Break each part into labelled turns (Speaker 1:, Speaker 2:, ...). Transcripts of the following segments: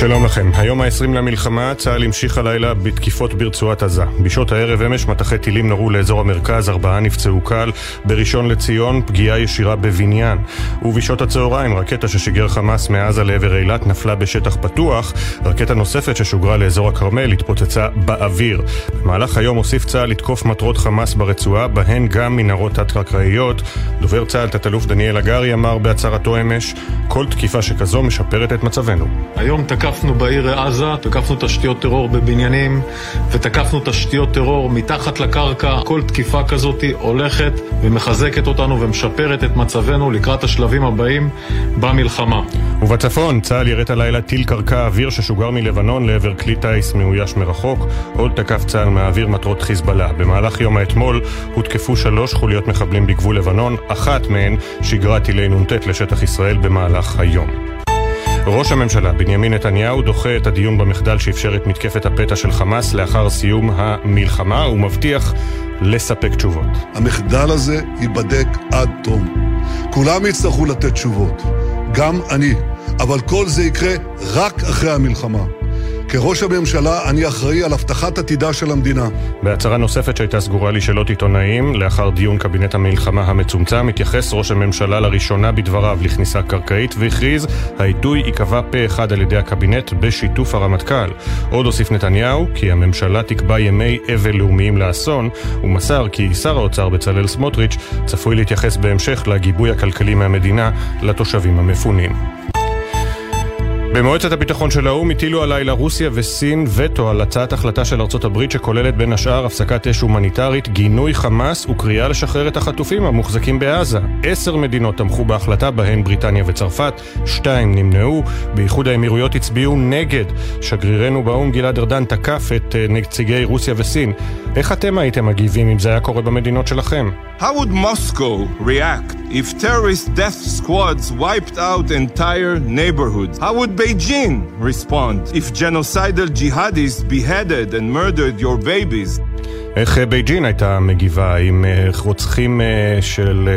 Speaker 1: שלום לכם. היום ה-20 למלחמה, צה"ל המשיך הלילה בתקיפות ברצועת עזה. בשעות הערב אמש מטחי טילים נורו לאזור המרכז, ארבעה נפצעו קל. בראשון לציון, פגיעה ישירה בבניין. ובשעות הצהריים, רקטה ששיגר חמאס מעזה לעבר אילת נפלה בשטח פתוח. רקטה נוספת ששוגרה לאזור הכרמל התפוצצה באוויר. במהלך היום הוסיף צה"ל לתקוף מטרות חמאס ברצועה, בהן גם מנהרות תת-קרקעיות. דובר צה"ל, תת-אלוף דניאל הגרי, אמר בהצהרתו אמש, כל תקיפה שכזו משפרת את מצבנו.
Speaker 2: היום תקף תקפנו בעיר עזה, תקפנו תשתיות טרור בבניינים ותקפנו תשתיות טרור מתחת לקרקע. כל תקיפה כזאת הולכת ומחזקת אותנו ומשפרת את מצבנו לקראת השלבים הבאים במלחמה.
Speaker 1: ובצפון, צה"ל יראת הלילה טיל קרקע אוויר ששוגר מלבנון לעבר כלי טיס מאויש מרחוק. עוד תקף צה"ל מהאוויר מטרות חיזבאללה. במהלך יום האתמול הותקפו שלוש חוליות מחבלים בגבול לבנון, אחת מהן שיגרה טילי נ"ט לשטח ישראל במהלך היום. ראש הממשלה בנימין נתניהו דוחה את הדיון במחדל שאפשר את מתקפת הפתע של חמאס לאחר סיום המלחמה ומבטיח לספק תשובות.
Speaker 3: המחדל הזה ייבדק עד תום. כולם יצטרכו לתת תשובות, גם אני, אבל כל זה יקרה רק אחרי המלחמה. כראש הממשלה אני אחראי על הבטחת עתידה של המדינה.
Speaker 1: בהצהרה נוספת שהייתה סגורה לשאלות עיתונאים, לאחר דיון קבינט המלחמה המצומצם, התייחס ראש הממשלה לראשונה בדבריו לכניסה קרקעית והכריז, העיתוי ייקבע פה אחד על ידי הקבינט בשיתוף הרמטכ"ל. עוד הוסיף נתניהו כי הממשלה תקבע ימי אבל לאומיים לאסון, ומסר כי שר האוצר בצלאל סמוטריץ' צפוי להתייחס בהמשך לגיבוי הכלכלי מהמדינה לתושבים המפונים. במועצת הביטחון של האו"ם הטילו הלילה רוסיה וסין וטו על הצעת החלטה של ארצות הברית שכוללת בין השאר הפסקת אש הומניטרית, גינוי חמאס וקריאה לשחרר את החטופים המוחזקים בעזה. עשר מדינות תמכו בהחלטה, בהן בריטניה וצרפת, שתיים נמנעו, באיחוד האמירויות הצביעו נגד. שגרירנו באו"ם גלעד ארדן תקף את אה, נציגי רוסיה וסין. איך אתם הייתם מגיבים אם זה היה קורה במדינות שלכם?
Speaker 4: How would Moscow react if terrorist death squads wiped out entire neighborhoods? How would Beijing respond if genocidal jihadists beheaded and murdered your babies?
Speaker 1: איך אה, בייג'ין הייתה מגיבה אם אה, רוצחים אה, של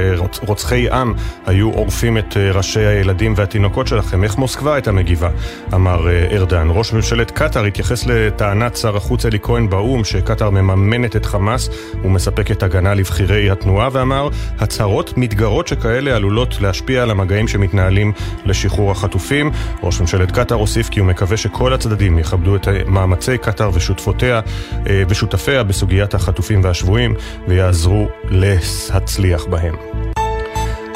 Speaker 1: רוצחי עם היו עורפים את ראשי הילדים והתינוקות שלכם? איך מוסקבה הייתה מגיבה? אמר ארדן. ראש ממשלת קטאר התייחס לטענת שר החוץ אלי כהן באו"ם שקטאר מממנת את חמאס ומספקת הגנה לבכירי התנועה ואמר הצהרות מתגרות שכאלה עלולות להשפיע על המגעים שמתנהלים לשחרור החטופים. ראש ממשלת קטאר הוסיף כי הוא מקווה שכל הצדדים יכבדו את מאמצי קטאר ושותפיה בסוגיית להחזרת החטופים והשבויים ויעזרו להצליח בהם.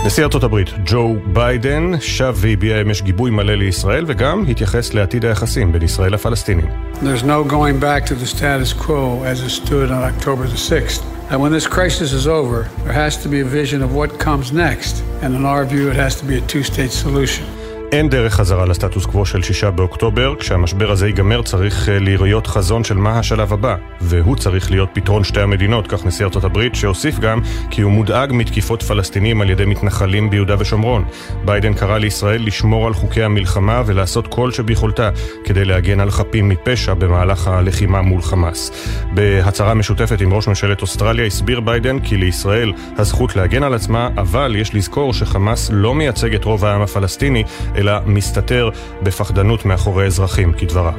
Speaker 1: נשיא ארצות הברית, ג'ו ביידן, שב והביע אמש גיבוי מלא לישראל וגם התייחס לעתיד היחסים בין ישראל לפלסטינים.
Speaker 5: There's no going back to the status quo as it stood on October the 6th. And when this crisis is over, there has to be a vision of what comes next. And in our view, it has to be a two-state solution.
Speaker 1: אין דרך חזרה לסטטוס קוו של שישה באוקטובר, כשהמשבר הזה ייגמר צריך אה, להיות חזון של מה השלב הבא, והוא צריך להיות פתרון שתי המדינות, כך נשיא ארצות הברית, שהוסיף גם כי הוא מודאג מתקיפות פלסטינים על ידי מתנחלים ביהודה ושומרון. ביידן קרא לישראל לשמור על חוקי המלחמה ולעשות כל שביכולתה כדי להגן על חפים מפשע במהלך הלחימה מול חמאס. בהצהרה משותפת עם ראש ממשלת אוסטרליה הסביר ביידן כי לישראל הזכות להגן על עצמה, אבל יש לזכור שחמאס לא מייצג את רוב העם הפלסטיני, אלא מסתתר בפחדנות מאחורי אזרחים, כדבריו.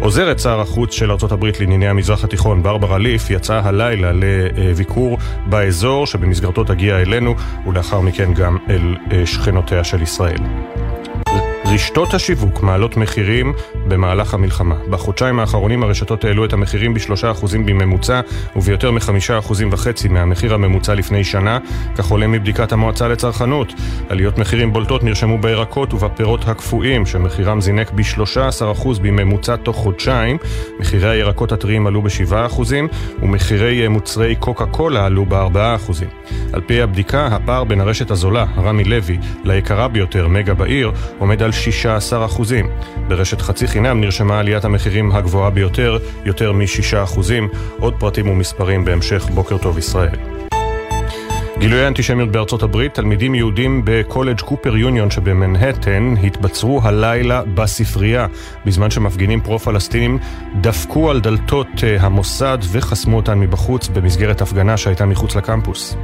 Speaker 1: עוזרת שר החוץ של ארה"ב לענייני המזרח התיכון, ברברה ליף, יצאה הלילה לביקור באזור שבמסגרתו תגיע אלינו, ולאחר מכן גם אל אה, שכנותיה של ישראל. רשתות השיווק מעלות מחירים במהלך המלחמה. בחודשיים האחרונים הרשתות העלו את המחירים בשלושה אחוזים בממוצע וביותר מחמישה אחוזים וחצי מהמחיר הממוצע לפני שנה, כך עולה מבדיקת המועצה לצרכנות. עליות מחירים בולטות נרשמו בירקות ובפירות הקפואים, שמחירם זינק ב-13% אחוז בממוצע תוך חודשיים. מחירי הירקות הטריים עלו ב-7% אחוזים, ומחירי מוצרי קוקה קולה עלו ב-4%. אחוזים. על פי הבדיקה, הפער בין הרשת הזולה, רמי לוי, ליקרה ביותר, מגה בעיר, עומד על 16%. ברשת חצי חינם נרשמה עליית המחירים הגבוהה ביותר, יותר מ-6%. עוד פרטים ומספרים בהמשך בוקר טוב ישראל. גילויי האנטישמיות בארצות הברית, תלמידים יהודים בקולג' קופר יוניון שבמנהטן התבצרו הלילה בספרייה בזמן שמפגינים פרו-פלסטינים דפקו על דלתות אה, המוסד וחסמו אותן מבחוץ במסגרת הפגנה שהייתה מחוץ לקמפוס.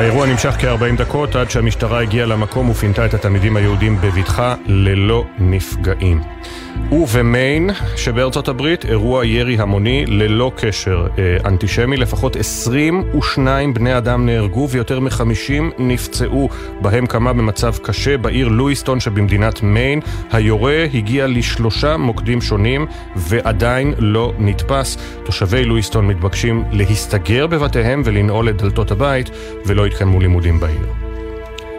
Speaker 1: האירוע נמשך כ-40 דקות עד שהמשטרה הגיעה למקום ופינתה את התלמידים היהודים בבטחה ללא נפגעים. ובמיין שבארצות הברית אירוע ירי המוני ללא קשר אה, אנטישמי. לפחות 22 בני אדם נהרגו ויותר מ-50 נפצעו, בהם כמה במצב קשה בעיר לואיסטון שבמדינת מיין. היורה הגיע לשלושה מוקדים שונים ועדיין לא נתפס. תושבי לואיסטון מתבקשים להסתגר בבתיהם ולנעול את דלתות הבית ולא יתקיימו לימודים בעיר.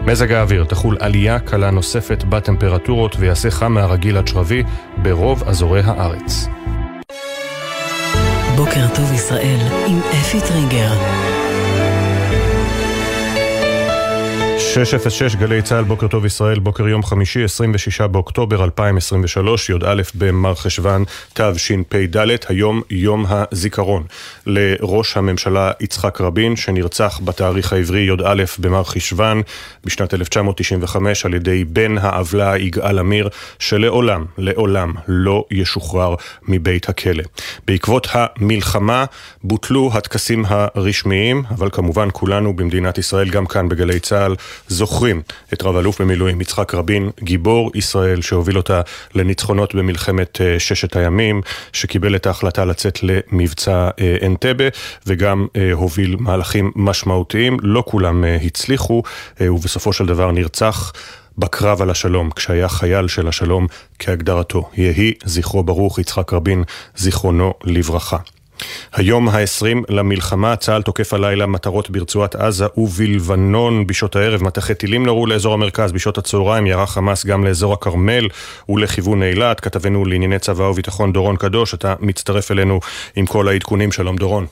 Speaker 1: מזג האוויר תחול עלייה קלה נוספת בטמפרטורות ויעשה חם מהרגיל עד שרבי ברוב אזורי הארץ.
Speaker 6: בוקר טוב ישראל עם אפי טריגר
Speaker 1: 606 גלי צה"ל, בוקר טוב ישראל, בוקר יום חמישי, 26 באוקטובר 2023, י"א במר חשוון תשפ"ד, היום יום הזיכרון לראש הממשלה יצחק רבין, שנרצח בתאריך העברי י"א במר חשוון בשנת 1995 על ידי בן העוולה יגאל עמיר, שלעולם, לעולם לא ישוחרר מבית הכלא. בעקבות המלחמה בוטלו הטקסים הרשמיים, אבל כמובן כולנו במדינת ישראל, גם כאן בגלי צה"ל, זוכרים את רב אלוף במילואים יצחק רבין, גיבור ישראל שהוביל אותה לניצחונות במלחמת אה, ששת הימים, שקיבל את ההחלטה לצאת למבצע אה, אנטבה וגם אה, הוביל מהלכים משמעותיים, לא כולם הצליחו ובסופו של דבר נרצח בקרב על השלום, כשהיה חייל של השלום כהגדרתו. יהי זכרו ברוך, יצחק רבין, זיכרונו לברכה. היום ה-20 למלחמה, צה"ל תוקף הלילה מטרות ברצועת עזה ובלבנון בשעות הערב. מטחי טילים נורו לאזור המרכז בשעות הצהריים, ירה חמאס גם לאזור הכרמל ולכיוון אילת. כתבנו לענייני צבא וביטחון דורון קדוש, אתה מצטרף אלינו עם כל העדכונים. שלום דורון.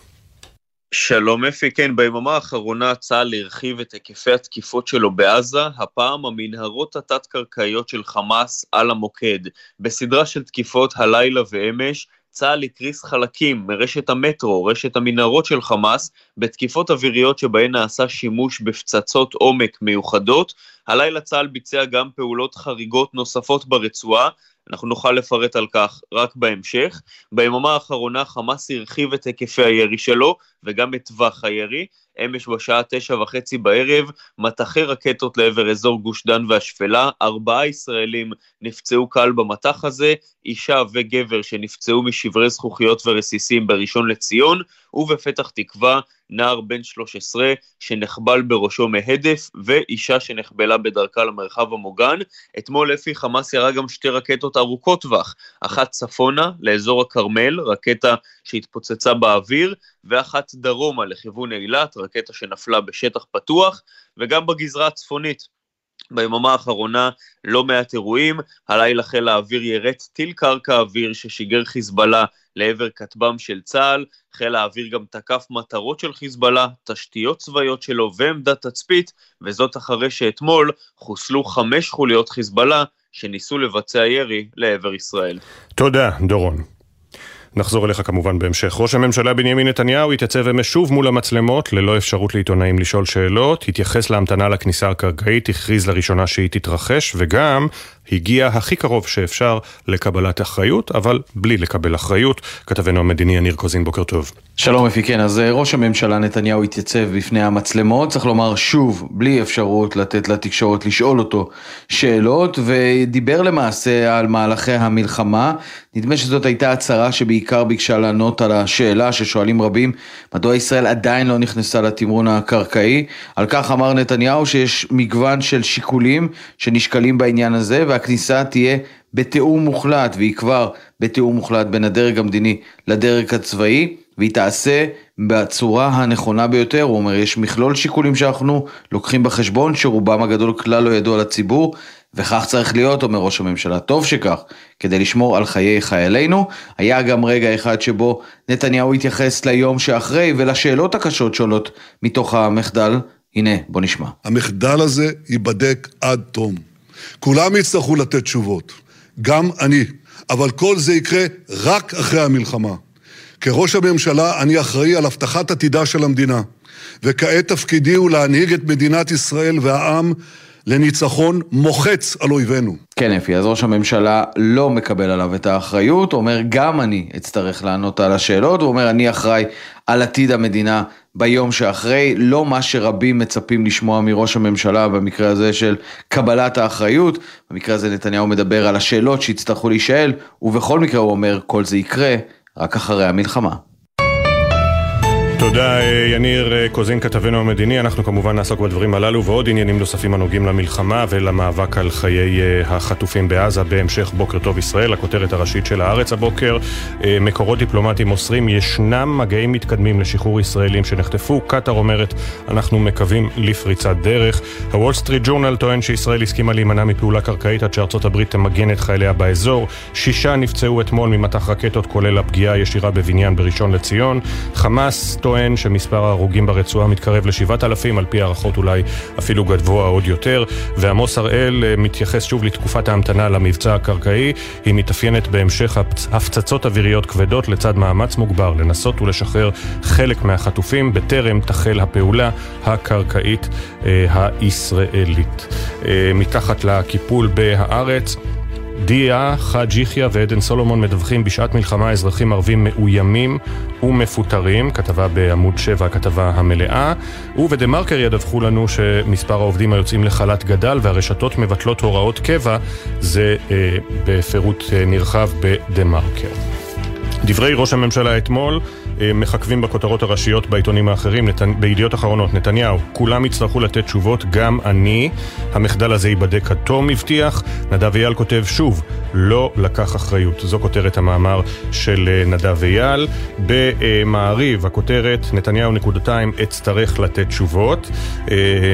Speaker 7: שלום אפי, כן, ביממה האחרונה צה"ל הרחיב את היקפי התקיפות שלו בעזה, הפעם המנהרות התת-קרקעיות של חמאס על המוקד. בסדרה של תקיפות הלילה ואמש, צה"ל הקריס חלקים מרשת המטרו, רשת המנהרות של חמאס, בתקיפות אוויריות שבהן נעשה שימוש בפצצות עומק מיוחדות. הלילה צה"ל ביצע גם פעולות חריגות נוספות ברצועה, אנחנו נוכל לפרט על כך רק בהמשך. ביממה האחרונה חמאס הרחיב את היקפי הירי שלו וגם את טווח הירי. אמש בשעה תשע וחצי בערב, מטחי רקטות לעבר אזור גוש דן והשפלה, ארבעה ישראלים נפצעו קל במטח הזה, אישה וגבר שנפצעו משברי זכוכיות ורסיסים בראשון לציון, ובפתח תקווה נער בן 13 שנחבל בראשו מהדף, ואישה שנחבלה בדרכה למרחב המוגן. אתמול אפי חמאס ירה גם שתי רקטות ארוכות טווח, אחת צפונה לאזור הכרמל, רקטה שהתפוצצה באוויר, ואחת דרומה לכיוון אילת, רקטה שנפלה בשטח פתוח, וגם בגזרה הצפונית. ביממה האחרונה לא מעט אירועים, הלילה חיל האוויר ירץ טיל קרקע אוויר ששיגר חיזבאללה לעבר כטב"ם של צה"ל, חיל האוויר גם תקף מטרות של חיזבאללה, תשתיות צבאיות שלו ועמדת תצפית, וזאת אחרי שאתמול חוסלו חמש חוליות חיזבאללה שניסו לבצע ירי לעבר ישראל.
Speaker 1: תודה, דורון. נחזור אליך כמובן בהמשך. ראש הממשלה בנימין נתניהו התייצב אמש שוב מול המצלמות, ללא אפשרות לעיתונאים לשאול שאלות, התייחס להמתנה לכניסה הקרקעית, הכריז לראשונה שהיא תתרחש, וגם הגיע הכי קרוב שאפשר לקבלת אחריות, אבל בלי לקבל אחריות. כתבנו המדיני יניר קוזין, בוקר טוב.
Speaker 8: שלום אפי, כן, אז אה, ראש הממשלה נתניהו התייצב בפני המצלמות, צריך לומר שוב, בלי אפשרות לתת לתקשורת לשאול אותו שאלות, ודיבר למעשה על מהלכי המלחמה. נדמה שזאת הייתה הצהרה שבעיקר ביקשה לענות על השאלה ששואלים רבים, מדוע ישראל עדיין לא נכנסה לתמרון הקרקעי. על כך אמר נתניהו שיש מגוון של שיקולים שנשקלים בעניין הזה, והכניסה תהיה בתיאום מוחלט, והיא כבר בתיאום מוחלט בין הדרג המדיני לדרג הצבאי, והיא תעשה בצורה הנכונה ביותר, הוא אומר, יש מכלול שיקולים שאנחנו לוקחים בחשבון, שרובם הגדול כלל לא ידוע לציבור,
Speaker 9: וכך צריך להיות, אומר ראש הממשלה, טוב שכך, כדי לשמור על חיי חיילינו. היה גם רגע אחד שבו נתניהו התייחס ליום שאחרי ולשאלות הקשות שעולות מתוך המחדל. הנה, בוא נשמע.
Speaker 3: המחדל הזה ייבדק עד תום. כולם יצטרכו לתת תשובות, גם אני, אבל כל זה יקרה רק אחרי המלחמה. כראש הממשלה אני אחראי על הבטחת עתידה של המדינה, וכעת תפקידי הוא להנהיג את מדינת ישראל והעם לניצחון מוחץ על אויבינו.
Speaker 9: כן, אפי, אז ראש הממשלה לא מקבל עליו את האחריות, אומר גם אני אצטרך לענות על השאלות, הוא אומר אני אחראי על עתיד המדינה ביום שאחרי, לא מה שרבים מצפים לשמוע מראש הממשלה במקרה הזה של קבלת האחריות, במקרה הזה נתניהו מדבר על השאלות שיצטרכו להישאל, ובכל מקרה הוא אומר כל זה יקרה רק אחרי המלחמה.
Speaker 1: תודה יניר קוזין כתבנו המדיני, אנחנו כמובן נעסוק בדברים הללו ועוד עניינים נוספים הנוגעים למלחמה ולמאבק על חיי החטופים בעזה בהמשך בוקר טוב ישראל, הכותרת הראשית של הארץ הבוקר. מקורות דיפלומטיים מוסרים ישנם מגעים מתקדמים לשחרור ישראלים שנחטפו, קטאר אומרת אנחנו מקווים לפריצת דרך. הוול סטריט ג'ורנל טוען שישראל הסכימה להימנע מפעולה קרקעית עד שארצות הברית תמגן את חייליה באזור. שישה נפצעו אתמול ממטח רקטות כולל הפגיעה הישירה בבניין בראשון לציון. חמאס טוען שמספר ההרוגים ברצועה מתקרב ל-7,000, על פי הערכות אולי אפילו גבוה עוד יותר, ועמוס הראל מתייחס שוב לתקופת ההמתנה למבצע הקרקעי, היא מתאפיינת בהמשך הפצצות אוויריות כבדות לצד מאמץ מוגבר לנסות ולשחרר חלק מהחטופים בטרם תחל הפעולה הקרקעית אה, הישראלית. אה, מתחת לקיפול בהארץ דיה, חאג' יחיא ועדן סולומון מדווחים בשעת מלחמה אזרחים ערבים מאוימים ומפוטרים, כתבה בעמוד 7, הכתבה המלאה, ובדה מרקר ידווחו לנו שמספר העובדים היוצאים לחל"ת גדל והרשתות מבטלות הוראות קבע, זה אה, בפירוט אה, נרחב בדה מרקר. דברי ראש הממשלה אתמול מחכבים בכותרות הראשיות בעיתונים האחרים, נת... בידיעות אחרונות, נתניהו, כולם יצטרכו לתת תשובות, גם אני. המחדל הזה ייבדק עד תום, הבטיח. נדב אייל כותב שוב, לא לקח אחריות. זו כותרת המאמר של נדב אייל. במעריב, הכותרת, נתניהו נקודתיים, אצטרך לתת תשובות.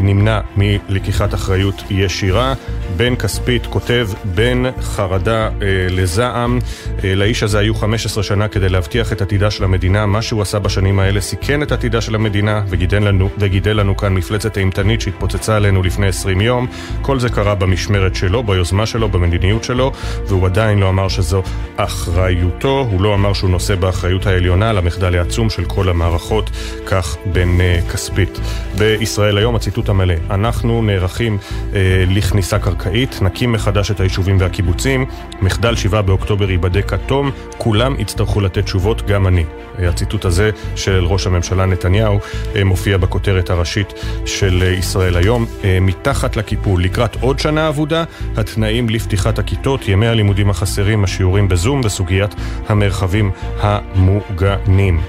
Speaker 1: נמנע מלקיחת אחריות ישירה. בן כספית כותב, בין חרדה לזעם. לאיש הזה היו 15 שנה כדי להבטיח את עתידה של המדינה. מה שהוא עשה בשנים האלה סיכן את עתידה של המדינה וגידל לנו, וגידל לנו כאן מפלצת אימתנית שהתפוצצה עלינו לפני 20 יום. כל זה קרה במשמרת שלו, ביוזמה שלו, במדיניות שלו, והוא עדיין לא אמר שזו אחריותו, הוא לא אמר שהוא נושא באחריות העליונה למחדל העצום של כל המערכות, כך בן uh, כספית. בישראל היום הציטוט המלא, אנחנו נערכים uh, לכניסה קרקעית, נקים מחדש את היישובים והקיבוצים, מחדל 7 באוקטובר ייבדק עד תום, כולם יצטרכו לתת תשובות, גם אני. הציטוט הזה של ראש הממשלה נתניהו מופיע בכותרת הראשית של ישראל היום. מתחת לקיפול, לקראת עוד שנה אבודה, התנאים לפתיחת הכיתות, ימי הלימודים החסרים, השיעורים בזום וסוגיית המרחבים המוגנים.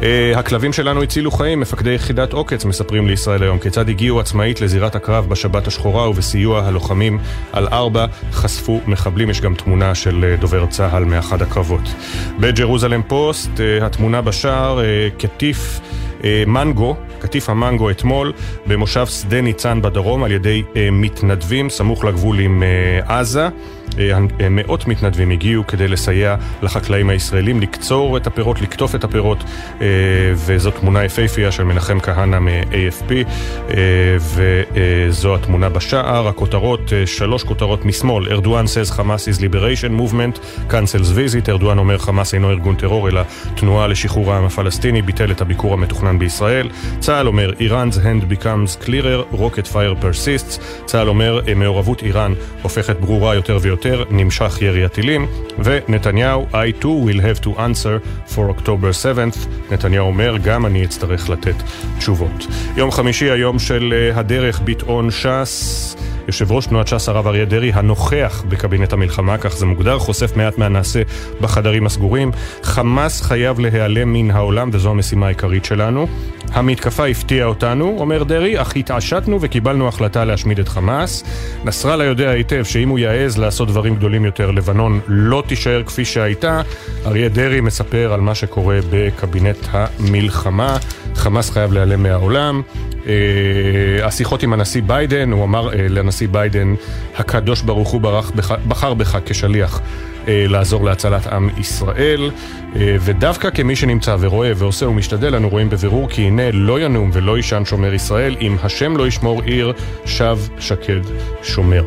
Speaker 1: Uh, הכלבים שלנו הצילו חיים, מפקדי יחידת עוקץ מספרים לישראל היום כיצד הגיעו עצמאית לזירת הקרב בשבת השחורה ובסיוע הלוחמים על ארבע חשפו מחבלים, יש גם תמונה של דובר צה"ל מאחד הקרבות. בג'רוזלם פוסט, uh, התמונה בשער, קטיף מנגו, קטיף המנגו אתמול במושב שדה ניצן בדרום על ידי מתנדבים סמוך לגבול עם עזה. מאות מתנדבים הגיעו כדי לסייע לחקלאים הישראלים לקצור את הפירות, לקטוף את הפירות וזו תמונה יפהפייה של מנחם כהנא מ-AFP וזו התמונה בשער, הכותרות, שלוש כותרות משמאל, ארדואן says חמאס is liberation movement, cancels visit, ארדואן אומר חמאס אינו ארגון טרור אלא תנועה לשחרור העם הפלסטיני, ביטל את הביקור המתוכנן בישראל, צה"ל אומר Iran's hand becomes clearer, rocket fire persists, צה"ל אומר מעורבות איראן הופכת ברורה יותר ויותר יותר, נמשך ירי הטילים, ונתניהו, I too will have to answer for October 7th. נתניהו אומר, גם אני אצטרך לתת תשובות. יום חמישי, היום של הדרך, ביטאון ש"ס. יושב ראש תנועת ש"ס הרב אריה דרעי, הנוכח בקבינט המלחמה, כך זה מוגדר, חושף מעט מהנעשה בחדרים הסגורים. חמאס חייב להיעלם מן העולם, וזו המשימה העיקרית שלנו. המתקפה הפתיעה אותנו, אומר דרעי, אך התעשתנו וקיבלנו החלטה להשמיד את חמאס. נסראללה יודע היטב שאם הוא יעז לעשות דברים גדולים יותר, לבנון לא תישאר כפי שהייתה. אריה דרעי מספר על מה שקורה בקבינט המלחמה. חמאס חייב להיעלם מהעולם. אה, השיחות עם הנשיא ביידן, הוא אמר אה, לנשיא ביידן, הקדוש ברוך הוא בחר בך כשליח לעזור להצלת עם ישראל, ודווקא כמי שנמצא ורואה ועושה ומשתדל, אנו רואים בבירור כי הנה לא ינום ולא יישן שומר ישראל, אם השם לא ישמור עיר, שווא שקד שומר.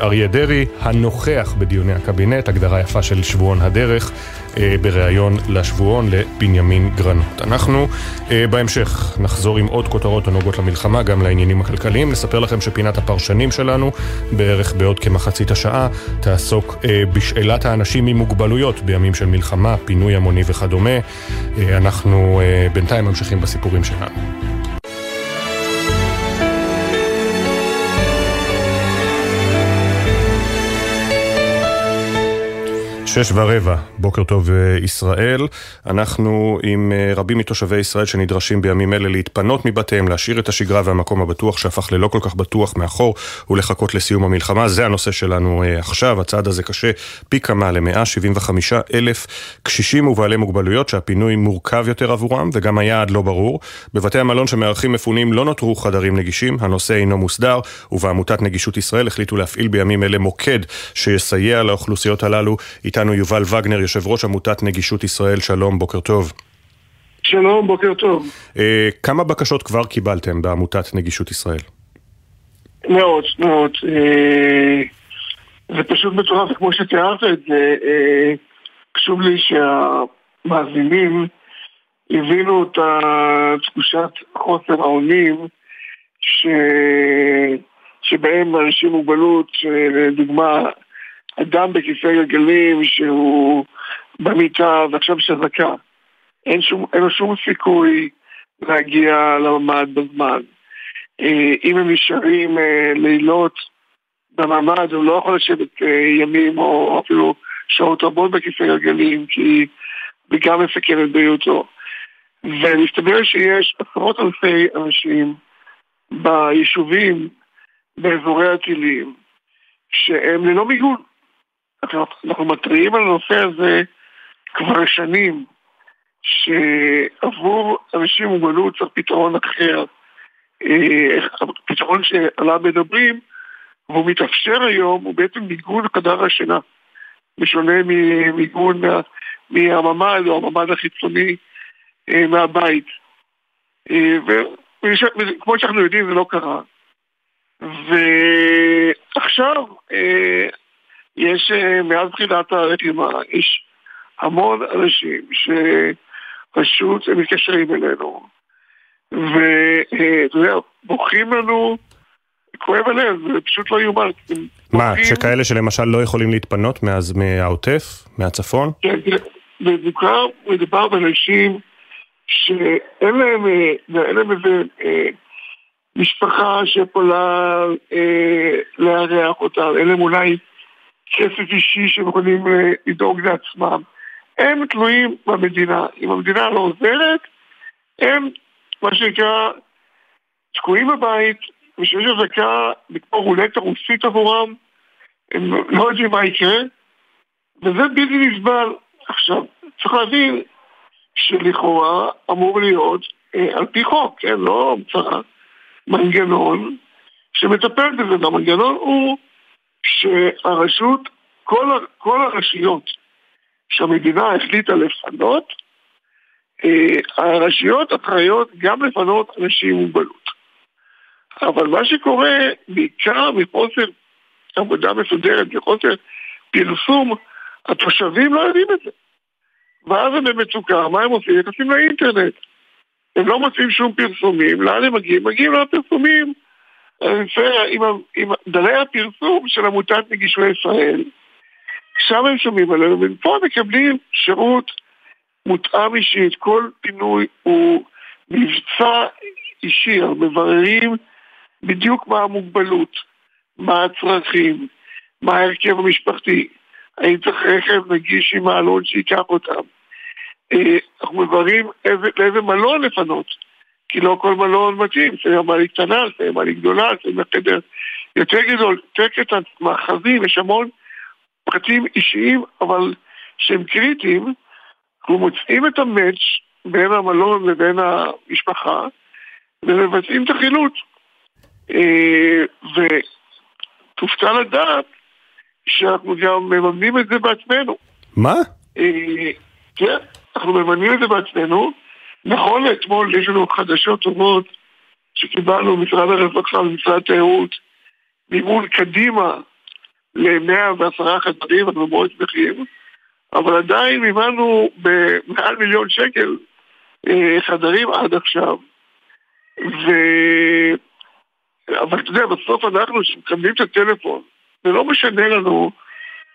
Speaker 1: אריה דרעי, הנוכח בדיוני הקבינט, הגדרה יפה של שבועון הדרך. אה, בריאיון לשבועון לבנימין גרנות. אנחנו אה, בהמשך נחזור עם עוד כותרות הנוגעות למלחמה, גם לעניינים הכלכליים. נספר לכם שפינת הפרשנים שלנו, בערך בעוד כמחצית השעה, תעסוק אה, בשאלת האנשים עם מוגבלויות בימים של מלחמה, פינוי המוני וכדומה. אנחנו בינתיים ממשיכים בסיפורים שלנו. שש ורבע, בוקר טוב אה, ישראל. אנחנו עם אה, רבים מתושבי ישראל שנדרשים בימים אלה להתפנות מבתיהם, להשאיר את השגרה והמקום הבטוח שהפך ללא כל כך בטוח מאחור ולחכות לסיום המלחמה. זה הנושא שלנו אה, עכשיו. הצעד הזה קשה פי כמה ל-175 אלף קשישים ובעלי מוגבלויות שהפינוי מורכב יותר עבורם וגם היעד לא ברור. בבתי המלון שמארחים מפונים לא נותרו חדרים נגישים, הנושא אינו מוסדר ובעמותת נגישות ישראל החליטו להפעיל בימים אלה מוקד שיסייע לאוכלוסיות הללו. איתנו איתנו יובל וגנר, יושב ראש עמותת נגישות ישראל, שלום, בוקר טוב.
Speaker 10: שלום, בוקר טוב.
Speaker 1: אה, כמה בקשות כבר קיבלתם בעמותת נגישות ישראל?
Speaker 10: מאות, מאות. אה, זה פשוט מטורף, כמו שתיארת את זה, אה, חשוב לי שהמאזינים הבינו את תחושת חוסר האונים ש... שבהם אנשים עם מוגבלות, לדוגמה, אדם בכיסא גלגלים שהוא במיטה ועכשיו שזקה. אין, שום, אין לו שום סיכוי להגיע לממ"ד בזמן. אה, אם הם נשארים אה, לילות בממ"ד, הוא לא יכול לשבת אה, ימים או אפילו שעות רבות בכיסא גלגלים, כי זה גם מסכן את בריאותו. ומסתבר שיש עשרות אלפי אנשים ביישובים, באזורי הטילים, שהם ללא מיגון. אנחנו מתריעים על הנושא הזה כבר שנים, שעבור אנשים עם מוגבלות צריך פתרון אחר. הפתרון אה, שעליו מדברים, והוא מתאפשר היום, הוא בעצם מיגון חדר השינה, בשונה ממיגון מהממ"ד או הממ"ד החיצוני אה, מהבית. אה, וכמו שאנחנו יודעים זה לא קרה. ועכשיו יש אה, מאז תחילת הלחימה, יש המון אנשים שפשוט מתקשרים אלינו, ואתה יודע, בוכים לנו, כואב הלב, זה פשוט לא יאומן.
Speaker 1: מה, שכאלה שלמשל לא יכולים להתפנות מאז מהעוטף, מהצפון?
Speaker 10: כן, מדובר, מדובר באנשים שאין להם, אה, אין להם איזה אה, משפחה שיכולה לארח אותם, אין להם אולי כסף אישי שהם יכולים אה, לדאוג לעצמם. הם תלויים במדינה. אם המדינה לא עוזרת, הם, מה שנקרא, תקועים בבית, ושיש אזעקה כמו רולטה רוסית עבורם, הם לא יודעים מה יקרה, וזה בלתי נסבל. עכשיו, צריך להבין שלכאורה אמור להיות, אה, על פי חוק, כן, לא המצאה, מנגנון שמטפל בזה, והמנגנון הוא שהרשות, כל, כל הרשויות שהמדינה החליטה לפנות, אה, הרשויות אחראיות גם לפנות אנשים עם מוגבלות. אבל מה שקורה, בעיקר מחוסר עבודה מסודרת, מחוסר פרסום, התושבים לא יודעים את זה. ואז הם במצוקה, מה הם עושים? נכנסים לאינטרנט. הם לא מוצאים שום פרסומים, לאן הם מגיעים? מגיעים לפרסומים עם, עם דלי הפרסום של עמותת נגישו ישראל. שם הם שומעים עלינו, ופה מקבלים שירות מותאם אישית. כל פינוי הוא מבצע אישי, מבררים בדיוק מה המוגבלות, מה הצרכים, מה ההרכב המשפחתי, האם צריך רכב נגיש עם מעלון שייקח אותם. אה, אנחנו מבררים לאיזה מלון לפנות. כי לא כל מלון מתאים, זה מעלית קטנה, זה מעלית גדולה, זה חדר יותר גדול, יותר קטן, מאחזים, יש המון פרטים אישיים, אבל שהם קריטיים, אנחנו מוצאים את המאץ' בין המלון לבין המשפחה, ומבצעים את החילוץ. אה, ותופתע לדעת שאנחנו גם מממנים את זה בעצמנו.
Speaker 1: מה?
Speaker 10: אה, כן, אנחנו מממנים את זה בעצמנו. נכון לאתמול יש לנו חדשות טובות שקיבלנו ממשרד הרווחה ומשרד התיירות מימון קדימה ל-110 חדרים, אנחנו מאוד שמחים, אבל עדיין מימנו במעל מיליון שקל אה, חדרים עד עכשיו. ו... אבל אתה יודע, בסוף אנחנו, כשמקבלים את הטלפון, זה לא משנה לנו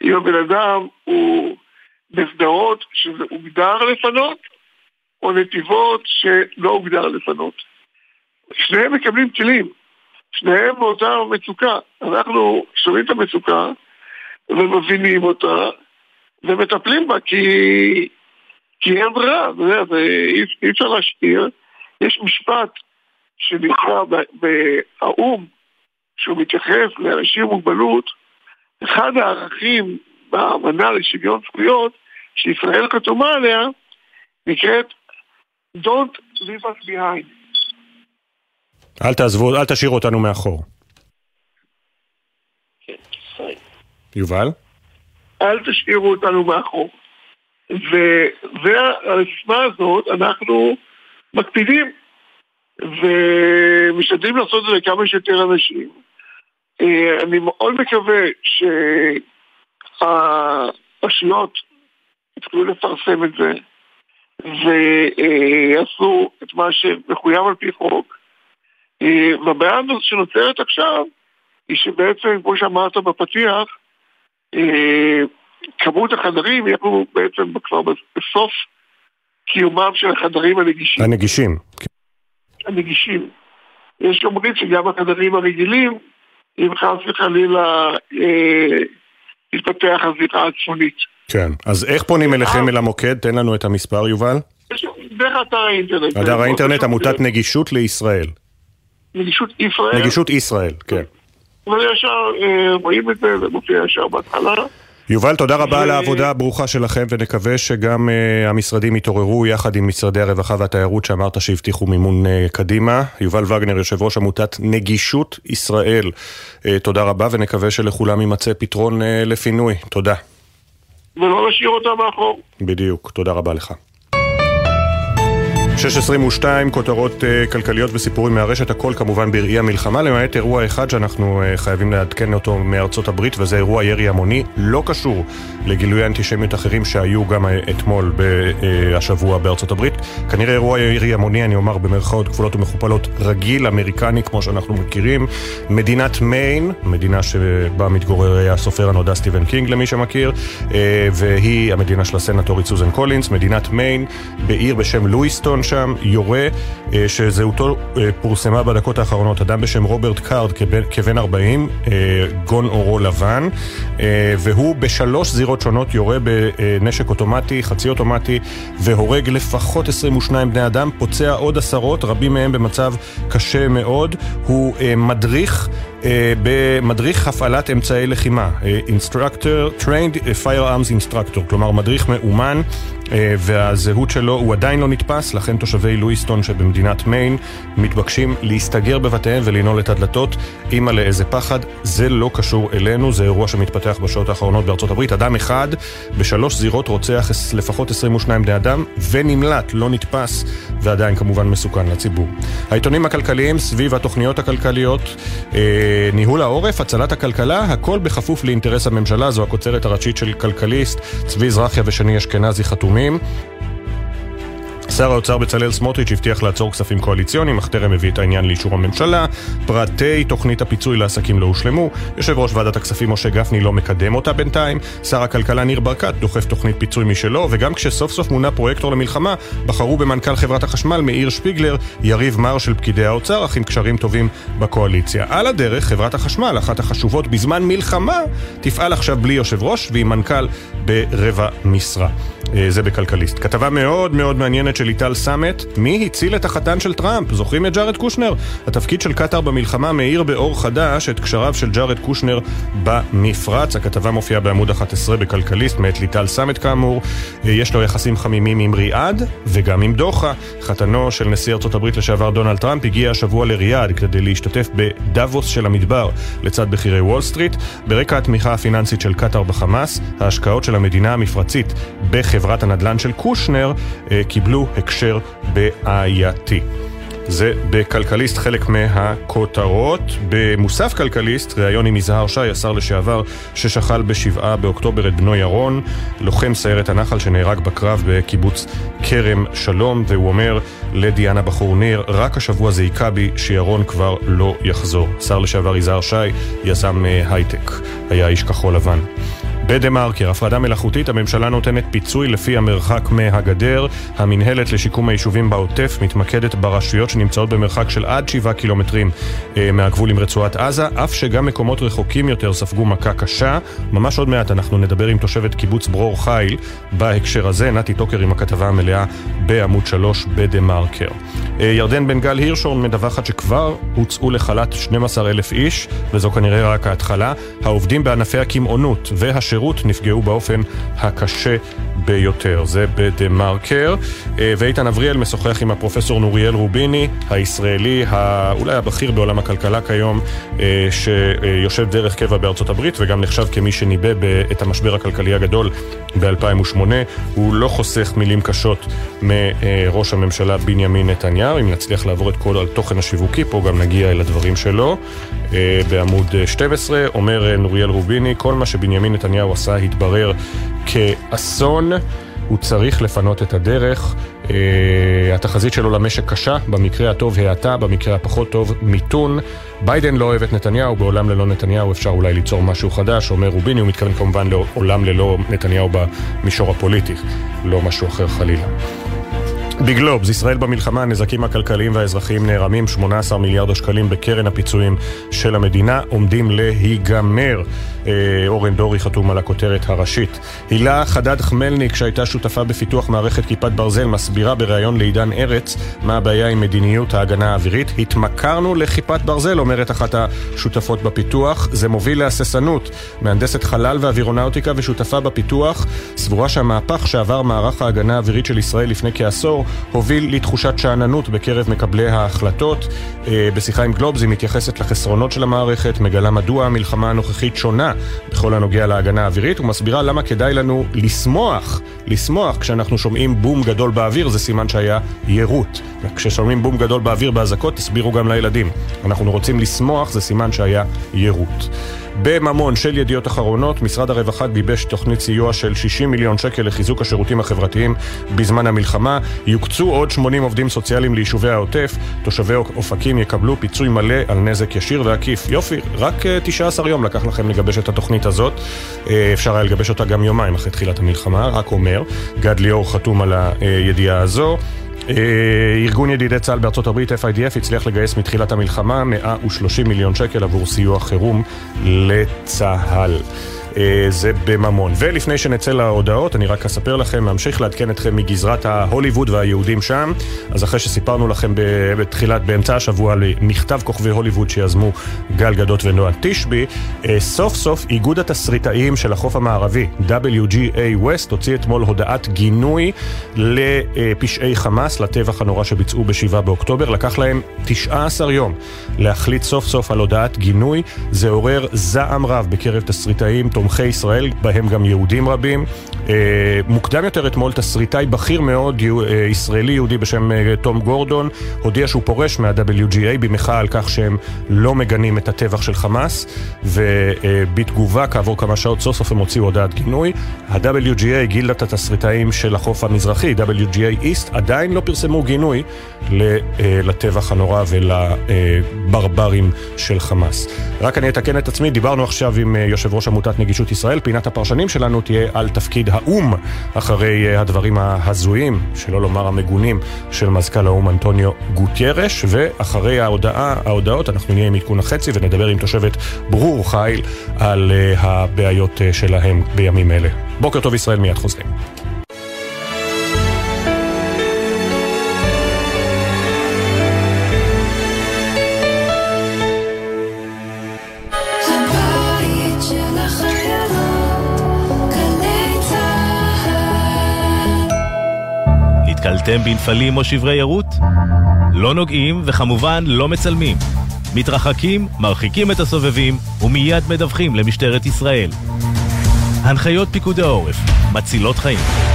Speaker 10: אם הבן אדם הוא בסדרות שזה הוגדר לפנות, או נתיבות שלא הוגדר לפנות. שניהם מקבלים טילים, שניהם באותה מצוקה. אנחנו שומעים את המצוקה ומבינים אותה ומטפלים בה כי, כי אין ברירה, אי אפשר להשאיר. יש משפט שנקרא באו"ם, שהוא מתייחס לאנשים עם מוגבלות, אחד הערכים באמנה לשוויון זכויות, שישראל חתומה עליה, נקראת Don't leave us behind.
Speaker 1: אל תעזבו, אל תשאירו אותנו מאחור.
Speaker 10: כן,
Speaker 1: יובל?
Speaker 10: אל תשאירו אותנו מאחור. ועל הסיסמה הזאת אנחנו מקפידים ומשתדלים לעשות את זה לכמה שיותר אנשים. אה, אני מאוד מקווה שהרשויות יתחילו לפרסם את זה ויעשו את מה שמחויב על פי חוק. אה, והבעיה הזאת שנוצרת עכשיו היא שבעצם, כמו שאמרת בפתיח, אה, כמות החדרים, אנחנו בעצם כבר בסוף קיומם של החדרים הנגישים.
Speaker 1: הנגישים.
Speaker 10: הנגישים. יש אומרים שגם החדרים הרגילים, אם חס וחלילה אה, תתפתח הזירה הצפונית.
Speaker 1: כן, אז איך פונים אליכם אל המוקד? תן לנו את המספר, יובל.
Speaker 10: דרך אתר האינטרנט.
Speaker 1: אתר האינטרנט, עמותת נגישות לישראל.
Speaker 10: נגישות ישראל?
Speaker 1: נגישות ישראל, כן.
Speaker 10: וישר רואים את זה, זה מופיע ישר בהתחלה.
Speaker 1: יובל, תודה רבה על העבודה הברוכה שלכם, ונקווה שגם uh, המשרדים יתעוררו יחד עם משרדי הרווחה והתיירות שאמרת שהבטיחו מימון uh, קדימה. יובל וגנר, יושב ראש עמותת נגישות ישראל, uh, תודה רבה, ונקווה שלכולם יימצא פתרון uh, לפינוי. תודה.
Speaker 10: ולא נשאיר אותם מאחור.
Speaker 1: בדיוק, תודה רבה לך. 622, כותרות uh, כלכליות וסיפורים מהרשת, הכל כמובן בראי המלחמה, למעט אירוע אחד שאנחנו uh, חייבים לעדכן אותו מארצות הברית, וזה אירוע ירי המוני, לא קשור לגילויי אנטישמיות אחרים שהיו גם אתמול השבוע בארצות הברית. כנראה אירוע ירי המוני, אני אומר במרכאות כפולות ומכופלות, רגיל, אמריקני, כמו שאנחנו מכירים. מדינת מיין, מדינה שבה מתגורר הסופר הנודע סטיבן קינג, למי שמכיר, אה, והיא המדינה של הסנטורית סוזן קולינס, מדינת מיין, בעיר בשם לואיסטון, שם יורה אה, שזהותו אה, פורסמה בדקות האחרונות, אדם בשם רוברט קארד כבן, כבן 40, אה, גוון עורו לבן, והוא בשלוש זירות שונות יורה בנשק אוטומטי, חצי אוטומטי, והורג לפחות 22 בני אדם, פוצע עוד עשרות, רבים מהם במצב קשה מאוד. הוא מדריך במדריך הפעלת אמצעי לחימה, Instructor, Trained Firearms Instructor, כלומר מדריך מאומן והזהות שלו הוא עדיין לא נתפס, לכן תושבי לואיסטון שבמדינת מיין מתבקשים להסתגר בבתיהם ולנעול את הדלתות. אימא לאיזה פחד, זה לא קשור אלינו, זה אירוע שמתפתח בשעות האחרונות בארצות הברית. אדם אחד בשלוש זירות רוצח לפחות 22 בני אדם ונמלט, לא נתפס ועדיין כמובן מסוכן לציבור. העיתונים הכלכליים סביב התוכניות הכלכליות, אה, ניהול העורף, הצלת הכלכלה, הכל בכפוף לאינטרס הממשלה, זו הכותרת הראשית של כלכליסט, צבי זרחיה ושני אשכנזי חתומים. שר האוצר בצלאל סמוטריץ' הבטיח לעצור כספים קואליציוניים, אך טרם הביא את העניין לאישור הממשלה. פרטי תוכנית הפיצוי לעסקים לא הושלמו. יושב ראש ועדת הכספים משה גפני לא מקדם אותה בינתיים. שר הכלכלה ניר ברקת דוחף תוכנית פיצוי משלו, וגם כשסוף סוף מונה פרויקטור למלחמה, בחרו במנכ"ל חברת החשמל מאיר שפיגלר, יריב מר של פקידי האוצר, אך עם קשרים טובים בקואליציה. על הדרך, חברת החשמל, אחת החשובות בזמן מלחמה, תפעל עכשיו בלי יושב ראש ועם מנכ"ל ברבע משרה. אה, זה בכלכליסט. כתבה מאוד מאוד מעניינת של ליטל סמט, מי הציל את החתן של טראמפ? זוכרים את ג'ארד קושנר? התפקיד של קטאר במלחמה מאיר באור חדש את קשריו של ג'ארד קושנר במפרץ. הכתבה מופיעה בעמוד 11 בכלכליסט, מאת ליטל סמט כאמור. אה, יש לו יחסים חמימים עם ריאד וגם עם דוחה. חתנו של נשיא ארצות הברית לשעבר דונלד טראמפ הגיע השבוע לריאד כדי להשתתף בדאבוס של המדבר לצד בכירי וול סטריט. ברקע התמיכה הפיננסית של קטאר בחמאס, ההשקעות של המדינה המפרצית בחברת הנדל"ן של קושנר אה, קיבלו הקשר בעייתי. זה בכלכליסט חלק מהכותרות. במוסף כלכליסט, ראיון עם יזהר שי, השר לשעבר, ששכל בשבעה באוקטובר את בנו ירון, לוחם סיירת הנחל שנהרג בקרב בקיבוץ כרם שלום, והוא אומר לדיאנה בחור ניר, רק השבוע זה היכה בי שירון כבר לא יחזור. שר לשעבר יזהר שי, יזם אה, הייטק, היה איש כחול לבן. בדה מרקר, הפרדה מלאכותית, הממשלה נותנת פיצוי לפי המרחק מהגדר. המינהלת לשיקום היישובים בעוטף מתמקדת ברשויות שנמצאות במרחק של עד 7 קילומטרים אה, מהגבול עם רצועת עזה, אף שגם מקומות רחוקים יותר ספגו מכה קשה. ממש עוד מעט אנחנו נדבר עם תושבת קיבוץ ברור חיל בהקשר הזה. נתי טוקר עם הכתבה המלאה בעמוד 3 בדה מרקר. אה, ירדן בן גל הירשורן מדווחת שכבר הוצאו לחל"ת 12,000 איש, וזו כנראה רק ההתחלה. העובדים בענפי הקמעונות והשירות השירות נפגעו באופן הקשה ביותר. זה בדה מרקר. אה, ואיתן אבריאל משוחח עם הפרופסור נוריאל רוביני, הישראלי, אולי הבכיר בעולם הכלכלה כיום, אה, שיושב דרך קבע בארצות הברית וגם נחשב כמי שניבא את המשבר הכלכלי הגדול ב-2008. הוא לא חוסך מילים קשות מראש הממשלה בנימין נתניהו. אם נצליח לעבור את כל התוכן השיווקי פה, גם נגיע אל הדברים שלו. אה, בעמוד 12, אומר נוריאל רוביני, כל מה שבנימין נתניהו עשה התברר כאסון. הוא צריך לפנות את הדרך. Uh, התחזית שלו למשק קשה, במקרה הטוב האטה, במקרה הפחות טוב מיתון. ביידן לא אוהב את נתניהו, בעולם ללא נתניהו אפשר אולי ליצור משהו חדש, אומר רוביני, הוא מתכוון כמובן לעולם ללא נתניהו במישור הפוליטי, לא משהו אחר חלילה. בגלובס, ישראל במלחמה, הנזקים הכלכליים והאזרחיים נערמים, 18 מיליארד השקלים בקרן הפיצויים של המדינה עומדים להיגמר. אה, אורן דורי חתום על הכותרת הראשית. הילה חדד חמלניק, שהייתה שותפה בפיתוח מערכת כיפת ברזל, מסבירה בריאיון לעידן ארץ מה הבעיה עם מדיניות ההגנה האווירית. התמכרנו לכיפת ברזל, אומרת אחת השותפות בפיתוח. זה מוביל להססנות. מהנדסת חלל ואווירונאוטיקה ושותפה בפיתוח, סבורה שהמהפך שעבר מערך ההגנה האווירית של ישראל לפני כעשור הוביל לתחושת שאננות בקרב מקבלי ההחלטות. אה, בשיחה עם גלובס היא מתייחסת לחסרונות של המערכת, מגלה מדוע המלחמה הנוכחית שונה בכל הנוגע להגנה האווירית, ומסבירה למה כדאי לנו לשמוח, לשמוח כשאנחנו שומעים בום גדול באוויר, זה סימן שהיה יירוט. וכששומעים בום גדול באוויר באזעקות, תסבירו גם לילדים. אנחנו רוצים לשמוח, זה סימן שהיה יירוט. בממון של ידיעות אחרונות, משרד הרווחה גיבש תוכנית סיוע של 60 מיליון שקל לחיזוק השירותים החברתיים בזמן המלחמה. יוקצו עוד 80 עובדים סוציאליים ליישובי העוטף. תושבי אופקים יקבלו פיצוי מלא על נזק ישיר ועקיף. יופי, רק 19 אה, יום לקח לכם לגבש את התוכנית הזאת. אה, אפשר היה לגבש אותה גם יומיים אחרי תחילת המלחמה, רק אומר. גד ליאור חתום על הידיעה הזו. אה, ארגון ידידי צה"ל בארצות הברית, FIDF, הצליח לגייס מתחילת המלחמה 130 מיליון שקל עבור סיוע חירום לצה"ל. אה, זה בממון. ולפני שנצא להודעות, אני רק אספר לכם, ממשיך לעדכן אתכם מגזרת ההוליווד והיהודים שם. אז אחרי שסיפרנו לכם בתחילת, באמצע השבוע למכתב כוכבי הוליווד שיזמו גל גדות ונועה תשבי, אה, סוף סוף איגוד התסריטאים של החוף המערבי, WGA West, הוציא אתמול הודעת גינוי לפשעי חמאס, לטבח הנורא שביצעו ב-7 באוקטובר. לקח להם 19 יום להחליט סוף סוף על הודעת גינוי. זה עורר זעם רב בקרב תסריטאים. תומכי ישראל, בהם גם יהודים רבים. אה, מוקדם יותר אתמול תסריטאי בכיר מאוד, אה, ישראלי יהודי בשם אה, תום גורדון, הודיע שהוא פורש מה-WGA במחאה על כך שהם לא מגנים את הטבח של חמאס, ובתגובה, כעבור כמה שעות, סוף סוף הם הוציאו הודעת גינוי. ה-WGA, גילדת התסריטאים של החוף המזרחי, WGA East, עדיין לא פרסמו גינוי לטבח הנורא ולברברים של חמאס. רק אני אתקן את עצמי, דיברנו עכשיו עם יושב ראש עמותת נגישות ישראל, פינת הפרשנים שלנו תהיה על תפקיד האו"ם אחרי אה, הדברים ההזויים, שלא לומר המגונים, של מזכ"ל האו"ם אנטוניו גוטיירש, ואחרי ההודעה, ההודעות אנחנו נהיה עם עדכון החצי ונדבר עם תושבת ברור חיל על אה, הבעיות אה, שלהם בימים אלה. בוקר טוב ישראל, מיד חוזרים.
Speaker 11: נתקלתם בנפלים או שברי ערות? לא נוגעים וכמובן לא מצלמים. מתרחקים, מרחיקים את הסובבים ומיד מדווחים למשטרת ישראל. הנחיות פיקוד העורף, מצילות חיים.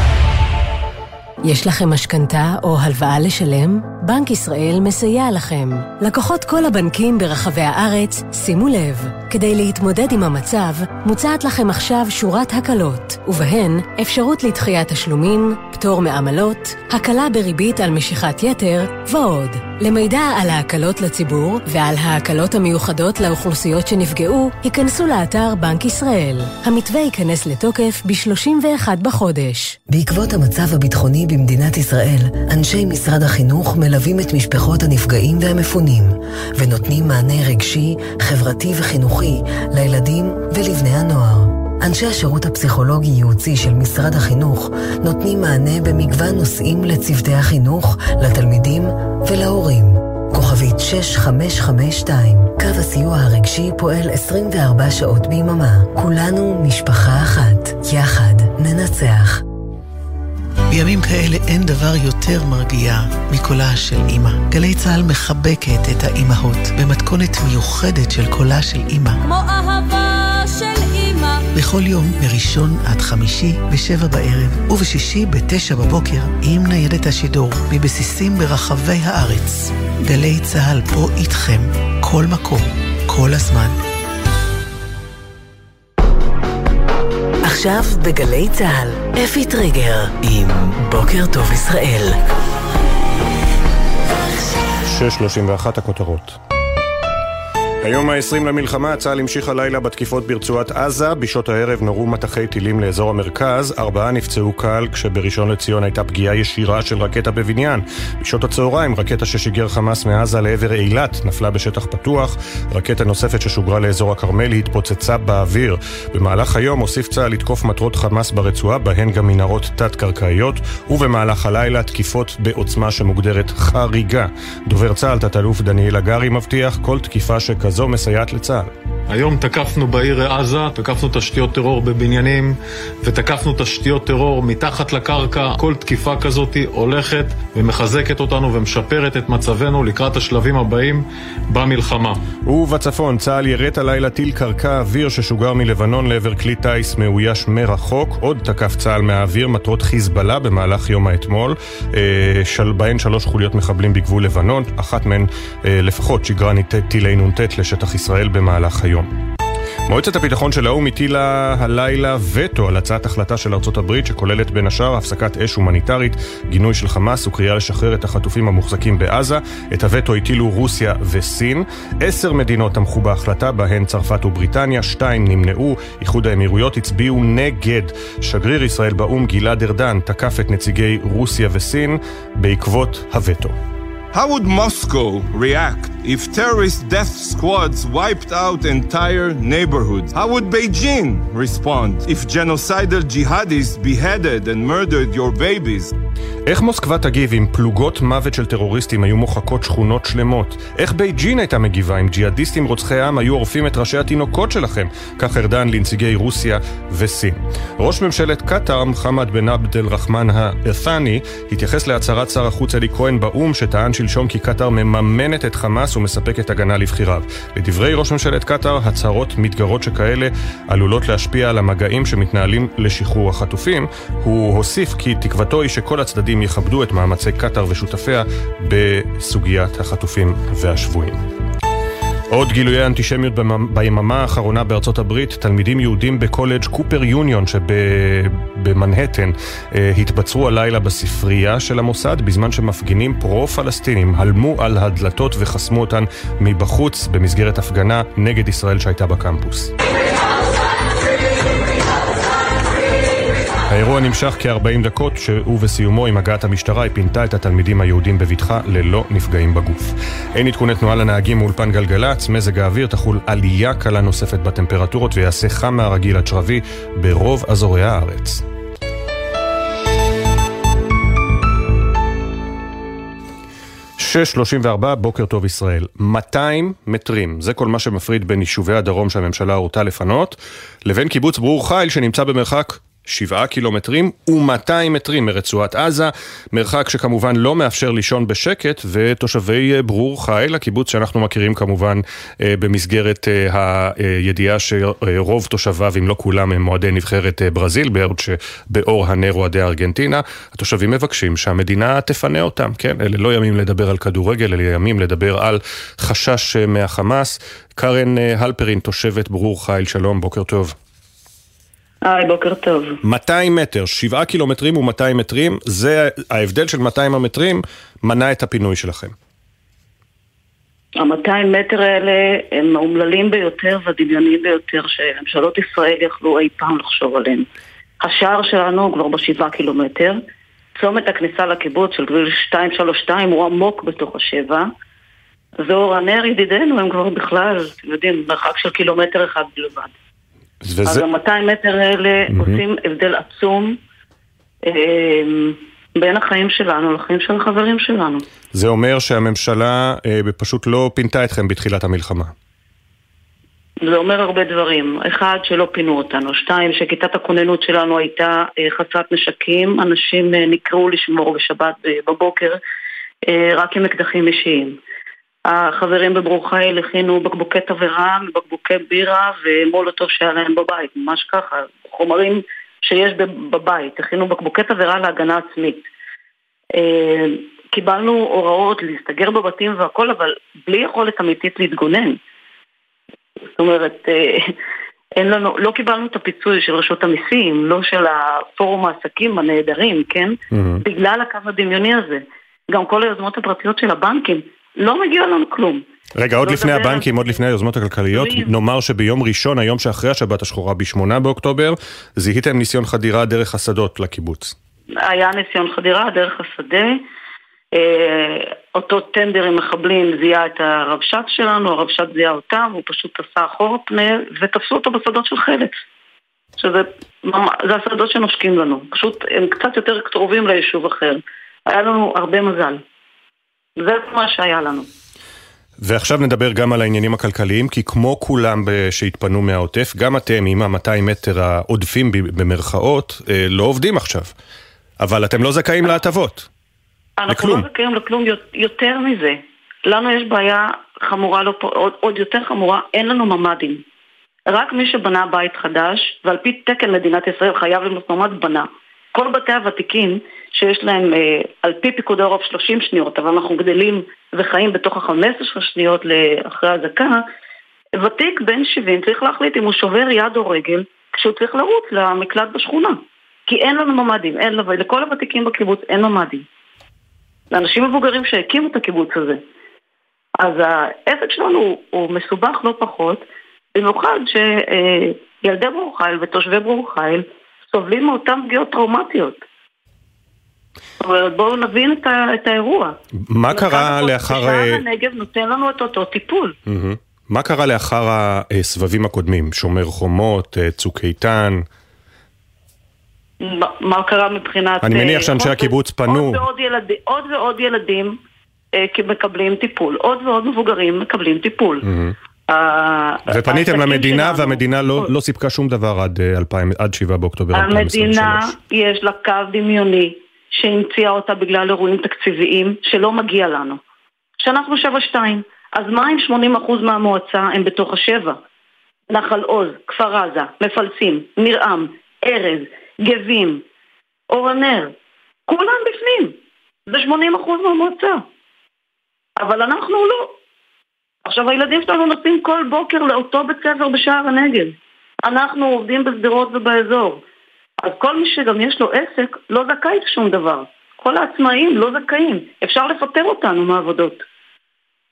Speaker 12: יש לכם משכנתה או הלוואה לשלם? בנק ישראל מסייע לכם. לקוחות כל הבנקים ברחבי הארץ, שימו לב, כדי להתמודד עם המצב, מוצעת לכם עכשיו שורת הקלות, ובהן אפשרות לדחיית תשלומים, פטור מעמלות, הקלה בריבית על משיכת יתר ועוד. למידע על ההקלות לציבור ועל ההקלות המיוחדות לאוכלוסיות שנפגעו, היכנסו לאתר בנק ישראל. המתווה ייכנס לתוקף ב-31 בחודש.
Speaker 6: בעקבות המצב הביטחוני במדינת ישראל, אנשי משרד החינוך מלווים את משפחות הנפגעים והמפונים, ונותנים מענה רגשי, חברתי וחינוכי לילדים ולבני הנוער. אנשי השירות הפסיכולוגי-ייעוצי של משרד החינוך נותנים מענה במגוון נושאים לצוותי החינוך, לתלמידים ולהורים. כוכבית 6552, קו הסיוע הרגשי פועל 24 שעות ביממה. כולנו משפחה אחת. יחד ננצח.
Speaker 13: בימים כאלה אין דבר יותר מרגיע מקולה של אימא. גלי צה"ל מחבקת את האימהות במתכונת מיוחדת של קולה של אימא.
Speaker 14: כמו אהבה של אימא.
Speaker 13: בכל יום, מראשון עד חמישי, בשבע בערב, ובשישי בתשע בבוקר, עם ניידת השידור, מבסיסים ברחבי הארץ. גלי צה"ל פה איתכם, כל מקום, כל הזמן.
Speaker 12: עכשיו בגלי צה"ל, אפי טריגר עם בוקר טוב ישראל.
Speaker 1: 6.31 הכותרות. היום ה-20 למלחמה, צה"ל המשיך הלילה בתקיפות ברצועת עזה. בשעות הערב נורו מטחי טילים לאזור המרכז. ארבעה נפצעו קל, כשבראשון לציון הייתה פגיעה ישירה של רקטה בבניין. בשעות הצהריים, רקטה ששיגר חמאס מעזה לעבר אילת נפלה בשטח פתוח. רקטה נוספת ששוגרה לאזור הכרמל התפוצצה באוויר. במהלך היום הוסיף צה"ל לתקוף מטרות חמאס ברצועה, בהן גם מנהרות תת-קרקעיות, ובמהלך הלילה תקיפות בעוצמה שמוגדרת חריגה. דובר צה"ל, תת-אלוף דניאל הגרי, מבטיח כל תקיפה שכזו זו מסייעת לצה"ל.
Speaker 2: היום תקפנו בעיר עזה, תקפנו תשתיות טרור בבניינים ותקפנו תשתיות טרור מתחת לקרקע. כל תקיפה כזאת הולכת ומחזקת אותנו ומשפרת את מצבנו לקראת השלבים הבאים במלחמה.
Speaker 1: ובצפון, צה"ל ירט הלילה טיל קרקע אוויר ששוגר מלבנון לעבר כלי טיס מאויש מרחוק. עוד תקף צה"ל מהאוויר מטרות חיזבאללה במהלך יום האתמול. של... בהן שלוש חוליות מחבלים בגבול לבנון, אחת מהן לפחות שיגרה טילי נ"ט לשטח ישראל במהלך היום. מועצת הביטחון של האו"ם הטילה הלילה וטו על הצעת החלטה של ארצות הברית שכוללת בין השאר הפסקת אש הומניטרית, גינוי של חמאס וקריאה לשחרר את החטופים המוחזקים בעזה. את הווטו הטילו רוסיה וסין. עשר מדינות תמכו בהחלטה, בהן צרפת ובריטניה, שתיים נמנעו, איחוד האמירויות הצביעו נגד. שגריר ישראל באו"ם גלעד ארדן תקף את נציגי רוסיה וסין בעקבות הווטו.
Speaker 4: How would Moscow react if terrorist death squads wiped out entire neighborhoods? How would Beijing respond if genocidal jihadis beheaded and murdered your babies?
Speaker 1: איך מוסקבה תגיב אם פלוגות מוות של טרוריסטים היו מוחקות שכונות שלמות? איך בייג'ין הייתה מגיבה אם ג'יהאדיסטים רוצחי העם היו עורפים את ראשי התינוקות שלכם? כך ארדן לנציגי רוסיה וסין. ראש ממשלת קטאר, מוחמד בן עבד אל-רחמן א-ת'אני, התייחס להצהרת שר החוץ אלי כהן באו"ם, שטען שלשום כי קטאר מממנת את חמאס ומספקת הגנה לבחיריו. לדברי ראש ממשלת קטאר, הצהרות מתגרות שכאלה עלולות להשפיע על המגעים שמתנהלים לשחרור החטופים. הוא הוסיף כי תקוותו היא שכל הצדדים יכבדו את מאמצי קטאר ושותפיה בסוגיית החטופים והשבויים. עוד גילויי אנטישמיות ביממה האחרונה בארצות הברית, תלמידים יהודים בקולג' קופר יוניון שבמנהטן התבצרו הלילה בספרייה של המוסד בזמן שמפגינים פרו-פלסטינים הלמו על הדלתות וחסמו אותן מבחוץ במסגרת הפגנה נגד ישראל שהייתה בקמפוס. האירוע נמשך כ-40 דקות, ובסיומו עם הגעת המשטרה היא פינתה את התלמידים היהודים בבטחה ללא נפגעים בגוף. אין עדכוני תנועה לנהגים מאולפן גלגלצ, מזג האוויר תחול עלייה קלה נוספת בטמפרטורות ויעשה חם מהרגיל עד שרבי ברוב אזורי הארץ. שש שלושים וארבע, בוקר טוב ישראל. 200 מטרים, זה כל מה שמפריד בין יישובי הדרום שהממשלה הורתה לפנות, לבין קיבוץ ברור חיל שנמצא במרחק שבעה קילומטרים ו-200 מטרים מרצועת עזה, מרחק שכמובן לא מאפשר לישון בשקט, ותושבי אה, ברור חיל, הקיבוץ שאנחנו מכירים כמובן אה, במסגרת הידיעה שרוב תושביו, אם לא כולם, הם אוהדי נבחרת ברזיל, בעוד שבאור הנר אוהדי ארגנטינה, התושבים מבקשים שהמדינה תפנה אותם, כן? אלה לא ימים לדבר על כדורגל, אלה ימים לדבר על חשש מהחמאס. קארן הלפרין, תושבת ברור חיל, שלום, בוקר טוב.
Speaker 15: היי, בוקר טוב.
Speaker 1: 200 מטר, 7 קילומטרים ו-200 מטרים, זה ההבדל של 200 המטרים מנע את הפינוי שלכם.
Speaker 15: ה-200 מטר האלה הם האומללים ביותר והדמיוניים ביותר שממשלות ישראל יכלו אי פעם לחשוב עליהם. השער שלנו הוא כבר בשבעה קילומטר, צומת הכניסה לקיבוץ של גביל 232 הוא עמוק בתוך השבע, ואור הנר ידידינו הם כבר בכלל, אתם יודעים, מרחק של קילומטר אחד בלבד. וזה... אז ה-200 מטר האלה mm-hmm. עושים הבדל עצום אה, בין החיים שלנו לחיים של החברים שלנו.
Speaker 1: זה אומר שהממשלה אה, פשוט לא פינתה אתכם בתחילת המלחמה.
Speaker 15: זה אומר הרבה דברים. אחד, שלא פינו אותנו. שתיים, שכיתת הכוננות שלנו הייתה אה, חסרת נשקים. אנשים אה, נקראו לשמור בשבת אה, בבוקר אה, רק עם אקדחים אישיים. החברים בברור חיל הכינו בקבוקי תבערה, בקבוקי בירה ומולוטוב שהיה להם בבית, ממש ככה, חומרים שיש בבית, הכינו בקבוקי תבערה להגנה עצמית. אה, קיבלנו הוראות להסתגר בבתים והכל, אבל בלי יכולת אמיתית להתגונן. זאת אומרת, אה, אין לנו, לא קיבלנו את הפיצוי של רשות המיסים, לא של הפורום העסקים הנהדרים, כן? Mm-hmm. בגלל הקו הדמיוני הזה. גם כל היוזמות הפרטיות של הבנקים, לא מגיע לנו כלום.
Speaker 1: רגע, עוד לא לפני הבנקים, עוד לפני היוזמות הכלכליות, נאמר שביום ראשון, היום שאחרי השבת השחורה, ב-8 באוקטובר, זיהיתם ניסיון חדירה דרך השדות לקיבוץ.
Speaker 15: היה ניסיון חדירה דרך השדה. אה, אותו טנדר עם מחבלים זיהה את הרבש"ץ שלנו, הרבש"ץ זיהה אותם, הוא פשוט עשה אחורה פנה ותפסו אותו בשדות של חלץ. שזה זה השדות שנושקים לנו. פשוט הם קצת יותר קרובים ליישוב אחר. היה לנו הרבה מזל. זה מה שהיה לנו.
Speaker 1: ועכשיו נדבר גם על העניינים הכלכליים, כי כמו כולם שהתפנו מהעוטף, גם אתם עם ה-200 מטר העודפים במרכאות, אה, לא עובדים עכשיו. אבל אתם לא זכאים להטבות.
Speaker 15: אנחנו לכלום. לא זכאים לכלום יותר מזה. לנו יש בעיה חמורה, לא, עוד, עוד יותר חמורה, אין לנו ממ"דים. רק מי שבנה בית חדש, ועל פי תקן מדינת ישראל חייב לבנות ממ"ד, בנה. כל בתי הוותיקים שיש להם אה, על פי פיקוד העורף 30 שניות, אבל אנחנו גדלים וחיים בתוך ה-15 שניות אחרי אזעקה, ותיק בן 70 צריך להחליט אם הוא שובר יד או רגל כשהוא צריך לרוץ למקלט בשכונה. כי אין לנו ממ"דים, אין לנו, לכל הוותיקים בקיבוץ אין ממ"דים. לאנשים מבוגרים שהקימו את הקיבוץ הזה. אז העסק שלנו הוא, הוא מסובך לא פחות, במיוחד שילדי ברור חיל ותושבי ברור חיל סובלים מאותן פגיעות טראומטיות. אומרת, בואו נבין את, ה, את האירוע.
Speaker 1: מה קרה לאחר... שער
Speaker 15: אה, הנגב נותן לנו את אותו טיפול.
Speaker 1: מה קרה לאחר הסבבים הקודמים? שומר חומות, אה, צוק איתן?
Speaker 15: מה קרה מבחינת...
Speaker 1: אני מניח אה, שאנשי הקיבוץ פנו.
Speaker 15: עוד ועוד, ילד, עוד, ועוד ילדים מקבלים טיפול, עוד ועוד מבוגרים מקבלים טיפול.
Speaker 1: ופניתם למדינה והמדינה לא, לא סיפקה שום דבר עד, 2000, עד 7 באוקטובר
Speaker 15: 2023. המדינה יש לה קו דמיוני שהמציאה אותה בגלל אירועים תקציביים שלא מגיע לנו. שאנחנו 7-2, אז מה אם 80% מהמועצה הם בתוך השבע? נחל עוז, כפר עזה, מפלסים, נרעם, ארז, גבים, אור הנר, כולם בפנים. זה 80% מהמועצה. אבל אנחנו לא. עכשיו הילדים שלנו נוסעים כל בוקר לאותו בית ספר בשער הנגב. אנחנו עובדים בשדרות ובאזור. אז כל מי שגם יש לו עסק לא זכאי לשום דבר. כל העצמאים לא זכאים. אפשר לפטר אותנו מהעבודות.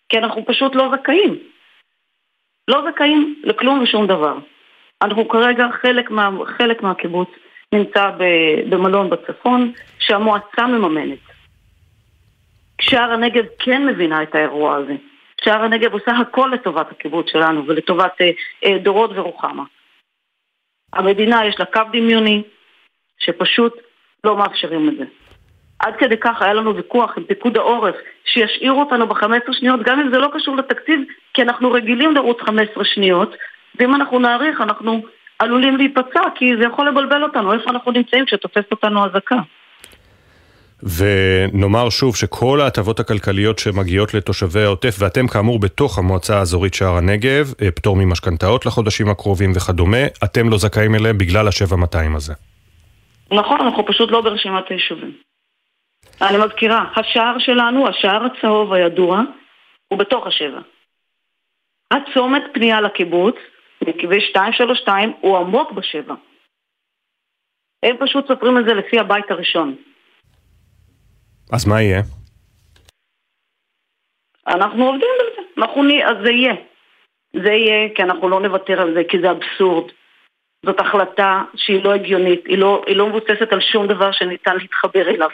Speaker 15: כי אנחנו פשוט לא זכאים. לא זכאים לכלום ושום דבר. אנחנו כרגע, חלק, מה, חלק מהקיבוץ נמצא במלון בצפון, שהמועצה מממנת. שער הנגב כן מבינה את האירוע הזה. שער הנגב עושה הכל לטובת הקיבוץ שלנו ולטובת אה, אה, דורות ורוחמה. המדינה יש לה קו דמיוני, שפשוט לא מאפשרים את זה. עד כדי כך היה לנו ויכוח עם פיקוד העורף שישאירו אותנו ב-15 שניות גם אם זה לא קשור לתקציב כי אנחנו רגילים לרוץ 15 שניות ואם אנחנו נאריך אנחנו עלולים להיפצע, כי זה יכול לבלבל אותנו, איפה אנחנו נמצאים כשתופס אותנו אזעקה.
Speaker 1: ונאמר שוב שכל ההטבות הכלכליות שמגיעות לתושבי העוטף, ואתם כאמור בתוך המועצה האזורית שער הנגב, אה, פטור ממשכנתאות לחודשים הקרובים וכדומה, אתם לא זכאים אליהם בגלל ה-7200 הזה.
Speaker 15: נכון, אנחנו פשוט לא ברשימת היישובים. אני מזכירה, השער שלנו, השער הצהוב הידוע, הוא בתוך השבע. הצומת פנייה לקיבוץ, בכביש 232, הוא עמוק בשבע. הם פשוט סופרים את זה לפי הבית הראשון.
Speaker 1: אז מה יהיה?
Speaker 15: אנחנו עובדים על זה, אנחנו נ... אז זה יהיה. זה יהיה, כי אנחנו לא נוותר על זה, כי זה אבסורד. זאת החלטה שהיא לא הגיונית, היא לא, היא לא מבוססת על שום דבר שניתן להתחבר אליו.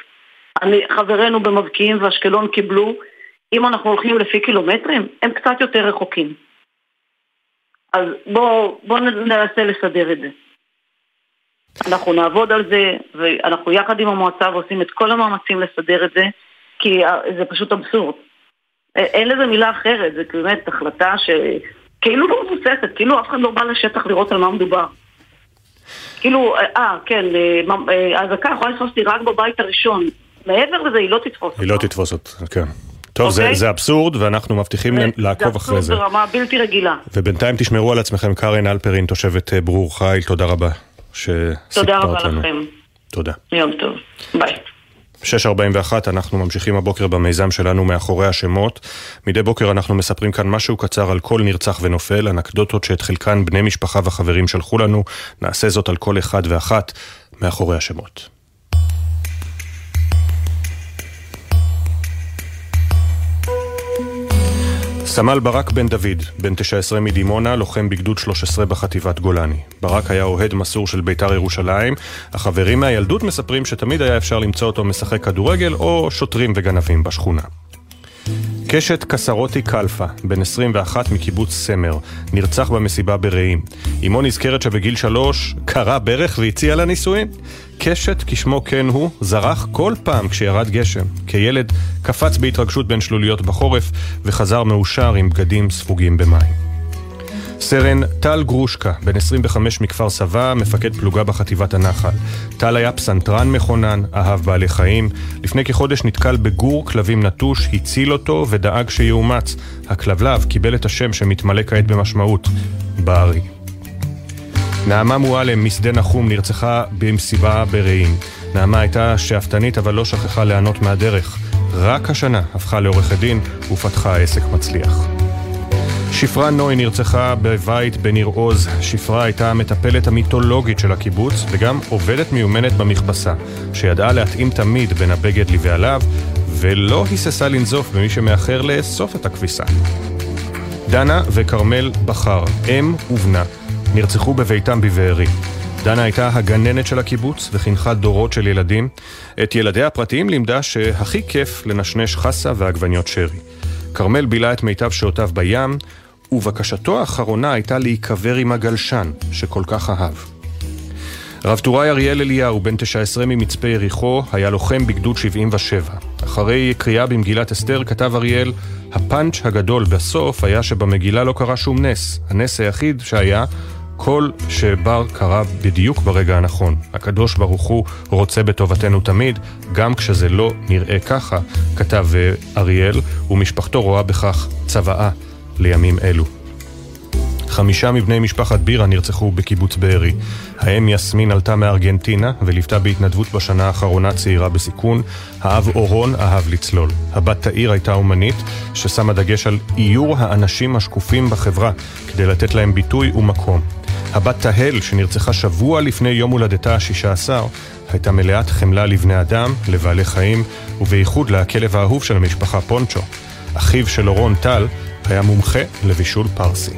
Speaker 15: אני, חברינו במבקיעים ואשקלון קיבלו, אם אנחנו הולכים לפי קילומטרים, הם קצת יותר רחוקים. אז בואו בוא ננסה לסדר את זה. אנחנו נעבוד על זה, ואנחנו יחד עם המועצה ועושים את כל המאמצים לסדר את זה, כי זה פשוט אבסורד. אין לזה מילה אחרת, זה באמת החלטה שכאילו לא מבוססת, כאילו אף אחד לא בא לשטח לראות על מה מדובר. כאילו, אה, כן, האזעקה אה, יכולה לתפוס אותי רק בבית הראשון. מעבר לזה היא לא תתפוס
Speaker 1: אותך. היא לא תתפוס אותך, כן. טוב, okay. זה, אוקיי? זה אבסורד, ואנחנו מבטיחים לעקוב אחרי זה.
Speaker 15: זה אבסורד ברמה בלתי רגילה.
Speaker 1: ובינתיים תשמרו על עצמכם, קארן אלפרין, תושבת אה, ברור חיל, תודה רבה
Speaker 15: שסיפרת לנו. תודה רבה לכם.
Speaker 1: תודה.
Speaker 15: יום טוב, ביי.
Speaker 1: 6.41, אנחנו ממשיכים הבוקר במיזם שלנו מאחורי השמות. מדי בוקר אנחנו מספרים כאן משהו קצר על כל נרצח ונופל, אנקדוטות שאת חלקן בני משפחה וחברים שלחו לנו. נעשה זאת על כל אחד ואחת מאחורי השמות. סמל ברק בן דוד, בן 19 מדימונה, לוחם בגדוד 13 בחטיבת גולני. ברק היה אוהד מסור של בית"ר ירושלים, החברים מהילדות מספרים שתמיד היה אפשר למצוא אותו משחק כדורגל או שוטרים וגנבים בשכונה. קשת קסרוטי קלפה, בן 21 מקיבוץ סמר, נרצח במסיבה ברעים. אמו נזכרת שבגיל שלוש קרע ברך והציע לה נישואין. קשת, כשמו כן הוא, זרח כל פעם כשירד גשם. כילד קפץ בהתרגשות בין שלוליות בחורף וחזר מאושר עם בגדים ספוגים במים. סרן טל גרושקה, בן 25 מכפר סבא, מפקד פלוגה בחטיבת הנחל. טל היה פסנתרן מכונן, אהב בעלי חיים. לפני כחודש נתקל בגור כלבים נטוש, הציל אותו ודאג שיאומץ. הכלבלב קיבל את השם שמתמלא כעת במשמעות, בארי. נעמה מועלם משדה נחום נרצחה במסיבה ברעים. נעמה הייתה שאפתנית אבל לא שכחה ליהנות מהדרך. רק השנה הפכה לעורכת דין ופתחה עסק מצליח. שפרה נוי נרצחה בבית בניר עוז. שפרה הייתה המטפלת המיתולוגית של הקיבוץ וגם עובדת מיומנת במכבסה, שידעה להתאים תמיד בין הבגד לבעליו, ולא היססה לנזוף במי שמאחר לאסוף את הכביסה. דנה וכרמל בכר, אם ובנה, נרצחו בביתם בבארי. דנה הייתה הגננת של הקיבוץ וחינכה דורות של ילדים. את ילדיה הפרטיים לימדה שהכי כיף לנשנש חסה ועגבניות שרי. כרמל בילה את מיטב שעותיו בים, ובקשתו האחרונה הייתה להיקבר עם הגלשן, שכל כך אהב. רב טוראי אריאל אליהו, בן 19 ממצפה יריחו, היה לוחם בגדוד 77. אחרי קריאה במגילת אסתר כתב אריאל, הפאנץ' הגדול בסוף היה שבמגילה לא קרה שום נס. הנס היחיד שהיה, כל שבר קרה בדיוק ברגע הנכון. הקדוש ברוך הוא רוצה בטובתנו תמיד, גם כשזה לא נראה ככה, כתב אה, אריאל, ומשפחתו רואה בכך צוואה לימים אלו. חמישה מבני משפחת בירה נרצחו בקיבוץ בארי. האם יסמין עלתה מארגנטינה וליוותה בהתנדבות בשנה האחרונה צעירה בסיכון. האב אורון אהב לצלול. הבת תאיר הייתה אומנית ששמה דגש על איור האנשים השקופים בחברה כדי לתת להם ביטוי ומקום. הבת תהל, שנרצחה שבוע לפני יום הולדתה השישה עשר, הייתה מלאת חמלה לבני אדם, לבעלי חיים, ובייחוד לכלב האהוב של המשפחה פונצ'ו. אחיו של אורון טל היה מומחה לבישול פרסי.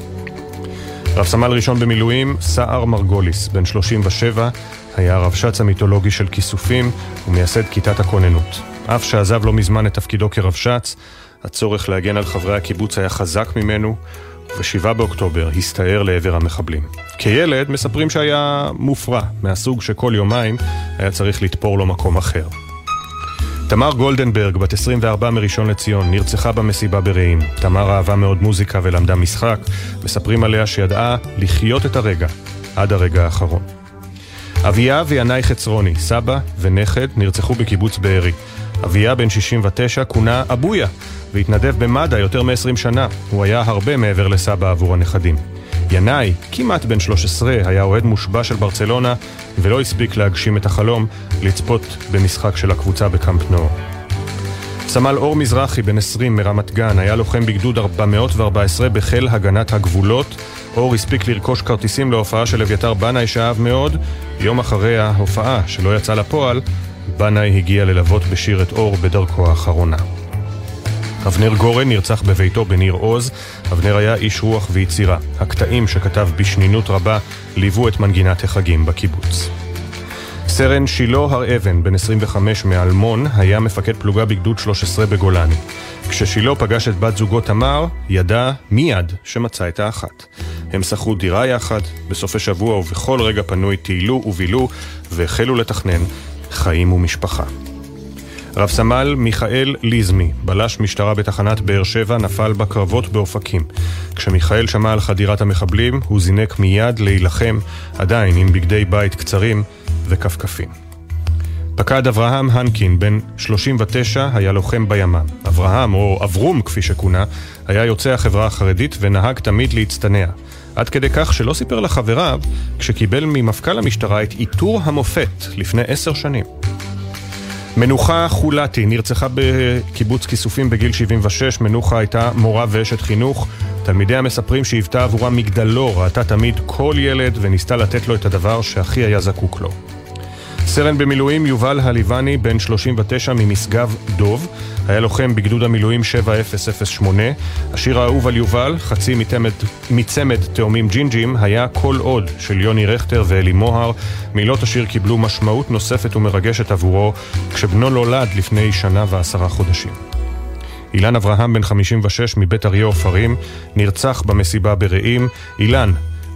Speaker 1: רב סמל ראשון במילואים, סער מרגוליס, בן 37, היה הרבש"ץ המיתולוגי של כיסופים ומייסד כיתת הכוננות. אף שעזב לא מזמן את תפקידו כרבש"ץ, הצורך להגן על חברי הקיבוץ היה חזק ממנו, וב-7 באוקטובר הסתער לעבר המחבלים. כילד מספרים שהיה מופרע, מהסוג שכל יומיים היה צריך לתפור לו מקום אחר. תמר גולדנברג, בת 24 מראשון לציון, נרצחה במסיבה ברעים. תמר אהבה מאוד מוזיקה ולמדה משחק. מספרים עליה שידעה לחיות את הרגע, עד הרגע האחרון. אביה וינאי חצרוני, סבא ונכד, נרצחו בקיבוץ בארי. אביה, בן 69, כונה אבויה, והתנדב במד"א יותר מ-20 שנה. הוא היה הרבה מעבר לסבא עבור הנכדים. ינאי, כמעט בן 13, היה אוהד מושבע של ברצלונה, ולא הספיק להגשים את החלום לצפות במשחק של הקבוצה בקמפ נור. סמל אור מזרחי, בן 20 מרמת גן, היה לוחם בגדוד 414 בחיל הגנת הגבולות. אור הספיק לרכוש כרטיסים להופעה של אביתר בנאי שאהב מאוד. יום אחרי ההופעה, שלא יצא לפועל, בנאי הגיע ללוות בשיר את אור בדרכו האחרונה. אבנר גורן נרצח בביתו בניר עוז. אבנר היה איש רוח ויצירה. הקטעים שכתב בשנינות רבה ליוו את מנגינת החגים בקיבוץ. סרן שילה הר אבן, בן 25 מאלמון, היה מפקד פלוגה בגדוד 13 בגולני. כששילה פגש את בת זוגו תמר, ידע מיד שמצא את האחת. הם שכרו דירה יחד, בסופי שבוע ובכל רגע פנוי טיילו ובילו, והחלו לתכנן חיים ומשפחה. רב סמל מיכאל ליזמי, בלש משטרה בתחנת באר שבע, נפל בקרבות באופקים. כשמיכאל שמע על חדירת המחבלים, הוא זינק מיד להילחם, עדיין עם בגדי בית קצרים וכפכפים. פקד אברהם הנקין, בן 39, היה לוחם בימ"מ. אברהם, או אברום כפי שכונה, היה יוצא החברה החרדית ונהג תמיד להצטנע. עד כדי כך שלא סיפר לחבריו כשקיבל ממפכ"ל המשטרה את עיטור המופת לפני עשר שנים. מנוחה חולתי נרצחה בקיבוץ כיסופים בגיל 76, מנוחה הייתה מורה ואשת חינוך. תלמידיה מספרים שהיוותה עבורה מגדלור, ראתה תמיד כל ילד וניסתה לתת לו את הדבר שהכי היה זקוק לו. סרן במילואים יובל הליבני, בן 39 ממשגב דוב, היה לוחם בגדוד המילואים 7008. השיר האהוב על יובל, חצי מתמד, מצמד תאומים ג'ינג'ים, היה כל עוד של יוני רכטר ואלי מוהר. מילות השיר קיבלו משמעות נוספת ומרגשת עבורו, כשבנו נולד לפני שנה ועשרה חודשים. אילן אברהם, בן 56 מבית אריה עופרים, נרצח במסיבה ברעים. אילן,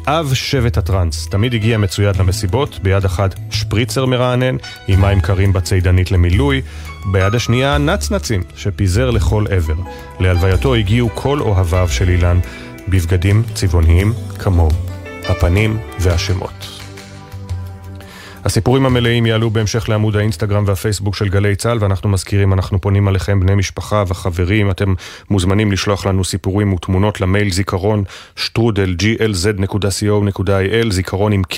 Speaker 1: אב שבט הטראנס, תמיד הגיע מצויד למסיבות, ביד אחת שפריצר מרענן, עם מים קרים בצידנית למילוי, ביד השנייה נצנצים, שפיזר לכל עבר. להלווייתו הגיעו כל אוהביו של אילן, בבגדים צבעוניים כמוהו, הפנים והשמות. הסיפורים המלאים יעלו בהמשך לעמוד האינסטגרם והפייסבוק של גלי צה"ל, ואנחנו מזכירים, אנחנו פונים עליכם, בני משפחה וחברים, אתם מוזמנים לשלוח לנו סיפורים ותמונות למייל זיכרון שטרודל glz.co.il, זיכרון עם K.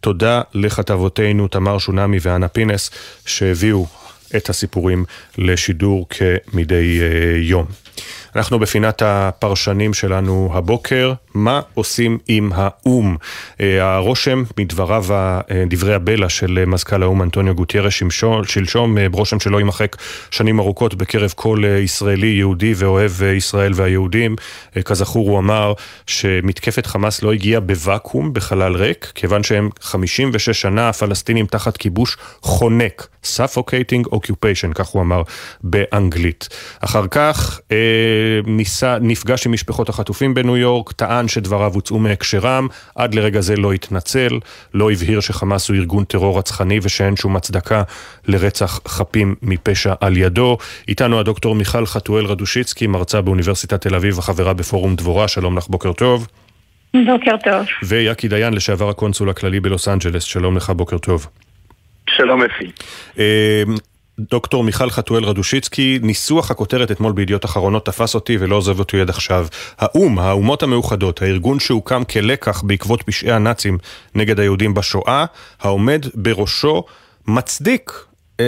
Speaker 1: תודה לכתבותינו תמר שונמי ואנה פינס, שהביאו את הסיפורים לשידור כמדי uh, יום. אנחנו בפינת הפרשנים שלנו הבוקר, מה עושים עם האו"ם? אה, הרושם מדבריו, דברי הבלע של מזכ"ל האו"ם אנטוניו גוטיירש שלשום, אה, רושם שלא יימחק שנים ארוכות בקרב כל אה, ישראלי, יהודי ואוהב ישראל והיהודים. כזכור הוא אמר שמתקפת חמאס לא הגיעה בוואקום, בחלל ריק, כיוון שהם 56 שנה הפלסטינים תחת כיבוש חונק, suffocating occupation, כך הוא אמר באנגלית. אחר כך ניסה, נפגש עם משפחות החטופים בניו יורק, טען שדבריו הוצאו מהקשרם, עד לרגע זה לא התנצל, לא הבהיר שחמאס הוא ארגון טרור רצחני ושאין שום הצדקה לרצח חפים מפשע על ידו. איתנו הדוקטור מיכל חתואל רדושיצקי, מרצה באוניברסיטת תל אביב וחברה בפורום דבורה, שלום לך, בוקר טוב.
Speaker 16: בוקר טוב.
Speaker 1: יקי דיין, לשעבר הקונסול הכללי בלוס אנג'לס, שלום לך, בוקר טוב.
Speaker 17: שלום אפי.
Speaker 1: דוקטור מיכל חתואל רדושיצקי, ניסוח הכותרת אתמול בידיעות אחרונות תפס אותי ולא עוזב אותי עד עכשיו. האו"ם, האומות המאוחדות, הארגון שהוקם כלקח בעקבות פשעי הנאצים נגד היהודים בשואה, העומד בראשו מצדיק אה,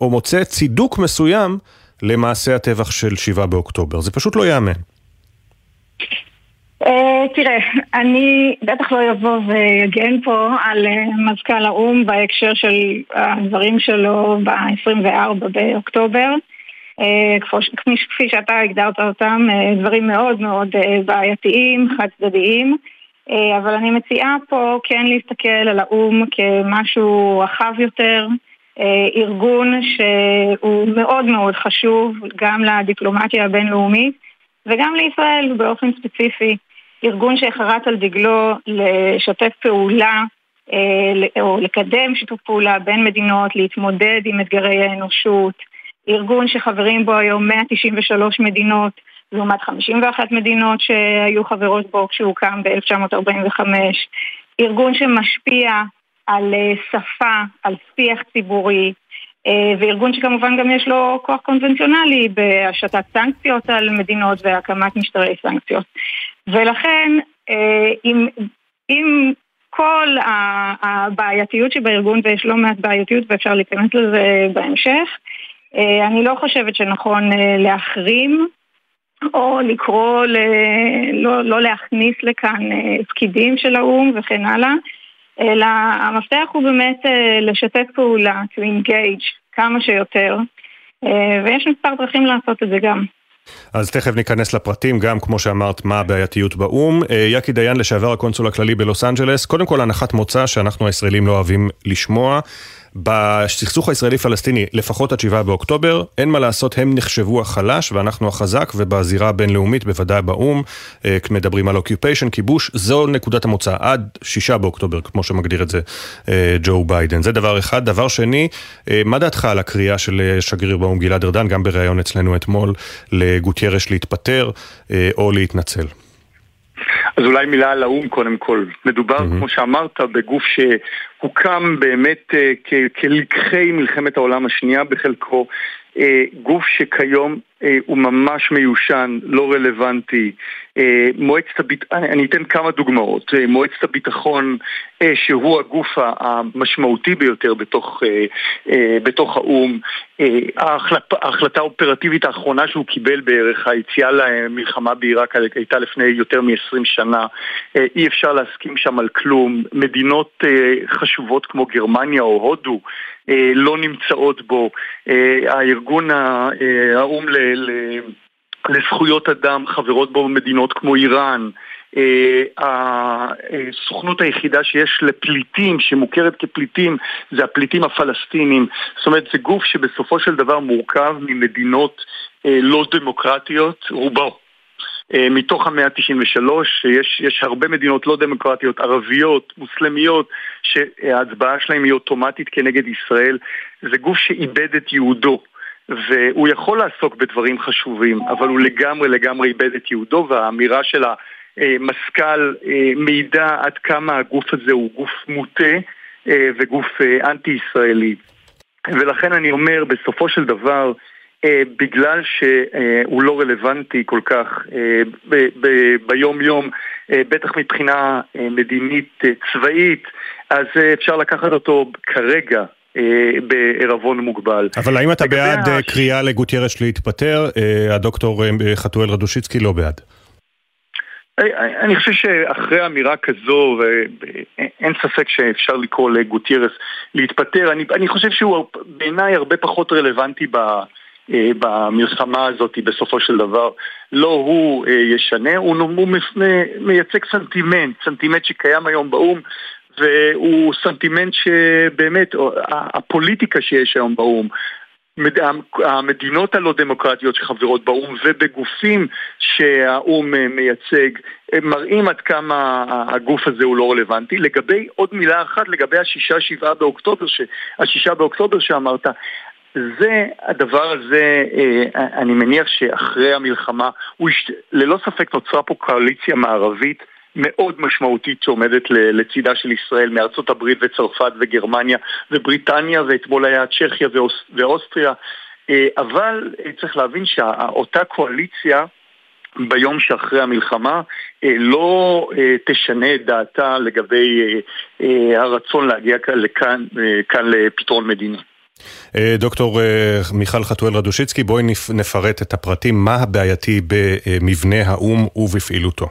Speaker 1: או מוצא צידוק מסוים למעשה הטבח של 7 באוקטובר. זה פשוט לא ייאמן.
Speaker 16: Uh, תראה, אני בטח לא אבוא ויגן פה על uh, מזכ"ל האו"ם בהקשר של הדברים שלו ב-24 באוקטובר. Uh, כפי שאתה הגדרת אותם, דברים מאוד מאוד בעייתיים, חד צדדיים. אבל אני מציעה פה כן להסתכל על האו"ם כמשהו רחב יותר, ארגון שהוא מאוד מאוד חשוב גם לדיפלומטיה הבינלאומית וגם לישראל באופן ספציפי. ארגון שחרט על דגלו לשתף פעולה אה, או לקדם שיתוף פעולה בין מדינות, להתמודד עם אתגרי האנושות, ארגון שחברים בו היום 193 מדינות, לעומת 51 מדינות שהיו חברות בו כשהוא קם ב-1945, ארגון שמשפיע על שפה, על שיח ציבורי, וארגון שכמובן גם יש לו כוח קונבנציונלי בהשתת סנקציות על מדינות והקמת משטרי סנקציות. ולכן, אם, אם כל הבעייתיות שבארגון, ויש לא מעט בעייתיות ואפשר להיכנס לזה בהמשך, אני לא חושבת שנכון להחרים או לקרוא, ל... לא, לא להכניס לכאן פקידים של האו"ם וכן הלאה, אלא המפתח הוא באמת לשתף פעולה, to engage כמה שיותר, ויש מספר דרכים לעשות את זה גם.
Speaker 1: אז תכף ניכנס לפרטים, גם כמו שאמרת, מה הבעייתיות באו"ם. יקי דיין, לשעבר הקונסול הכללי בלוס אנג'לס, קודם כל הנחת מוצא שאנחנו הישראלים לא אוהבים לשמוע. בסכסוך הישראלי-פלסטיני, לפחות עד 7 באוקטובר, אין מה לעשות, הם נחשבו החלש ואנחנו החזק, ובזירה הבינלאומית, בוודאי באו"ם, מדברים על occupation, כיבוש, זו נקודת המוצא, עד 6 באוקטובר, כמו שמגדיר את זה ג'ו ביידן. זה דבר אחד. דבר שני, מה דעתך על הקריאה של שגריר באו"ם גלעד ארדן, גם בריאיון אצלנו אתמול, לגוטיירש להתפטר או להתנצל?
Speaker 17: אז אולי מילה על האו"ם קודם כל. מדובר, mm-hmm. כמו שאמרת, בגוף שהוקם באמת אה, כלקחי מלחמת העולם השנייה בחלקו, אה, גוף שכיום uh, הוא ממש מיושן, לא רלוונטי. מועצת הביטחון, אני אתן כמה דוגמאות. מועצת הביטחון, שהוא הגוף המשמעותי ביותר בתוך, בתוך האו"ם, ההחלטה האופרטיבית האחרונה שהוא קיבל בערך, היציאה למלחמה בעיראק הייתה לפני יותר מ-20 שנה, אי אפשר להסכים שם על כלום. מדינות חשובות כמו גרמניה או הודו לא נמצאות בו. הארגון האו"ם ל... לזכויות אדם, חברות בו מדינות כמו איראן, הסוכנות היחידה שיש לפליטים, שמוכרת כפליטים, זה הפליטים הפלסטינים. זאת אומרת, זה גוף שבסופו של דבר מורכב ממדינות לא דמוקרטיות, רובו. מתוך המאה ה-93, יש, יש הרבה מדינות לא דמוקרטיות, ערביות, מוסלמיות, שההצבעה שלהם היא אוטומטית כנגד ישראל. זה גוף שאיבד את יהודו. והוא יכול לעסוק בדברים חשובים, אבל הוא לגמרי לגמרי איבד את יהודו, והאמירה של המזכ"ל מעידה עד כמה הגוף הזה הוא גוף מוטה וגוף אנטי-ישראלי. ולכן אני אומר, בסופו של דבר, בגלל שהוא לא רלוונטי כל כך ביום-יום, בטח מבחינה מדינית צבאית, אז אפשר לקחת אותו כרגע בעירבון מוגבל.
Speaker 1: אבל האם אתה בעד הש... קריאה לגוטיירש להתפטר? הדוקטור חתואל רדושיצקי לא בעד.
Speaker 17: אני חושב שאחרי אמירה כזו, ואין ספק שאפשר לקרוא לגוטיירס להתפטר, אני, אני חושב שהוא בעיניי הרבה פחות רלוונטי ב... במלחמה הזאת בסופו של דבר. לא הוא ישנה, הוא, הוא מייצג סנטימנט, סנטימנט שקיים היום באו"ם והוא סנטימנט שבאמת, הפוליטיקה שיש היום באו"ם, המדינות הלא דמוקרטיות שחברות באו"ם ובגופים שהאו"ם מייצג מראים עד כמה הגוף הזה הוא לא רלוונטי. לגבי, עוד מילה אחת לגבי השישה שבעה באוקטובר, השישה באוקטובר שאמרת, זה, הדבר הזה, אני מניח שאחרי המלחמה, יש, ללא ספק נוצרה פה קואליציה מערבית מאוד משמעותית שעומדת לצידה של ישראל מארצות הברית וצרפת וגרמניה ובריטניה ואתמול היה צ'כיה ואוסטריה אבל צריך להבין שאותה קואליציה ביום שאחרי המלחמה לא תשנה את דעתה לגבי הרצון להגיע לכאן, כאן לפתרון מדיני.
Speaker 1: דוקטור מיכל חתואל רדושיצקי, בואי נפרט את הפרטים, מה הבעייתי במבנה האו"ם ובפעילותו.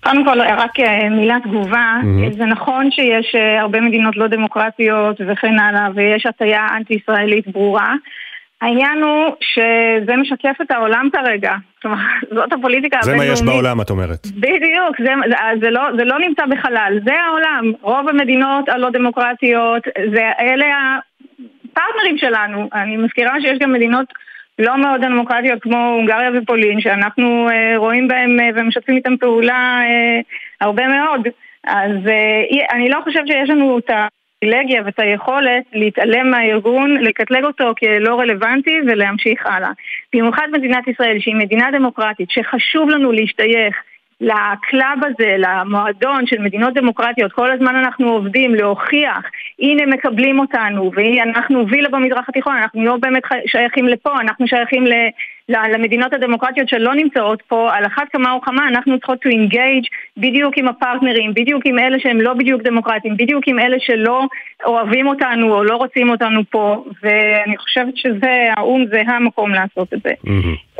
Speaker 16: קודם כל, רק מילה תגובה, mm-hmm. זה נכון שיש הרבה מדינות לא דמוקרטיות וכן הלאה, ויש הטיה אנטי-ישראלית ברורה. העניין הוא שזה משקף את העולם כרגע. כלומר, זאת הפוליטיקה
Speaker 1: הבינלאומית. זה מה יש בעולם, את אומרת.
Speaker 16: בדיוק, זה, זה, זה, לא, זה לא נמצא בחלל, זה העולם. רוב המדינות הלא דמוקרטיות, זה, אלה הפרטנרים שלנו. אני מזכירה שיש גם מדינות לא מאוד דמוקרטיות כמו הונגריה ופולין, שאנחנו אה, רואים בהם אה, ומשתפים איתם פעולה אה, הרבה מאוד. אז אה, אני לא חושבת שיש לנו את הפריבילגיה ואת היכולת להתעלם מהארגון, לקטלג אותו כלא רלוונטי ולהמשיך הלאה. במיוחד מדינת ישראל, שהיא מדינה דמוקרטית, שחשוב לנו להשתייך לקלאב הזה, למועדון של מדינות דמוקרטיות, כל הזמן אנחנו עובדים להוכיח, הנה מקבלים אותנו, ואנחנו וילה במזרח התיכון, אנחנו לא באמת שייכים לפה, אנחנו שייכים ל... למדינות הדמוקרטיות שלא נמצאות פה, על אחת כמה וכמה אנחנו צריכות to engage בדיוק עם הפרטנרים, בדיוק עם אלה שהם לא בדיוק דמוקרטיים, בדיוק עם אלה שלא אוהבים אותנו או לא רוצים אותנו פה, ואני חושבת שזה, האו"ם זה המקום לעשות את זה.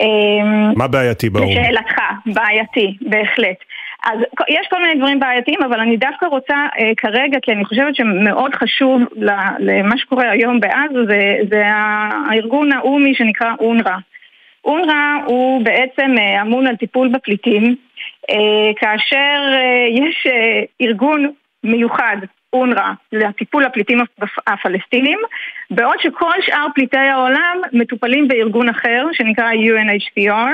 Speaker 1: אמ, מה בעייתי באו"ם?
Speaker 16: לשאלתך, בעייתי, בהחלט. אז יש כל מיני דברים בעייתיים, אבל אני דווקא רוצה אה, כרגע, כי אני חושבת שמאוד חשוב למה שקורה היום בעזה, זה, זה הארגון האומי שנקרא אונר"א. אונר"א הוא בעצם אה, אמון על טיפול בפליטים, אה, כאשר אה, יש ארגון מיוחד, אונר"א, לטיפול הפליטים הפלסטינים, בעוד שכל שאר פליטי העולם מטופלים בארגון אחר שנקרא UNHCR,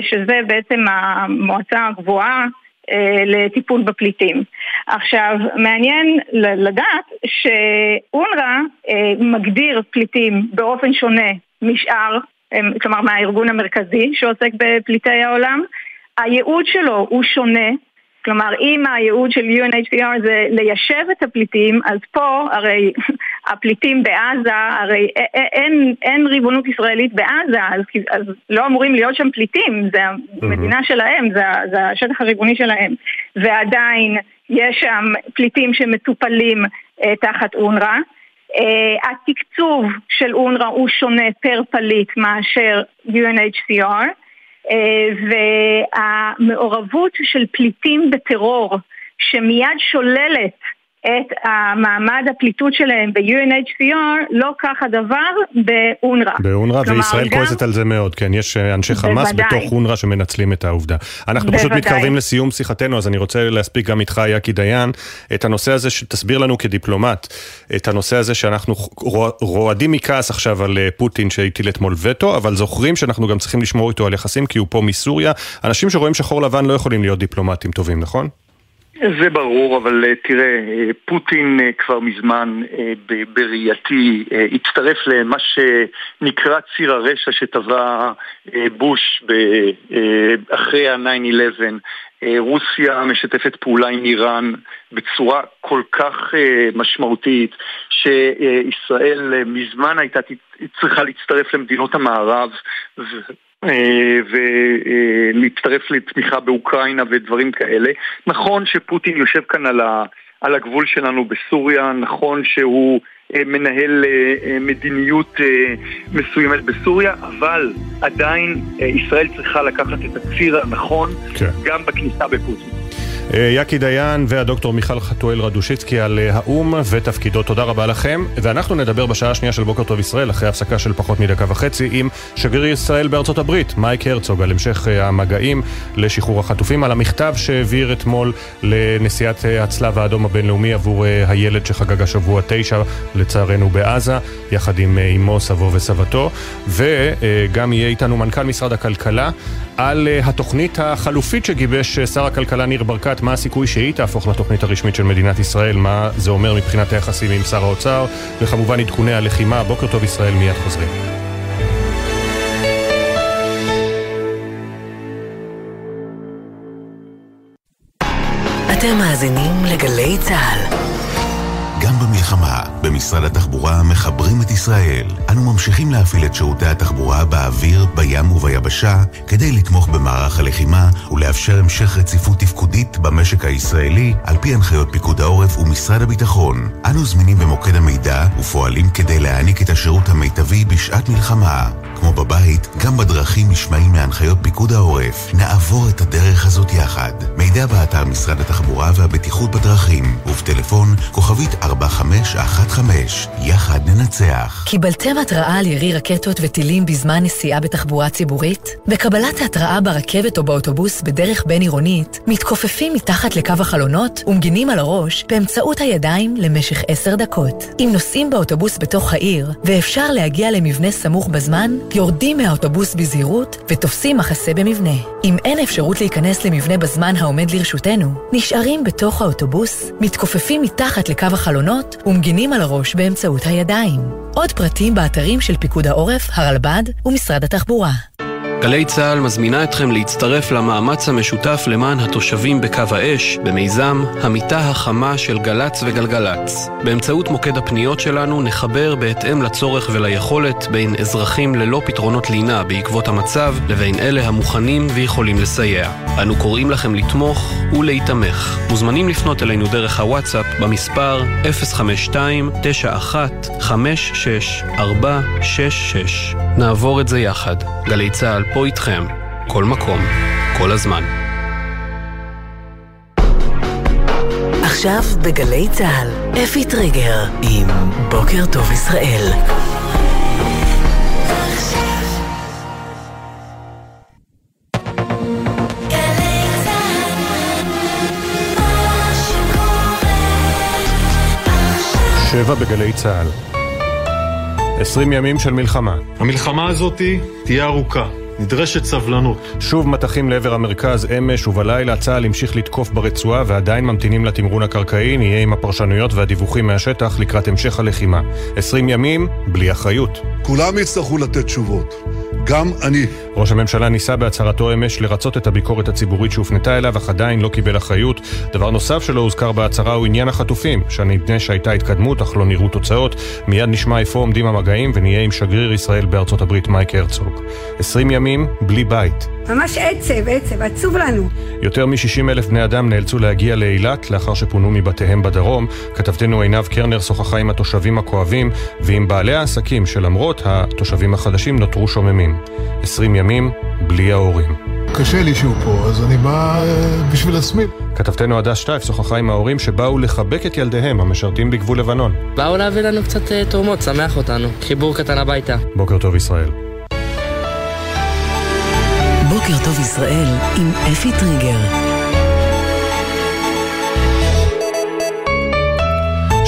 Speaker 16: שזה בעצם המועצה הגבוהה לטיפול בפליטים. עכשיו, מעניין לדעת שאונר"א מגדיר פליטים באופן שונה משאר כלומר מהארגון המרכזי שעוסק בפליטי העולם. הייעוד שלו הוא שונה, כלומר אם הייעוד של UNHCR זה ליישב את הפליטים, אז פה הרי הפליטים בעזה, הרי אין, אין ריבונות ישראלית בעזה, אז, אז לא אמורים להיות שם פליטים, זה המדינה שלהם, זה, זה השטח הריבוני שלהם, ועדיין יש שם פליטים שמטופלים אה, תחת אונר"א. Uh, התקצוב של אונר"א הוא שונה פר פליט מאשר UNHCR uh, והמעורבות של פליטים בטרור שמיד שוללת את המעמד הפליטות שלהם ב-UNHCR, לא כך הדבר באונר"א.
Speaker 1: באונר"א, וישראל גם... כועסת על זה מאוד, כן, יש אה, אנשי חמאס בוודאי. בתוך אונר"א שמנצלים את העובדה. אנחנו בוודאי. פשוט מתקרבים לסיום שיחתנו, אז אני רוצה להספיק גם איתך, יקי דיין, את הנושא הזה, שתסביר לנו כדיפלומט, את הנושא הזה שאנחנו רועדים מכעס עכשיו על אה, פוטין שהטיל אתמול וטו, אבל זוכרים שאנחנו גם צריכים לשמור איתו על יחסים, כי הוא פה מסוריה. אנשים שרואים שחור לבן לא יכולים להיות דיפלומטים טובים, נכון?
Speaker 17: זה ברור, אבל אה, תראה, אה, פוטין אה, כבר מזמן בראייתי הצטרף למה שנקרא ציר הרשע שטבע בוש אחרי ה-9-11. רוסיה משתפת פעולה עם איראן בצורה כל כך משמעותית שישראל מזמן הייתה צריכה להצטרף למדינות המערב ולהצטרף לתמיכה באוקראינה ודברים כאלה. נכון שפוטין יושב כאן על, ה, על הגבול שלנו בסוריה, נכון שהוא אה, מנהל אה, מדיניות מסוימת בסוריה, אבל עדיין ישראל צריכה לקחת את הציר הנכון כן. גם בכניסה בפוטין.
Speaker 1: אה, יקי דיין והדוקטור מיכל חתואל רדושיצקי על אה, האו"ם ותפקידו. תודה רבה לכם. ואנחנו נדבר בשעה השנייה של בוקר טוב ישראל, אחרי הפסקה של פחות מדקה וחצי, עם שגריר ישראל בארצות הברית, מייק הרצוג, על המשך אה, המגעים לשחרור החטופים, על המכתב שהעביר אתמול לנשיאת הצלב האדום הבינלאומי עבור הילד שחגג השבוע תשע, לצערנו בעזה, יחד עם אמו, סבו וסבתו. וגם יהיה איתנו מנכ"ל משרד הכלכלה על התוכנית החלופית שגיבש שר הכלכלה ניר ברקת. מה הסיכוי שהיא תהפוך לתוכנית הרשמית של מדינת ישראל, מה זה אומר מבחינת היחסים עם שר האוצר, וכמובן עדכוני הלחימה. בוקר טוב ישראל, מיד חוזרים.
Speaker 6: אתם מאזינים לגלי צה"ל.
Speaker 18: במשרד התחבורה מחברים את ישראל. אנו ממשיכים להפעיל את שירותי התחבורה באוויר, בים וביבשה, כדי לתמוך במערך הלחימה ולאפשר המשך רציפות תפקודית במשק הישראלי, על פי הנחיות פיקוד העורף ומשרד הביטחון. אנו זמינים במוקד המידע ופועלים כדי להעניק את השירות המיטבי בשעת מלחמה. כמו בבית, גם בדרכים נשמעים מהנחיות פיקוד העורף. נעבור את הדרך הזאת יחד. מידע באתר משרד התחבורה והבטיחות בדרכים, ובטלפון כוכבית 4515. יחד ננצח.
Speaker 6: קיבלתם התראה על ירי רקטות וטילים בזמן נסיעה בתחבורה ציבורית? בקבלת ההתראה ברכבת או באוטובוס בדרך בין-עירונית, מתכופפים מתחת לקו החלונות ומגינים על הראש באמצעות הידיים למשך עשר דקות. אם נוסעים באוטובוס בתוך העיר, ואפשר להגיע למבנה סמוך בזמן, יורדים מהאוטובוס בזהירות ותופסים מחסה במבנה. אם אין אפשרות להיכנס למבנה בזמן העומד לרשותנו, נשארים בתוך האוטובוס, מתכופפים מתחת לקו החלונות ומגינים על הראש באמצעות הידיים. עוד פרטים באתרים של פיקוד העורף, הרלב"ד ומשרד התחבורה.
Speaker 19: גלי צה"ל מזמינה אתכם להצטרף למאמץ המשותף למען התושבים בקו האש, במיזם המיטה החמה של גל"צ וגלגלצ. באמצעות מוקד הפניות שלנו נחבר בהתאם לצורך וליכולת בין אזרחים ללא פתרונות לינה בעקבות המצב, לבין אלה המוכנים ויכולים לסייע. אנו קוראים לכם לתמוך ולהיתמך. מוזמנים לפנות אלינו דרך הוואטסאפ במספר 052-91-56-466. נעבור את זה יחד. גלי צה"ל פה איתכם, כל מקום, כל הזמן.
Speaker 6: עכשיו בגלי צה"ל, אפי טריגר עם בוקר טוב ישראל.
Speaker 1: שבע בגלי צה"ל. עשרים ימים של מלחמה.
Speaker 2: המלחמה הזאת תהיה ארוכה. נדרשת סבלנות.
Speaker 1: שוב מטחים לעבר המרכז אמש ובלילה צה"ל המשיך לתקוף ברצועה ועדיין ממתינים לתמרון הקרקעי, נהיה עם הפרשנויות והדיווחים מהשטח לקראת המשך הלחימה. עשרים ימים בלי אחריות.
Speaker 3: כולם יצטרכו לתת תשובות. גם אני.
Speaker 1: ראש הממשלה ניסה בהצהרתו אמש לרצות את הביקורת הציבורית שהופנתה אליו, אך עדיין לא קיבל אחריות. דבר נוסף שלא הוזכר בהצהרה הוא עניין החטופים, שנדמה שהייתה התקדמות, אך לא נראו תוצאות. מיד נשמע איפה עומדים המגעים ונהיה עם שגריר ישראל בארצות הברית מייק הרצוג. עשרים ימים בלי בית.
Speaker 20: ממש עצב, עצב, עצוב לנו.
Speaker 1: יותר מ-60 אלף בני אדם נאלצו להגיע לאילת לאחר שפונו מבתיהם בדרום. כתבתנו עינב קרנר שוחחה עם התושבים הכואבים ועם בעלי העסקים שלמרות התושבים החדשים נותרו שוממים. 20 ימים בלי ההורים.
Speaker 21: קשה לי שהוא פה, אז אני בא אה, בשביל עצמי.
Speaker 1: כתבתנו הדס שטייף שוחחה עם ההורים שבאו לחבק את ילדיהם המשרתים בגבול לבנון.
Speaker 22: באו להביא לנו קצת אה, תרומות, שמח אותנו. חיבור קטן הביתה.
Speaker 1: בוקר טוב ישראל.
Speaker 6: בוקר טוב ישראל עם אפי טריגר.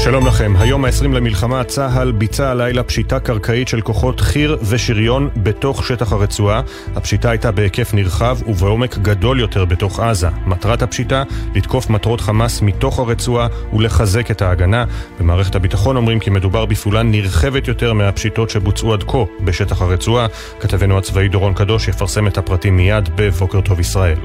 Speaker 1: שלום לכם, היום ה-20 למלחמה צה"ל ביצע הלילה פשיטה קרקעית של כוחות חי"ר ושריון בתוך שטח הרצועה. הפשיטה הייתה בהיקף נרחב ובעומק גדול יותר בתוך עזה. מטרת הפשיטה, לתקוף מטרות חמאס מתוך הרצועה ולחזק את ההגנה. במערכת הביטחון אומרים כי מדובר בפעולה נרחבת יותר מהפשיטות שבוצעו עד כה בשטח הרצועה. כתבנו הצבאי דורון קדוש יפרסם את הפרטים מיד בבוקר טוב ישראל.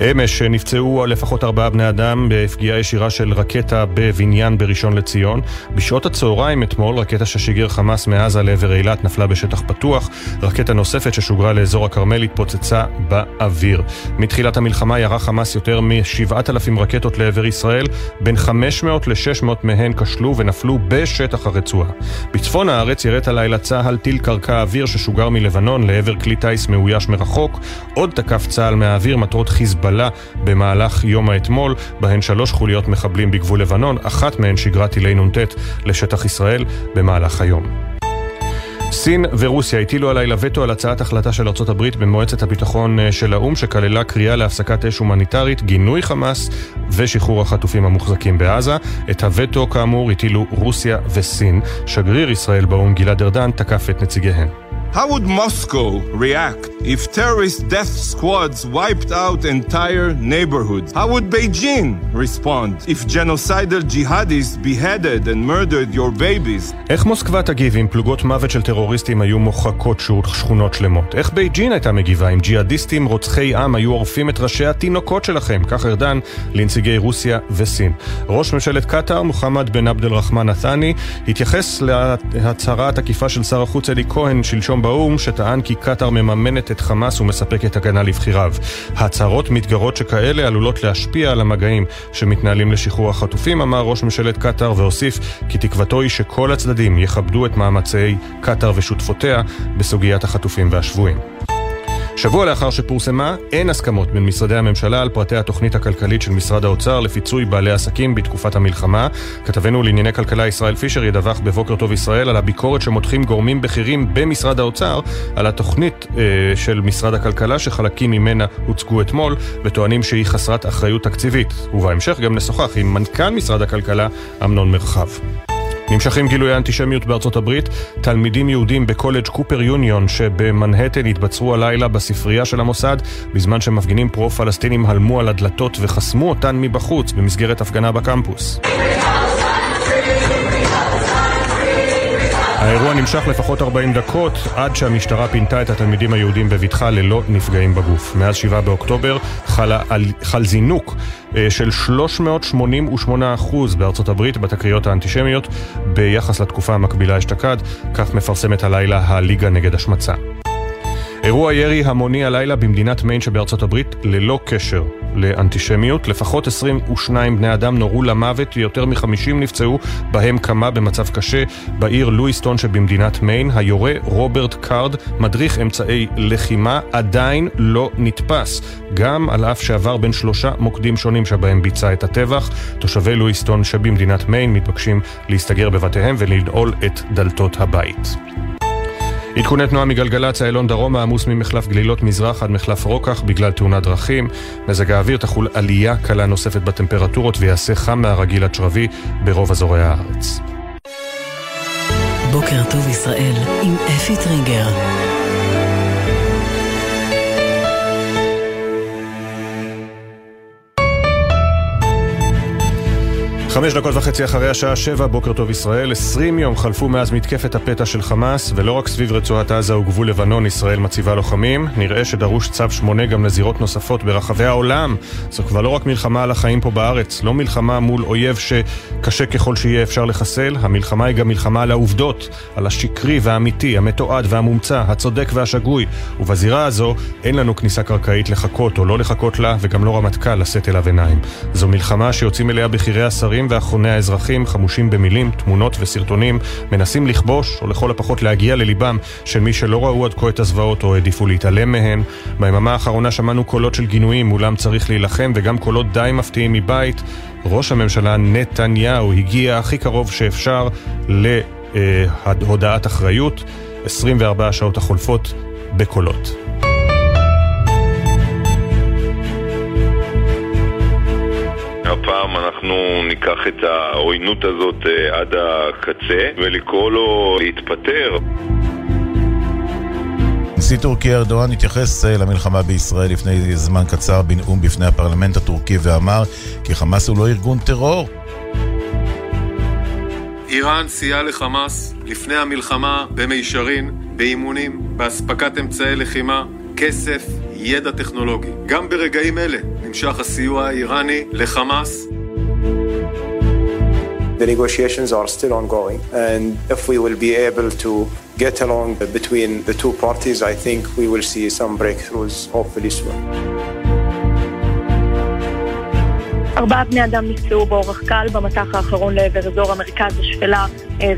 Speaker 1: אמש נפצעו לפחות ארבעה בני אדם בפגיעה ישירה של רקטה בבניין בראשון לציון. בשעות הצהריים אתמול רקטה ששיגר חמאס מעזה לעבר אילת נפלה בשטח פתוח. רקטה נוספת ששוגרה לאזור הכרמל התפוצצה באוויר. מתחילת המלחמה ירה חמאס יותר מ-7,000 רקטות לעבר ישראל, בין 500 ל-600 מהן כשלו ונפלו בשטח הרצועה. בצפון הארץ יראת הלילה צה"ל טיל קרקע אוויר ששוגר מלבנון לעבר כלי טיס מאויש מרחוק. עוד תקף צה"ל מהאוויר מטרות חיזבאללה חיזבאללה במהלך יום האתמול, בהן שלוש חוליות מחבלים בגבול לבנון, אחת מהן שיגרה טילי נ"ט לשטח ישראל במהלך היום. סין ורוסיה הטילו הלילה וטו על הצעת החלטה של ארצות הברית במועצת הביטחון של האו"ם שכללה קריאה להפסקת אש הומניטרית, גינוי חמאס ושחרור החטופים המוחזקים בעזה. את הווטו כאמור הטילו רוסיה וסין. שגריר ישראל באו"ם גלעד ארדן תקף את נציגיהן.
Speaker 4: How would Moscow react if terrorist death squads wiped out entire neighborhoods? How would Beijing respond if genocidal jihadis beheaded and murdered your babies?
Speaker 1: איך מוסקבה תגיב אם פלוגות מוות של טרוריסטים היו מוחקות שכונות שלמות? איך בייג'ין הייתה מגיבה אם ג'יהאדיסטים רוצחי עם היו עורפים את ראשי התינוקות שלכם? כך ארדן לנציגי רוסיה וסין. ראש ממשלת קטאר, מוחמד בן עבד אל-רחמן נתני, התייחס להצהרה התקיפה של שר החוץ אלי כהן שלשום באו"ם, שטען כי קטאר מממנת את חמאס ומספקת הגנה לבכיריו. הצהרות מתגרות שכאלה עלולות להשפיע על המגעים שמתנהלים לשחרור החטופים, אמר ראש ממשלת קטאר, והוסיף כי תקוותו היא שכל הצדדים יכבדו את מאמצי קטאר ושותפותיה בסוגיית החטופים והשבויים. שבוע לאחר שפורסמה, אין הסכמות בין משרדי הממשלה על פרטי התוכנית הכלכלית של משרד האוצר לפיצוי בעלי עסקים בתקופת המלחמה. כתבנו לענייני כלכלה ישראל פישר ידווח בבוקר טוב ישראל על הביקורת שמותחים גורמים בכירים במשרד האוצר על התוכנית אה, של משרד הכלכלה שחלקים ממנה הוצגו אתמול וטוענים שהיא חסרת אחריות תקציבית. ובהמשך גם נשוחח עם מנכ"ל משרד הכלכלה אמנון מרחב. נמשכים גילויי האנטישמיות בארצות הברית. תלמידים יהודים בקולג' קופר יוניון שבמנהטן התבצרו הלילה בספרייה של המוסד, בזמן שמפגינים פרו-פלסטינים הלמו על הדלתות וחסמו אותן מבחוץ במסגרת הפגנה בקמפוס. האירוע נמשך לפחות 40 דקות עד שהמשטרה פינתה את התלמידים היהודים בבטחה ללא נפגעים בגוף. מאז 7 באוקטובר חל, חל זינוק אה, של 388% בארצות הברית בתקריות האנטישמיות ביחס לתקופה המקבילה אשתקד, כך מפרסמת הלילה הליגה נגד השמצה. אירוע ירי המוני הלילה במדינת מיין שבארצות הברית ללא קשר לאנטישמיות. לפחות 22 בני אדם נורו למוות, יותר מ-50 נפצעו, בהם כמה במצב קשה. בעיר לואיסטון שבמדינת מיין, היורה רוברט קארד, מדריך אמצעי לחימה, עדיין לא נתפס. גם על אף שעבר בין שלושה מוקדים שונים שבהם ביצע את הטבח. תושבי לואיסטון שבמדינת מיין מתבקשים להסתגר בבתיהם ולנעול את דלתות הבית. עדכוני תנועה מגלגלצ, איילון דרומה עמוס ממחלף גלילות מזרח עד מחלף רוקח בגלל תאונת דרכים. מזג האוויר תחול עלייה קלה נוספת בטמפרטורות ויעשה חם מהרגיל עד שרבי ברוב אזורי הארץ.
Speaker 6: בוקר טוב ישראל עם אפי טריגר.
Speaker 1: חמש דקות וחצי אחרי השעה שבע, בוקר טוב ישראל. עשרים יום חלפו מאז מתקפת הפתע של חמאס, ולא רק סביב רצועת עזה וגבול לבנון ישראל מציבה לוחמים, נראה שדרוש צו שמונה גם לזירות נוספות ברחבי העולם. זו כבר לא רק מלחמה על החיים פה בארץ, לא מלחמה מול אויב שקשה ככל שיהיה אפשר לחסל, המלחמה היא גם מלחמה על העובדות, על השקרי והאמיתי, המתועד והמומצא, הצודק והשגוי. ובזירה הזו אין לנו כניסה קרקעית לחכות או לא לחכות לה, וגם לא רמטכ"ל לשאת אליו עיניים. זו מלחמה שיוצאים אליה בכירי השרים ואחרוני האזרחים, חמושים במילים, תמונות וסרטונים, מנסים לכבוש, או לכל הפחות להגיע לליבם של מי שלא ראו עד כה את הזוועות או העדיפו להתעלם מהן. ביממה האחרונה שמענו קולות של גינויים, מולם צריך להילחם, וגם קולות די מפתיעים מבית. ראש הממשלה נתניהו הגיע הכי קרוב שאפשר להודעת אחריות. 24 השעות החולפות בקולות.
Speaker 4: הפעם אנחנו ניקח את העוינות הזאת אה, עד הקצה ולקרוא לו להתפטר.
Speaker 23: נשיא טורקיה ארדואן התייחס אה, למלחמה בישראל לפני זמן קצר בנאום בפני הפרלמנט הטורקי ואמר כי חמאס הוא לא ארגון טרור.
Speaker 2: איראן סייעה לחמאס לפני המלחמה במישרין, באימונים, באספקת אמצעי לחימה, כסף, ידע טכנולוגי. גם ברגעים אלה נמשך הסיוע האיראני לחמאס.
Speaker 24: The negotiations are still ongoing, and if we will be able to get along between the two parties, I think we will see some breakthroughs hopefully soon.
Speaker 15: ארבעה בני אדם נפצעו באורח קל במטח האחרון לעבר אזור המרכז השפלה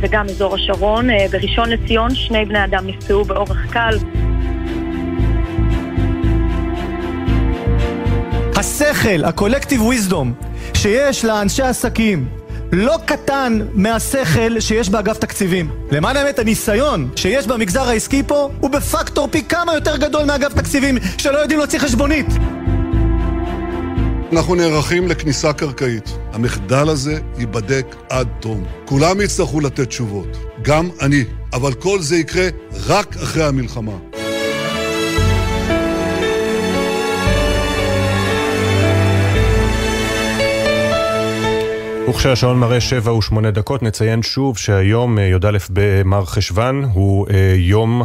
Speaker 15: וגם אזור השרון. בראשון לציון שני בני אדם נפצעו באורח קל.
Speaker 25: השכל, ה-collective wisdom, שיש לאנשי עסקים, לא קטן מהשכל שיש באגף תקציבים. למען האמת, הניסיון שיש במגזר העסקי פה הוא בפקטור פי כמה יותר גדול מאגף תקציבים שלא יודעים להוציא חשבונית.
Speaker 3: אנחנו נערכים לכניסה קרקעית. המחדל הזה ייבדק עד תום. כולם יצטרכו לתת תשובות, גם אני. אבל כל זה יקרה רק אחרי המלחמה.
Speaker 1: וכשהשעון מראה שבע ושמונה דקות, נציין שוב שהיום, אה, י"א במר חשוון, הוא אה, יום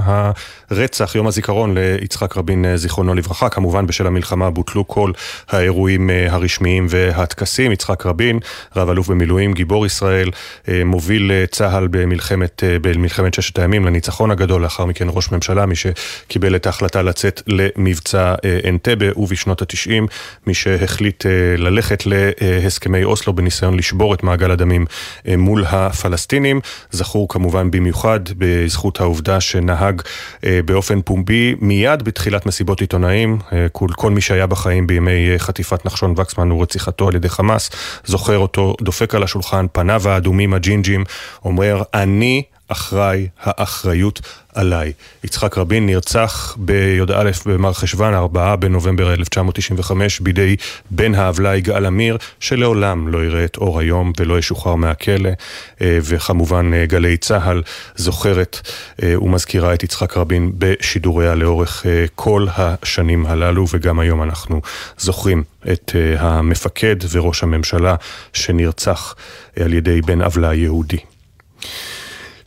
Speaker 1: הרצח, יום הזיכרון ליצחק רבין, אה, זיכרונו לברכה. כמובן, בשל המלחמה בוטלו כל האירועים הרשמיים והטקסים. יצחק רבין, רב אלוף במילואים, גיבור ישראל, מוביל צה"ל במלחמת, במלחמת ששת הימים לניצחון הגדול, לאחר מכן ראש ממשלה, מי שקיבל את ההחלטה לצאת למבצע אנטבה, ובשנות התשעים, מי שהחליט ללכת להסכמי אוסלו בניסיון לשבור לשבור את מעגל הדמים אה, מול הפלסטינים. זכור כמובן במיוחד בזכות העובדה שנהג אה, באופן פומבי מיד בתחילת מסיבות עיתונאים. אה, כל, כל מי שהיה בחיים בימי חטיפת נחשון וקסמן ורציחתו על ידי חמאס, זוכר אותו דופק על השולחן, פניו האדומים הג'ינג'ים, אומר אני אחראי האחריות עליי. יצחק רבין נרצח בי"א במר חשוון, 4 בנובמבר 1995, בידי בן העוולה יגאל עמיר, שלעולם לא יראה את אור היום ולא ישוחרר מהכלא, אה, וכמובן אה, גלי צה"ל זוכרת אה, ומזכירה את יצחק רבין בשידוריה לאורך כל השנים הללו, וגם היום אנחנו זוכרים את המפקד וראש הממשלה שנרצח על ידי בן עוולה יהודי.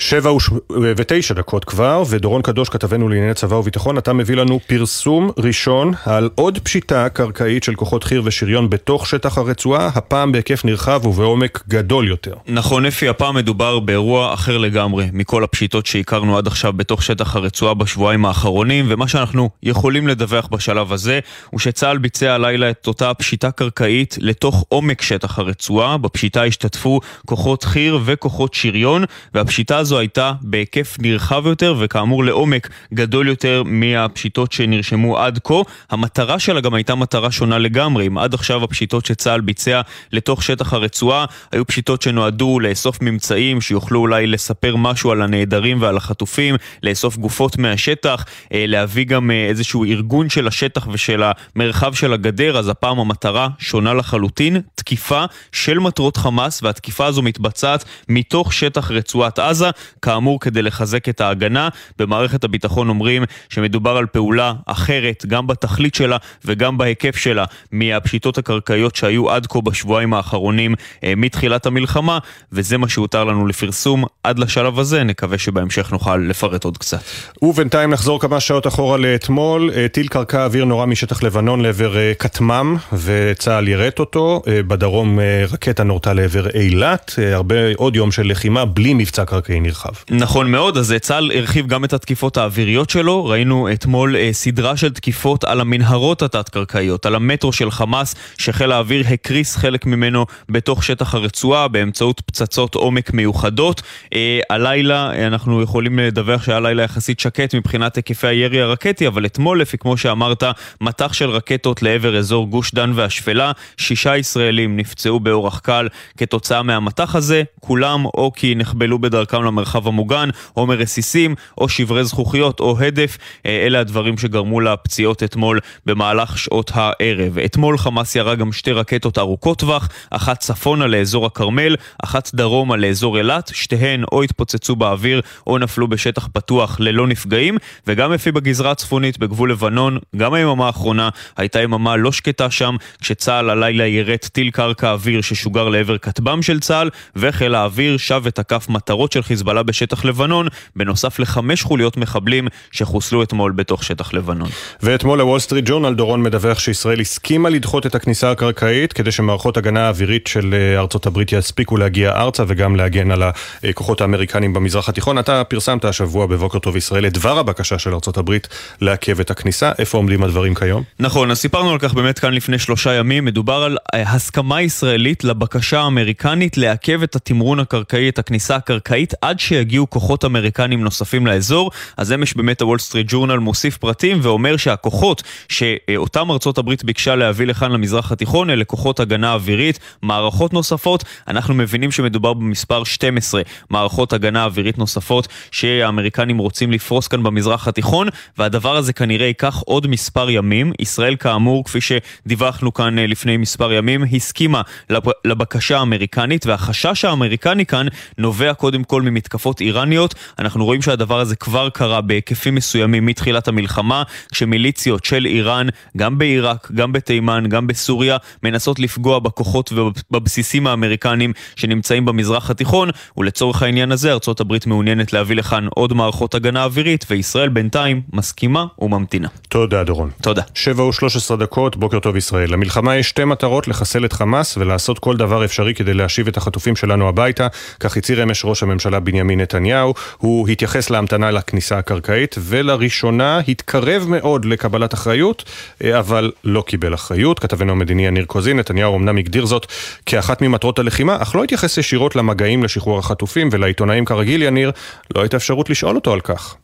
Speaker 1: שבע וש- ותשע דקות כבר, ודורון קדוש, כתבנו לענייני צבא וביטחון, אתה מביא לנו פרסום ראשון על עוד פשיטה קרקעית של כוחות חי"ר ושריון בתוך שטח הרצועה, הפעם בהיקף נרחב ובעומק גדול יותר.
Speaker 7: נכון, אפי, הפעם מדובר באירוע אחר לגמרי מכל הפשיטות שהכרנו עד עכשיו בתוך שטח הרצועה בשבועיים האחרונים, ומה שאנחנו יכולים לדווח בשלב הזה, הוא שצה"ל ביצע הלילה את אותה פשיטה קרקעית לתוך עומק שטח הרצועה. בפשיטה השתתפו כוחות חי"ר וכוחות שריון, והפשיטה הזו הייתה בהיקף נרחב יותר, וכאמור לעומק גדול יותר מהפשיטות שנרשמו עד כה. המטרה שלה גם הייתה מטרה שונה לגמרי. אם עד עכשיו הפשיטות שצה"ל ביצע לתוך שטח הרצועה היו פשיטות שנועדו לאסוף ממצאים שיוכלו אולי לספר משהו על הנעדרים ועל החטופים, לאסוף גופות מהשטח, אה, להביא גם אה, איזשהו ארגון של השטח ושל המרחב של הגדר, אז הפעם המטרה שונה לחלוטין, תקיפה של מטרות חמאס, והתקיפה הזו מתבצעת מתוך שטח רצועת עזה, כאמור כדי לחזק את ההגנה. במערכת הביטחון אומרים שמדובר על פעולה אחרת, גם בתכלית שלה וגם בהיקף שלה, מהפשיטות הקרקעיות שהיו עד כה בשבועיים האחרונים אה, מתחילת המלחמה, וזה מה שהותר לנו לפרסום עד לשלב הזה, נקווה שבהמשך נוכל לפרט עוד קצת.
Speaker 1: ובינתיים נחזור כמה שעות אחורה לאתמול. אה, טיל קרקע אוויר נורה משטח לבנון לעבר אה, כטמ"ם, וצה"ל יירט אותו. בדרום רקטה נורתה לעבר אילת. הרבה, עוד יום של לחימה בלי מבצע קרקעי נרחב.
Speaker 7: נכון מאוד, אז צה"ל הרחיב גם את התקיפות האוויריות שלו. ראינו אתמול אה, סדרה של תקיפות על המנהרות התת-קרקעיות, על המטרו של חמאס, שחיל האוויר הקריס חלק ממנו בתוך שטח הרצועה באמצעות פצצות עומק מיוחדות. אה, הלילה אנחנו יכולים לדווח שהיה לילה יחסית שקט מבחינת היקפי הירי הרקטי, אבל אתמול, לפי כמו שאמרת, מטח של רקטות לעבר אזור גוש דן והשפלה. שישה ישראלים נפצעו באורח קל כתוצאה מהמטח הזה, כולם או כי נחבלו בדרכם למרחב המוגן, או מרסיסים, או שברי זכוכיות, או הדף. אה, אלה הדברים שגרמו לפציעות אתמול במהלך שעות הערב. אתמול חמאס ירה גם שתי רקטות ארוכות טווח, אחת צפונה לאזור הכרמל, אחת דרומה לאזור אילת, שתיהן או התפוצצו באוויר או נפלו בשטח פתוח ללא נפגעים, וגם לפי בגזרה הצפונית בגבול לבנון, גם היממה האחרונה הייתה יממה לא שקטה שם, כשצה"ל הלילה יירט טיל קרקע אוויר ששוגר לעבר כטב"ם של צה"ל, וחיל האוויר שב ותקף מטרות של חיזבאללה בשטח לבנון, בנוסף לחמש חוליות מחבלים שחוסלו אתמול בתוך שטח לבנון.
Speaker 1: ואתמול הוול סטריט ג'ורנל דורון מדווח שישראל הסכימה לדחות את הכניסה הקרקעית כדי שמערכות הגנה האווירית של אה, ארצות הברית יספיקו להגיע ארצה וגם להגן על הכוחות האמריקנים במזרח התיכון. אתה פרסמת השבוע בבוקר טוב ישראל את דבר הבקשה של ארצות הברית לעכב את הכניסה. איפה עומדים הדברים כיום?
Speaker 7: נכון, אז סיפרנו על כך באמת כאן לפני שלושה ימים. מדובר על אה, הסכמה ישראלית לבקשה האמריקנית לעכב את התמרון הקרקעי, את הכניסה הקרקעית, עד שיגיעו כוחות אמריקנים נוספים לאזור. אז אמש באמת הוול סטריט ג'ורנל מוסיף פרטים ואומר שהכוחות שאותם ארצות הברית ביקשה להביא לכאן למזרח התיכון אלה כוחות הגנה אווירית, מערכות נוספות. אנחנו מבינים שמדובר במספר 12 מערכות הגנה אווירית נוספות שהאמריקנים רוצים לפרוס כאן במזרח התיכון, והדבר הזה כנראה ייקח עוד מספר ימים. ישראל כאמור, כפי שדיווחנו כאן אה, לפני מספר ימים, הסכימה לב- לבקשה האמריקנית, והחשש האמריקני כאן נובע קודם כל ממתקפות איראניות. אנחנו רואים שהדבר הזה כבר קרה בהיקפים מסוימים מתחילת המלחמה, כשמיליציות של איראן, גם בעיראק, גם בתימן, גם בסוריה, מנסות לפגוע בכוחות ובבסיסים האמריקנים שנמצאים במזרח התיכון, ולצורך העניין הזה ארצות הברית מעוניינת להביא לכאן עוד מערכות הגנה אווירית, וישראל בינתיים מסכימה וממתינה.
Speaker 1: תודה דורון.
Speaker 7: תודה.
Speaker 1: שבע ושלוש עשרה דקות, בוקר טוב ישראל. למלחמה יש שתי מטרות, לחסל את חמאס ולעשות כל דבר אפשרי כדי להשיב את החטופים שלנו הביתה. כך הצהיר אמש ראש הממשלה בנימין נתניהו. הוא התייחס להמתנה לכניסה הקרקעית, ולראשונה התקרב מאוד לקבלת אחריות, אבל לא קיבל אחריות. כתבנו המדיני יניר קוזין, נתניהו אמנם הגדיר זאת כאחת ממטרות הלחימה, אך לא התייחס ישירות למגעים לשחרור החטופים, ולעיתונאים כרגיל, יניר, לא הייתה אפשרות לשאול אותו על כך.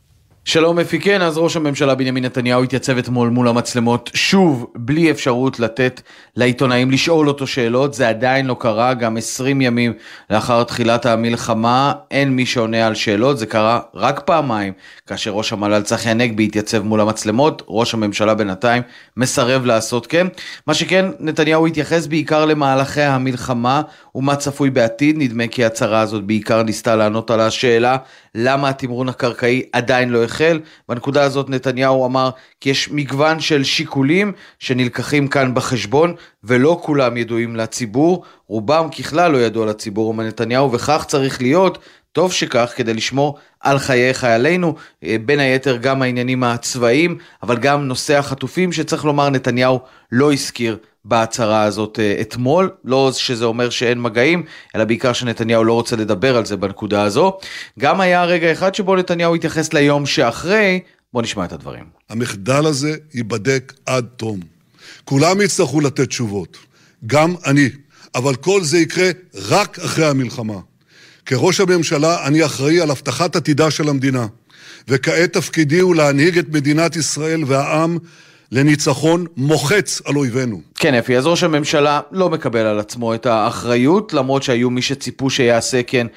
Speaker 8: שלום אפי כן, אז ראש הממשלה בנימין נתניהו התייצב אתמול מול המצלמות שוב בלי אפשרות לתת לעיתונאים לשאול אותו שאלות, זה עדיין לא קרה, גם 20 ימים לאחר תחילת המלחמה אין מי שעונה על שאלות, זה קרה רק פעמיים כאשר ראש המל"ל צחי הנגבי התייצב מול המצלמות, ראש הממשלה בינתיים מסרב לעשות כן. מה שכן, נתניהו התייחס בעיקר למהלכי המלחמה ומה צפוי בעתיד, נדמה כי ההצהרה הזאת בעיקר ניסתה לענות על השאלה למה התמרון הקרקעי עדיין לא. בנקודה הזאת נתניהו אמר כי יש מגוון של שיקולים שנלקחים כאן בחשבון ולא כולם ידועים לציבור, רובם ככלל לא ידוע לציבור, אומר נתניהו, וכך צריך להיות. טוב שכך, כדי לשמור על חיי חיילינו, אה, בין היתר גם העניינים הצבאיים, אבל גם נושא החטופים, שצריך לומר, נתניהו לא הזכיר בהצהרה הזאת אה, אתמול, לא שזה אומר שאין מגעים, אלא בעיקר שנתניהו לא רוצה לדבר על זה בנקודה הזו. גם היה רגע אחד שבו נתניהו התייחס ליום שאחרי, בואו נשמע את הדברים.
Speaker 3: המחדל הזה ייבדק עד תום. כולם יצטרכו לתת תשובות, גם אני, אבל כל זה יקרה רק אחרי המלחמה. כראש הממשלה אני אחראי על הבטחת עתידה של המדינה, וכעת תפקידי הוא להנהיג את מדינת ישראל והעם לניצחון מוחץ על אויבינו.
Speaker 8: כן, אפי, אז ראש הממשלה לא מקבל על עצמו את האחריות, למרות שהיו מי שציפו שיעשה כן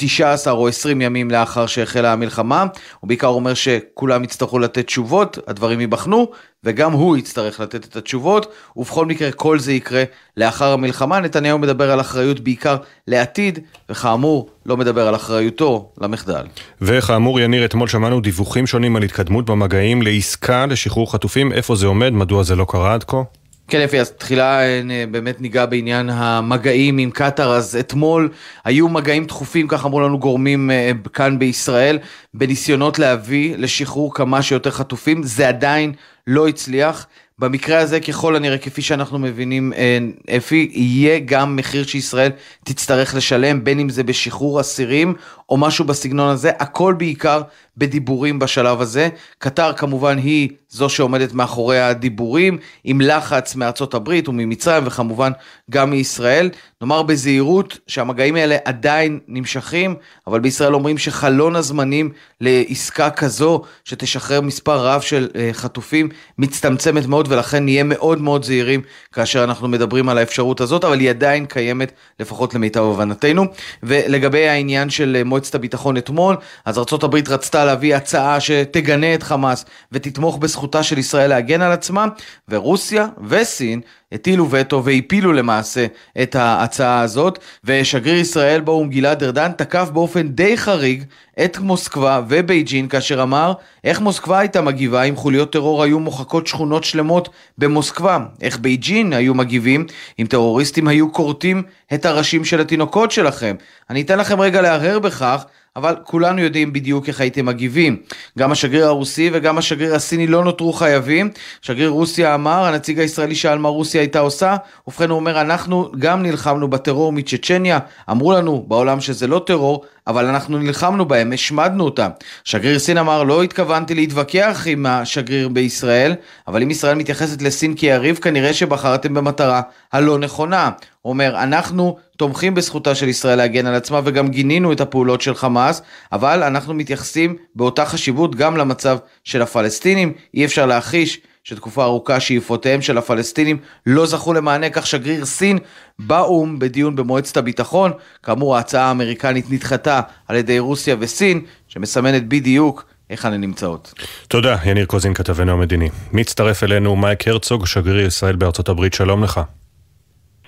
Speaker 8: 19 או 20 ימים לאחר שהחלה המלחמה, הוא בעיקר אומר שכולם יצטרכו לתת תשובות, הדברים ייבחנו, וגם הוא יצטרך לתת את התשובות, ובכל מקרה כל זה יקרה לאחר המלחמה. נתניהו מדבר על אחריות בעיקר לעתיד, וכאמור, לא מדבר על אחריותו למחדל.
Speaker 1: וכאמור, יניר, אתמול שמענו דיווחים שונים על התקדמות במגעים לעסקה לשחרור חטופים, איפה זה עומד, מדוע זה לא קרה עד כה?
Speaker 8: כן, יפי, אז תחילה אה, באמת ניגע בעניין המגעים עם קטאר, אז אתמול היו מגעים דחופים, כך אמרו לנו גורמים אה, כאן בישראל, בניסיונות להביא לשחרור כמה שיותר חטופים, זה עדיין לא הצליח. במקרה הזה, ככל הנראה, כפי שאנחנו מבינים, אה, אפי, יהיה גם מחיר שישראל תצטרך לשלם, בין אם זה בשחרור אסירים או משהו בסגנון הזה, הכל בעיקר בדיבורים בשלב הזה. קטר כמובן היא זו שעומדת מאחורי הדיבורים, עם לחץ מארצות הברית וממצרים וכמובן גם מישראל. נאמר בזהירות שהמגעים האלה עדיין נמשכים, אבל בישראל אומרים שחלון הזמנים לעסקה כזו שתשחרר מספר רב של אה, חטופים מצטמצמת מאוד ולכן נהיה מאוד מאוד זהירים כאשר אנחנו מדברים על האפשרות הזאת, אבל היא עדיין קיימת לפחות למיטב הבנתנו. ולגבי העניין של אה, מועצת הביטחון אתמול, אז ארה"ב רצתה להביא הצעה שתגנה את חמאס ותתמוך בזכותה של ישראל להגן על עצמה, ורוסיה וסין הטילו וטו והפילו למעשה את ההצעה הזאת, ושגריר ישראל באו"ם גלעד ארדן תקף באופן די חריג את מוסקבה ובייג'ין כאשר אמר איך מוסקבה הייתה מגיבה אם חוליות טרור היו מוחקות שכונות שלמות במוסקבה, איך בייג'ין היו מגיבים אם טרוריסטים היו כורתים את הראשים של התינוקות שלכם. אני אתן לכם רגע להרהר בכך אבל כולנו יודעים בדיוק איך הייתם מגיבים. גם השגריר הרוסי וגם השגריר הסיני לא נותרו חייבים. שגריר רוסיה אמר, הנציג הישראלי שאל מה רוסיה הייתה עושה, ובכן הוא אומר, אנחנו גם נלחמנו בטרור מצ'צ'ניה, אמרו לנו בעולם שזה לא טרור, אבל אנחנו נלחמנו בהם, השמדנו אותם. שגריר סין אמר, לא התכוונתי להתווכח עם השגריר בישראל, אבל אם ישראל מתייחסת לסין כיריב, כנראה שבחרתם במטרה הלא נכונה. הוא אומר, אנחנו תומכים בזכותה של ישראל להגן על עצמה וגם גינינו את הפעולות של חמאס, אבל אנחנו מתייחסים באותה חשיבות גם למצב של הפלסטינים. אי אפשר להכחיש שתקופה ארוכה שאיפותיהם של הפלסטינים לא זכו למענה, כך שגריר סין באו"ם בדיון במועצת הביטחון. כאמור, ההצעה האמריקנית נדחתה על ידי רוסיה וסין, שמסמנת בדיוק היכן הן נמצאות.
Speaker 1: תודה, יניר קוזין, כתבנו המדיני. מצטרף אלינו מייק הרצוג, שגריר ישראל בארצות הברית, שלום לך.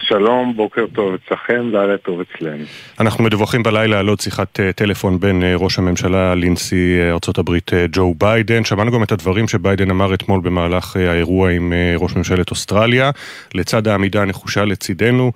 Speaker 26: שלום, בוקר טוב אצלכם, לילה טוב אצלנו.
Speaker 1: אנחנו מדווחים בלילה על עוד שיחת אה, טלפון בין אה, ראש הממשלה לנשיא אה, הברית ג'ו ביידן. שמענו גם את הדברים שביידן אמר אתמול במהלך האירוע עם ראש ממשלת אוסטרליה. לצד העמידה הנחושה לצידנו,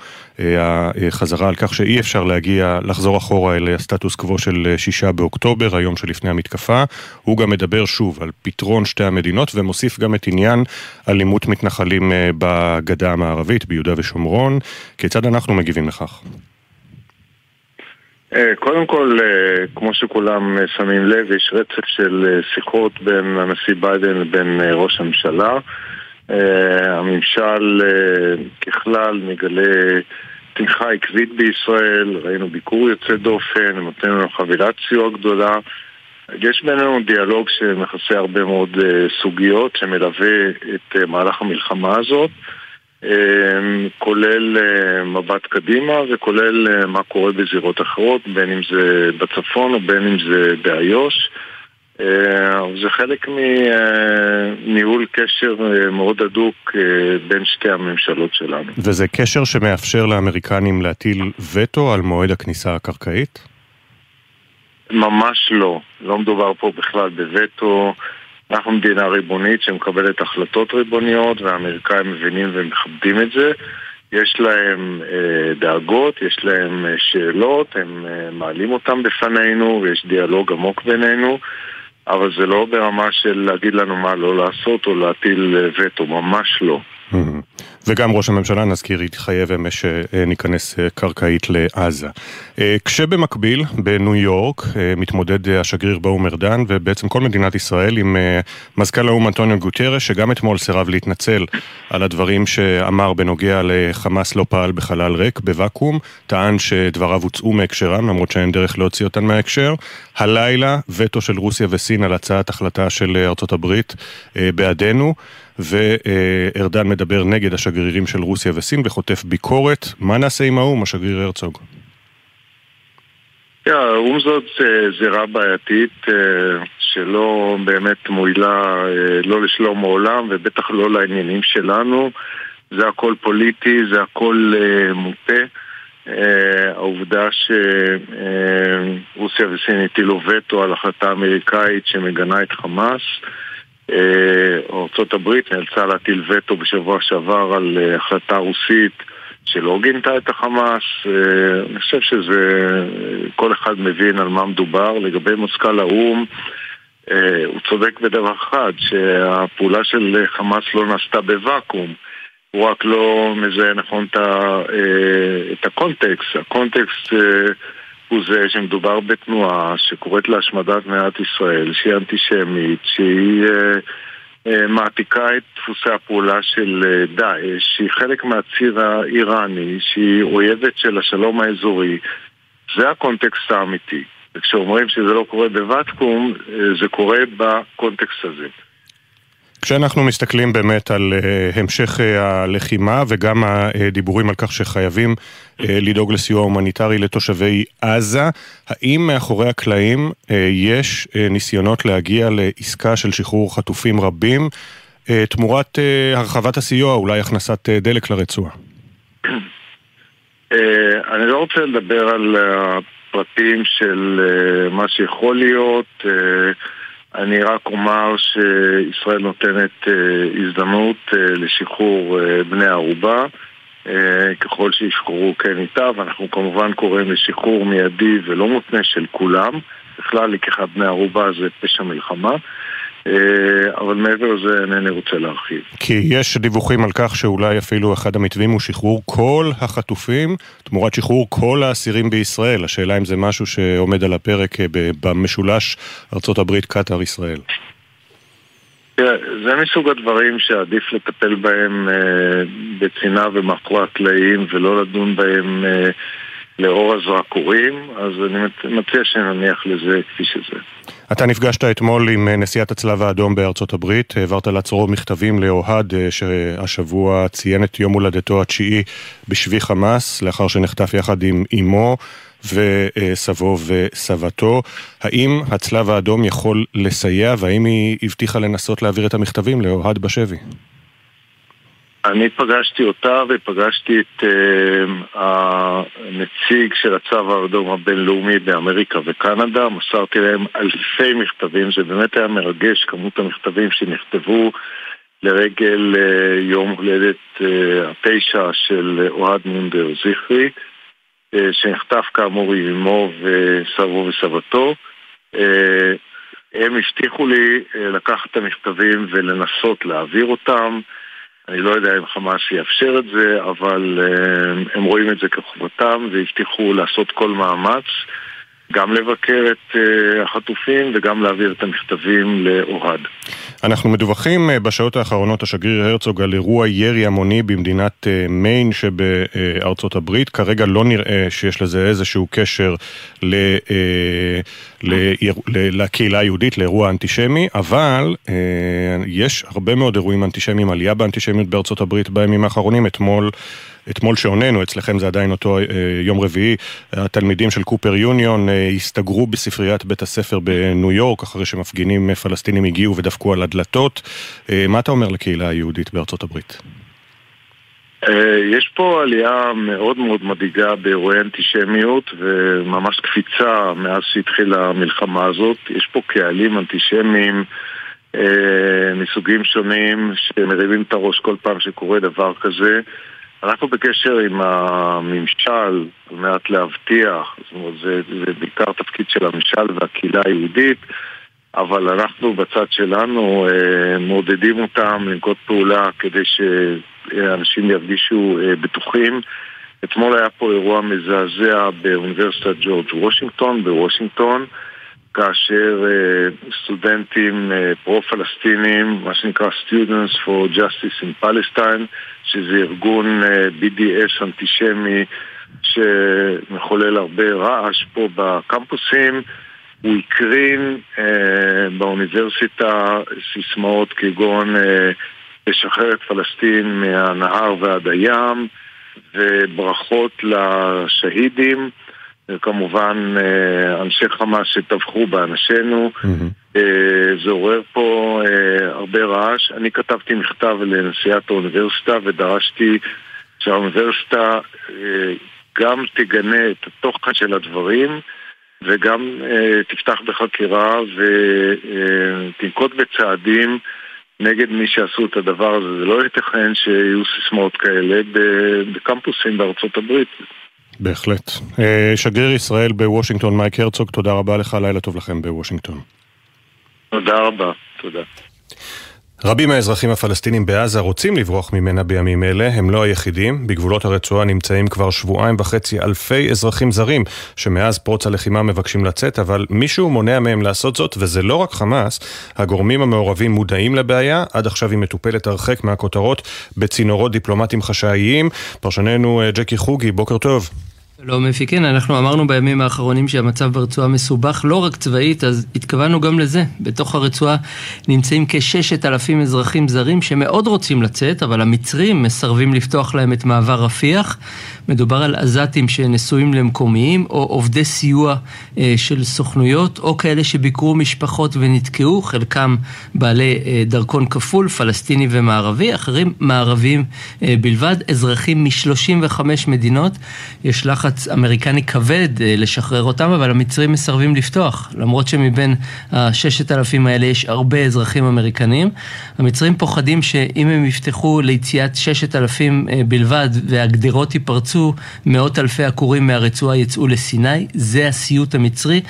Speaker 1: החזרה על כך שאי אפשר להגיע, לחזור אחורה אל הסטטוס קוו של שישה באוקטובר, היום שלפני המתקפה. הוא גם מדבר שוב על פתרון שתי המדינות ומוסיף גם את עניין אלימות מתנחלים בגדה המערבית, ביהודה ושומרון. כיצד אנחנו מגיבים לכך?
Speaker 26: אה, קודם כל, אה, כמו שכולם אה, שמים לב, יש רצף של שיחות בין הנשיא ביידן לבין ראש הממשלה. הממשל ככלל מגלה תמיכה עקבית בישראל, ראינו ביקור יוצא דופן, נותן לנו חבילת סיוע גדולה. יש בינינו דיאלוג שמכסה הרבה מאוד סוגיות, שמלווה את מהלך המלחמה הזאת. אמ, כולל אה, מבט קדימה וכולל אה, מה קורה בזירות אחרות, בין אם זה בצפון או בין אם זה באיו"ש. אה, זה חלק מניהול קשר מאוד הדוק בין שתי הממשלות שלנו.
Speaker 1: וזה קשר שמאפשר לאמריקנים להטיל וטו על מועד הכניסה הקרקעית?
Speaker 26: ממש לא. לא מדובר פה בכלל בווטו. אנחנו מדינה ריבונית שמקבלת החלטות ריבוניות והאמריקאים מבינים ומכבדים את זה. יש להם אה, דאגות, יש להם אה, שאלות, הם אה, מעלים אותם בפנינו ויש דיאלוג עמוק בינינו, אבל זה לא ברמה של להגיד לנו מה לא לעשות או להטיל אה, וטו, ממש לא.
Speaker 1: וגם ראש הממשלה, נזכיר, התחייב אמש שניכנס אה, קרקעית לעזה. אה, כשבמקביל, בניו יורק, אה, מתמודד השגריר באום ארדן, ובעצם כל מדינת ישראל עם מזכ"ל האו"ם אנטוניו גוטרש, שגם אתמול סירב להתנצל על הדברים שאמר בנוגע לחמאס לא פעל בחלל ריק, בוואקום, טען שדבריו הוצאו מהקשרם, למרות שאין דרך להוציא אותן מההקשר. הלילה, וטו של רוסיה וסין על הצעת החלטה של ארצות הברית בעדנו. וארדן מדבר נגד השגרירים של רוסיה וסין וחוטף ביקורת. מה נעשה עם האו"ם, השגריר הרצוג?
Speaker 26: האו"ם זאת זירה בעייתית שלא באמת מועילה לא לשלום העולם ובטח לא לעניינים שלנו. זה הכל פוליטי, זה הכל מוטה. העובדה שרוסיה וסין הטילו וטו על החלטה אמריקאית שמגנה את חמאס אה, ארה"ב נאלצה להטיל וטו בשבוע שעבר על אה, החלטה רוסית שלא גינתה את החמאס. אה, אני חושב שזה, כל אחד מבין על מה מדובר. לגבי מזכ"ל האו"ם, הוא צודק בדבר אחד, שהפעולה של חמאס לא נעשתה בוואקום. הוא רק לא מזהה נכון את הקונטקסט. הקונטקסט הוא זה שמדובר בתנועה שקוראת להשמדת מדינת ישראל, שהיא אנטישמית, שהיא אה, אה, מעתיקה את דפוסי הפעולה של אה, דאעש, שהיא חלק מהציר האיראני, שהיא אויבת של השלום האזורי. זה הקונטקסט האמיתי. וכשאומרים שזה לא קורה בוואטקום, אה, זה קורה בקונטקסט הזה.
Speaker 1: כשאנחנו מסתכלים באמת על uh, המשך uh, הלחימה וגם הדיבורים על כך שחייבים uh, לדאוג לסיוע הומניטרי לתושבי עזה, האם מאחורי הקלעים יש ניסיונות להגיע לעסקה של שחרור חטופים רבים תמורת הרחבת הסיוע, אולי הכנסת דלק לרצועה?
Speaker 26: אני לא רוצה לדבר על הפרטים של מה שיכול להיות. אני רק אומר שישראל נותנת אה, הזדמנות אה, לשחרור אה, בני ערובה ככל שישחררו כן איתה, ואנחנו כמובן קוראים לשחרור מיידי ולא מותנה של כולם. בכלל לקיחת בני ערובה זה פשע מלחמה. אה, אבל מעבר לזה אינני רוצה להרחיב.
Speaker 1: כי יש דיווחים על כך שאולי אפילו אחד המתווים הוא שחרור כל החטופים תמורת שחרור כל האסירים בישראל. השאלה אם זה משהו שעומד על הפרק אה, במשולש ארה"ב, קטאר, ישראל.
Speaker 26: זה מסוג הדברים שעדיף לטפל בהם אה, בצנעה ומאחורי הקלעים ולא לדון בהם לאור הזרקורים, אז אני מציע שנניח לזה כפי שזה.
Speaker 1: אתה נפגשת אתמול עם אה, נשיאת הצלב האדום בארצות הברית, העברת לעצורו מכתבים לאוהד אה, שהשבוע ציין את יום הולדתו התשיעי בשבי חמאס, לאחר שנחטף יחד עם אמו וסבו וסבתו. האם הצלב האדום יכול לסייע והאם היא הבטיחה לנסות להעביר את המכתבים לאוהד בשבי?
Speaker 26: אני פגשתי אותה ופגשתי את uh, הנציג של הצו האדום הבינלאומי באמריקה וקנדה, מסרתי להם אלפי מכתבים, זה באמת היה מרגש, כמות המכתבים שנכתבו לרגל uh, יום הולדת uh, הפשע של אוהד מונדר זכרי, uh, שנחטף כאמור עם אמו וסבו וסבתו. Uh, הם הבטיחו לי uh, לקחת את המכתבים ולנסות להעביר אותם. אני לא יודע אם חמאס יאפשר את זה, אבל uh, הם רואים את זה כחובתם והבטיחו לעשות כל מאמץ גם לבקר את uh, החטופים וגם להעביר את המכתבים לאוהד.
Speaker 1: אנחנו מדווחים uh, בשעות האחרונות, השגריר הרצוג, על אירוע ירי המוני במדינת מיין שבארצות הברית. כרגע לא נראה שיש לזה איזשהו קשר ל, לקהילה היהודית, לאירוע אנטישמי, אבל uh, יש הרבה מאוד אירועים אנטישמיים, עלייה באנטישמיות בארצות הברית בימים האחרונים. אתמול... אתמול שעוננו, אצלכם זה עדיין אותו אה, יום רביעי, התלמידים של קופר יוניון אה, הסתגרו בספריית בית הספר בניו יורק, אחרי שמפגינים פלסטינים הגיעו ודפקו על הדלתות. אה, מה אתה אומר לקהילה היהודית בארצות הברית?
Speaker 26: יש פה עלייה מאוד מאוד מדאיגה באירועי אנטישמיות וממש קפיצה מאז שהתחילה המלחמה הזאת. יש פה קהלים אנטישמיים מסוגים שונים שמרימים את הראש כל פעם שקורה דבר כזה. אנחנו בקשר עם הממשל על מנת להבטיח, זאת אומרת זה, זה בעיקר תפקיד של הממשל והקהילה היהודית, אבל אנחנו בצד שלנו אה, מעודדים אותם לנקוט פעולה כדי שאנשים ירגישו אה, בטוחים. אתמול היה פה אירוע מזעזע באוניברסיטת ג'ורג' וושינגטון, בוושינגטון, כאשר uh, סטודנטים פרו-פלסטינים, מה שנקרא Students for Justice in Palestine, שזה ארגון BDS אנטישמי שמחולל הרבה רעש פה בקמפוסים, הוא הקרין uh, באוניברסיטה סיסמאות כגון uh, לשחרר את פלסטין מהנהר ועד הים וברכות לשהידים וכמובן אה, אנשי חמאס שטבחו באנשינו. Mm-hmm. זה עורר פה אה, הרבה רעש. אני כתבתי מכתב לנשיאת האוניברסיטה ודרשתי שהאוניברסיטה גם תגנה את התוכן של הדברים וגם תפתח בחקירה ותנקוט בצעדים נגד מי שעשו את הדבר הזה. זה לא ייתכן שיהיו סיסמאות כאלה בקמפוסים בארצות הברית.
Speaker 1: בהחלט. אה, שגריר ישראל בוושינגטון, מייק הרצוג, תודה רבה לך, לילה טוב לכם בוושינגטון.
Speaker 26: תודה רבה, תודה.
Speaker 1: רבים מהאזרחים הפלסטינים בעזה רוצים לברוח ממנה בימים אלה, הם לא היחידים. בגבולות הרצועה נמצאים כבר שבועיים וחצי אלפי אזרחים זרים, שמאז פרוץ הלחימה מבקשים לצאת, אבל מישהו מונע מהם לעשות זאת, וזה לא רק חמאס. הגורמים המעורבים מודעים לבעיה, עד עכשיו היא מטופלת הרחק מהכותרות בצינורות דיפלומטיים חשאיים. פרשננו אה, ג'קי חוגי, בוקר טוב.
Speaker 22: לא מפי, כן, אנחנו אמרנו בימים האחרונים שהמצב ברצועה מסובך לא רק צבאית, אז התכוונו גם לזה. בתוך הרצועה נמצאים כששת אלפים אזרחים זרים שמאוד רוצים לצאת, אבל המצרים מסרבים לפתוח להם את מעבר רפיח. מדובר על עזתים שנשואים למקומיים, או עובדי סיוע אה, של סוכנויות, או כאלה שביקרו משפחות ונתקעו, חלקם בעלי אה, דרכון כפול, פלסטיני ומערבי, אחרים מערביים אה, בלבד, אזרחים מ-35 מדינות. יש לחץ אמריקני כבד אה, לשחרר אותם, אבל המצרים מסרבים לפתוח, למרות שמבין הששת אלפים האלה יש הרבה אזרחים אמריקנים. המצרים פוחדים שאם הם יפתחו ליציאת ששת אלפים אה, בלבד והגדרות ייפרצו, יצאו מאות אלפי עקורים מהרצועה יצאו לסיני, זה הסיוט המצרי.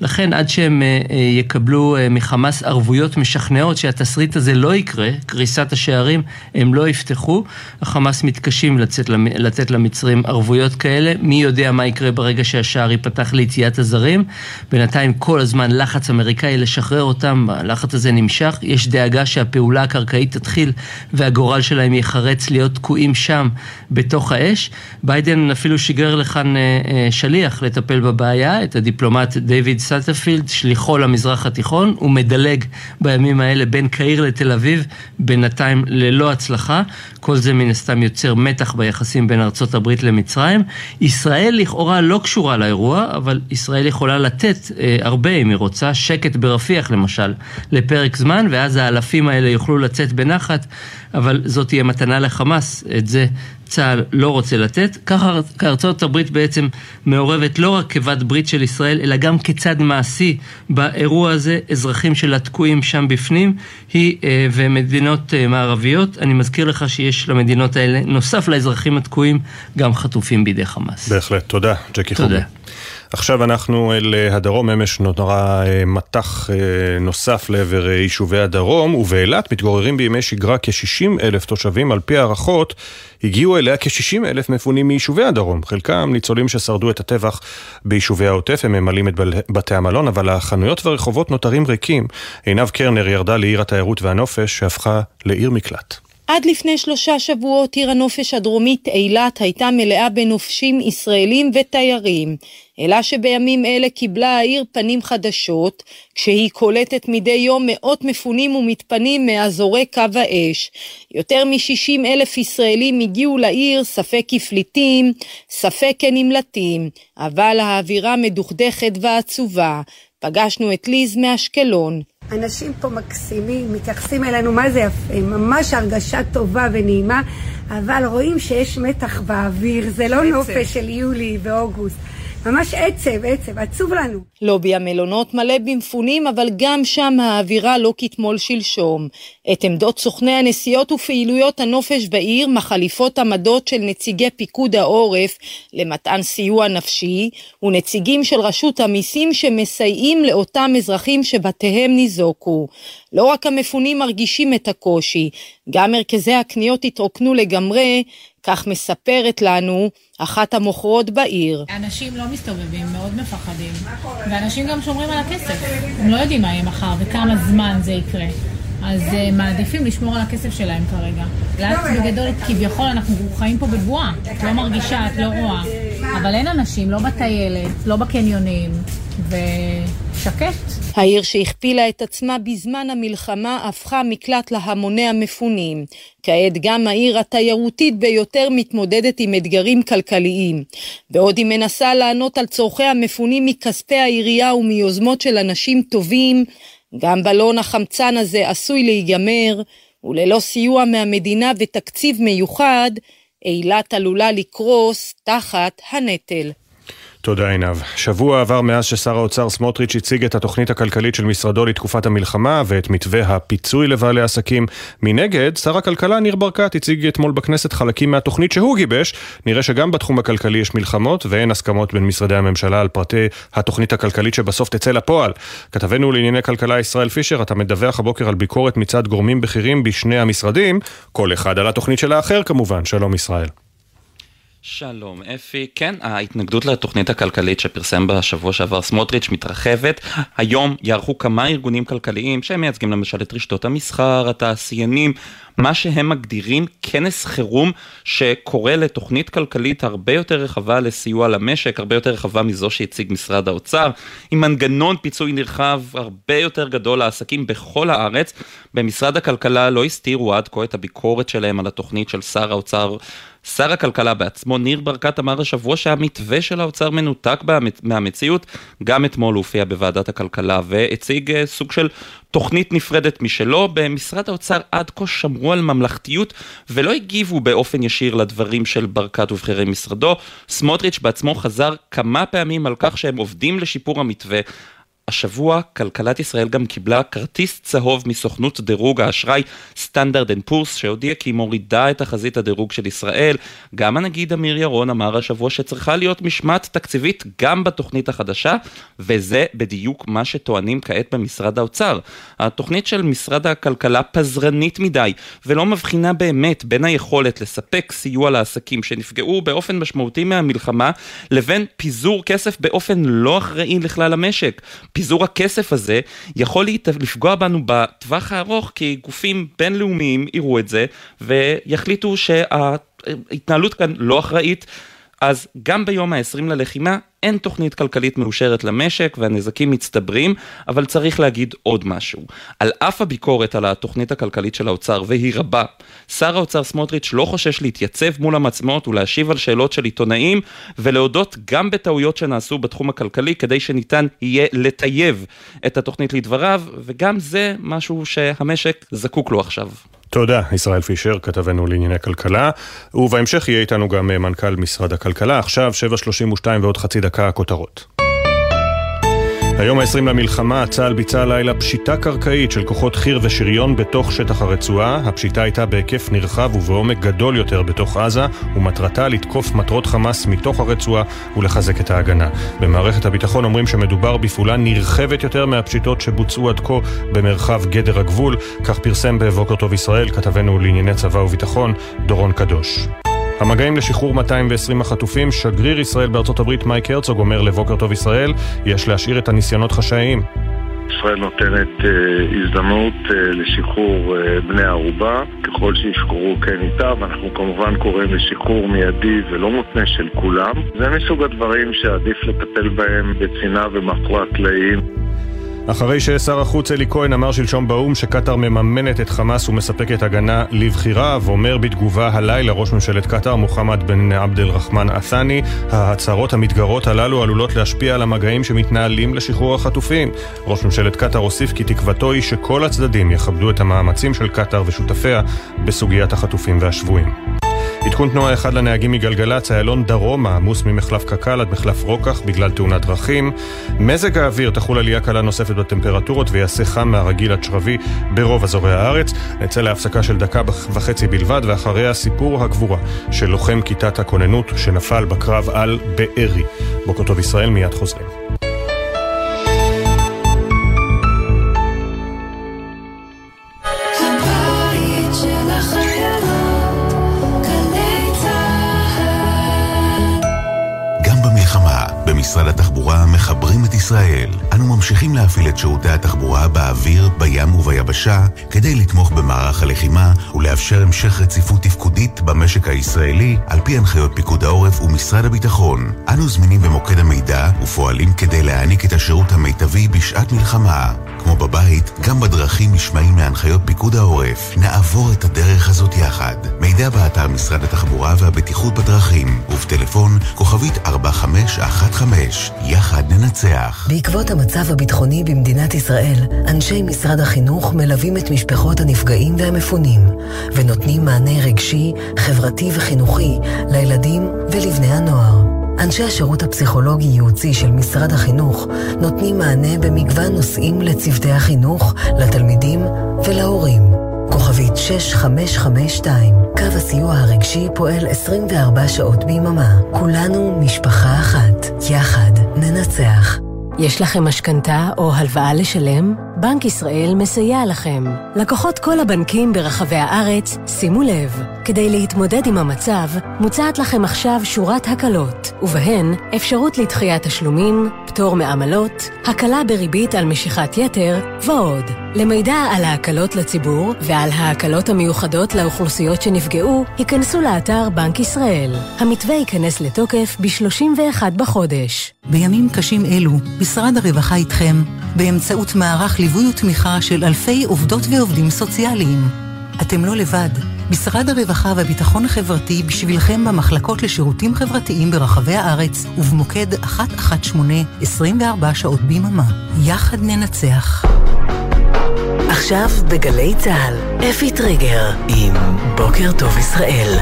Speaker 22: לכן עד שהם אה, אה, יקבלו אה, מחמאס ערבויות משכנעות שהתסריט הזה לא יקרה, קריסת השערים, הם לא יפתחו. החמאס מתקשים לצאת, לתת למצרים ערבויות כאלה. מי יודע מה יקרה ברגע שהשער ייפתח ליציאת הזרים. בינתיים כל הזמן לחץ אמריקאי לשחרר אותם, הלחץ הזה נמשך. יש דאגה שהפעולה הקרקעית תתחיל והגורל שלהם ייחרץ להיות תקועים שם בתוך האש. ביידן אפילו שיגר לכאן אה, אה, שליח לטפל בבעיה, את הדיפלומט דיוויד סאטרפילד, שליחו למזרח התיכון, הוא מדלג בימים האלה בין קהיר לתל אביב, בינתיים ללא הצלחה. כל זה מן הסתם יוצר מתח ביחסים בין ארצות הברית למצרים. ישראל לכאורה לא קשורה לאירוע, אבל ישראל יכולה לתת אה, הרבה אם היא רוצה, שקט ברפיח למשל, לפרק זמן, ואז האלפים האלה יוכלו לצאת בנחת, אבל זאת תהיה מתנה לחמאס, את זה צה"ל לא רוצה לתת. ככה ארצות הברית בעצם מעורבת לא רק כבת ברית של ישראל, אלא גם כצד מעשי באירוע הזה, אזרחים שלה תקועים שם בפנים, היא אה, ומדינות אה, מערביות. אני מזכיר לך שיש למדינות האלה, נוסף לאזרחים התקועים, גם חטופים בידי חמאס.
Speaker 1: בהחלט, תודה, ג'קי חובי. תודה. עכשיו אנחנו אל אה, הדרום, אמש נותרה אה, מטח אה, נוסף לעבר יישובי הדרום, ובאילת מתגוררים בימי שגרה כ-60 אלף תושבים, על פי הערכות הגיעו אליה כ-60 אלף מפונים מיישובי הדרום. חלקם ניצולים ששרדו את הטבח ביישובי העוטף, הם ממלאים את בתי המלון, אבל החנויות והרחובות נותרים ריקים. עינב קרנר ירדה לעיר התיירות והנופש, שהפכה לעיר מקלט.
Speaker 27: עד לפני שלושה שבועות עיר הנופש הדרומית אילת הייתה מלאה בנופשים ישראלים ותיירים. אלא שבימים אלה קיבלה העיר פנים חדשות, כשהיא קולטת מדי יום מאות מפונים ומתפנים מאזורי קו האש. יותר מ-60 אלף ישראלים הגיעו לעיר, ספק כפליטים, ספק כנמלטים, אבל האווירה מדוכדכת ועצובה. פגשנו את ליז מאשקלון.
Speaker 20: אנשים פה מקסימים, מתייחסים אלינו מה זה יפה, ממש הרגשה טובה ונעימה, אבל רואים שיש מתח באוויר, זה לא נופש של יולי ואוגוסט. ממש עצב, עצב, עצוב לנו.
Speaker 27: לובי המלונות מלא במפונים, אבל גם שם האווירה לא כתמול שלשום. את עמדות סוכני הנסיעות ופעילויות הנופש בעיר מחליפות עמדות של נציגי פיקוד העורף למתן סיוע נפשי, ונציגים של רשות המיסים שמסייעים לאותם אזרחים שבתיהם ניזוקו. לא רק המפונים מרגישים את הקושי, גם מרכזי הקניות התרוקנו לגמרי, כך מספרת לנו אחת המוכרות בעיר.
Speaker 28: אנשים לא מסתובבים, מאוד מפחדים. ואנשים גם שומרים על הכסף. הם לא יודעים מה יהיה מחר וכמה זמן זה יקרה. אז uh, מעדיפים לשמור על הכסף שלהם כרגע. לאט בגדול, כביכול אנחנו חיים פה בבועה. את לא מרגישה, את לא רואה. אבל אין אנשים, לא בטיילת, לא בקניונים, ושקט.
Speaker 27: העיר שהכפילה את עצמה בזמן המלחמה הפכה מקלט להמוני המפונים. כעת גם העיר התיירותית ביותר מתמודדת עם אתגרים כלכליים. בעוד היא מנסה לענות על צורכי המפונים מכספי העירייה ומיוזמות של אנשים טובים, גם בלון החמצן הזה עשוי להיגמר, וללא סיוע מהמדינה ותקציב מיוחד, אילת עלולה לקרוס תחת הנטל.
Speaker 1: תודה עינב. שבוע עבר מאז ששר האוצר סמוטריץ' הציג את התוכנית הכלכלית של משרדו לתקופת המלחמה ואת מתווה הפיצוי לבעלי עסקים. מנגד, שר הכלכלה ניר ברקת הציג אתמול בכנסת חלקים מהתוכנית שהוא גיבש. נראה שגם בתחום הכלכלי יש מלחמות ואין הסכמות בין משרדי הממשלה על פרטי התוכנית הכלכלית שבסוף תצא לפועל. כתבנו לענייני כלכלה ישראל פישר, אתה מדווח הבוקר על ביקורת מצד גורמים בכירים בשני המשרדים, כל אחד על התוכנית של האחר כמובן. שלום ישראל.
Speaker 29: שלום אפי, כן, ההתנגדות לתוכנית הכלכלית שפרסם בשבוע שעבר סמוטריץ' מתרחבת. היום יערכו כמה ארגונים כלכליים שהם מייצגים למשל את רשתות המסחר, התעשיינים, מה שהם מגדירים כנס חירום שקורא לתוכנית כלכלית הרבה יותר רחבה לסיוע למשק, הרבה יותר רחבה מזו שהציג משרד האוצר, עם מנגנון פיצוי נרחב הרבה יותר גדול לעסקים בכל הארץ. במשרד הכלכלה לא הסתירו עד כה את הביקורת שלהם על התוכנית של שר האוצר. שר הכלכלה בעצמו, ניר ברקת, אמר השבוע שהמתווה של האוצר מנותק מהמציאות. גם אתמול הופיע בוועדת הכלכלה והציג אה, סוג של תוכנית נפרדת משלו. במשרד האוצר עד כה שמרו על ממלכתיות ולא הגיבו באופן ישיר לדברים של ברקת ובכירי משרדו. סמוטריץ' בעצמו חזר כמה פעמים על כך שהם עובדים לשיפור המתווה. השבוע כלכלת ישראל גם קיבלה כרטיס צהוב מסוכנות דירוג האשראי סטנדרט אנד פורס שהודיעה כי היא מורידה את תחזית הדירוג של ישראל. גם הנגיד אמיר ירון אמר השבוע שצריכה להיות משמעת תקציבית גם בתוכנית החדשה וזה בדיוק מה שטוענים כעת במשרד האוצר. התוכנית של משרד הכלכלה פזרנית מדי ולא מבחינה באמת בין היכולת לספק סיוע לעסקים שנפגעו באופן משמעותי מהמלחמה לבין פיזור כסף באופן לא אחראי לכלל המשק. פיזור הכסף הזה יכול לפגוע בנו בטווח הארוך כי גופים בינלאומיים יראו את זה ויחליטו שההתנהלות כאן לא אחראית. אז גם ביום ה-20 ללחימה אין תוכנית כלכלית מאושרת למשק והנזקים מצטברים, אבל צריך להגיד עוד משהו. על אף הביקורת על התוכנית הכלכלית של האוצר, והיא רבה, שר האוצר סמוטריץ' לא חושש להתייצב מול המצלמות ולהשיב על שאלות של עיתונאים, ולהודות גם בטעויות שנעשו בתחום הכלכלי, כדי שניתן יהיה לטייב את התוכנית לדבריו, וגם זה משהו שהמשק זקוק לו עכשיו.
Speaker 1: תודה, ישראל פישר, כתבנו לענייני כלכלה, ובהמשך יהיה איתנו גם אה, מנכ"ל משרד הכלכלה. עכשיו, 7.32 ועוד חצי דקה הכותרות. היום ה-20 למלחמה, צה"ל ביצע הלילה פשיטה קרקעית של כוחות חי"ר ושריון בתוך שטח הרצועה. הפשיטה הייתה בהיקף נרחב ובעומק גדול יותר בתוך עזה, ומטרתה לתקוף מטרות חמאס מתוך הרצועה ולחזק את ההגנה. במערכת הביטחון אומרים שמדובר בפעולה נרחבת יותר מהפשיטות שבוצעו עד כה במרחב גדר הגבול. כך פרסם בבוקר טוב ישראל כתבנו לענייני צבא וביטחון, דורון קדוש. המגעים לשחרור 220 החטופים, שגריר ישראל בארצות הברית מייק הרצוג אומר לבוקר טוב ישראל, יש להשאיר את הניסיונות חשאיים.
Speaker 26: ישראל נותנת אה, הזדמנות אה, לשחרור אה, בני ערובה, ככל שישחררו כן איתה, ואנחנו כמובן קוראים לשחרור מיידי ולא מותנה של כולם. זה מסוג הדברים שעדיף לטפל בהם בצנעה ומאחורי הקלעים.
Speaker 1: אחרי ששר החוץ אלי כהן אמר שלשום באו"ם שקטאר מממנת את חמאס ומספקת הגנה לבחיריו, אומר בתגובה הלילה ראש ממשלת קטאר מוחמד בן עבד אל-רחמן עת'אני, ההצהרות המתגרות הללו עלולות להשפיע על המגעים שמתנהלים לשחרור החטופים. ראש ממשלת קטאר הוסיף כי תקוותו היא שכל הצדדים יכבדו את המאמצים של קטאר ושותפיה בסוגיית החטופים והשבויים. עדכון תנועה אחד לנהגים מגלגלצ, איילון דרומה, עמוס ממחלף קק"ל עד מחלף רוקח בגלל תאונת דרכים. מזג האוויר תחול עלייה קלה נוספת בטמפרטורות ויעשה חם מהרגיל עד שרבי ברוב אזורי הארץ. נצא להפסקה של דקה וחצי בלבד, ואחריה סיפור הגבורה של לוחם כיתת הכוננות שנפל בקרב על בארי. בוקר טוב ישראל, מיד חוזרים.
Speaker 18: ישראל. אנו ממשיכים להפעיל את שירותי התחבורה באוויר, בים וביבשה כדי לתמוך במערך הלחימה ולאפשר המשך רציפות תפקודית במשק הישראלי על פי הנחיות פיקוד העורף ומשרד הביטחון. אנו זמינים במוקד המידע ופועלים כדי להעניק את השירות המיטבי בשעת מלחמה. כמו בבית, גם בדרכים נשמעים להנחיות פיקוד העורף. נעבור את הדרך הזאת יחד. מידע באתר משרד התחבורה והבטיחות בדרכים ובטלפון כוכבית 4515. יחד ננצח.
Speaker 6: בעקבות המצב הביטחוני במדינת ישראל, אנשי משרד החינוך מלווים את משפחות הנפגעים והמפונים, ונותנים מענה רגשי, חברתי וחינוכי לילדים ולבני הנוער. אנשי השירות הפסיכולוגי-ייעוצי של משרד החינוך נותנים מענה במגוון נושאים לצוותי החינוך, לתלמידים ולהורים. כוכבית 6552, קו הסיוע הרגשי פועל 24 שעות ביממה. כולנו משפחה אחת. יחד ננצח.
Speaker 30: יש לכם משכנתה או הלוואה לשלם? בנק ישראל מסייע לכם. לקוחות כל הבנקים ברחבי הארץ, שימו לב, כדי להתמודד עם המצב, מוצעת לכם עכשיו שורת הקלות, ובהן אפשרות לדחיית תשלומים, פטור מעמלות, הקלה בריבית על משיכת יתר ועוד. למידע על ההקלות לציבור ועל ההקלות המיוחדות לאוכלוסיות שנפגעו, היכנסו לאתר בנק ישראל. המתווה ייכנס לתוקף ב-31 בחודש.
Speaker 31: בימים קשים אלו, משרד הרווחה איתכם, באמצעות מערך ליווי ותמיכה של אלפי עובדות ועובדים סוציאליים. אתם לא לבד. משרד הרווחה והביטחון החברתי בשבילכם במחלקות לשירותים חברתיים ברחבי הארץ ובמוקד 118 24 שעות ביממה. יחד ננצח.
Speaker 6: עכשיו בגלי צה"ל, אפי טריגר עם בוקר טוב ישראל.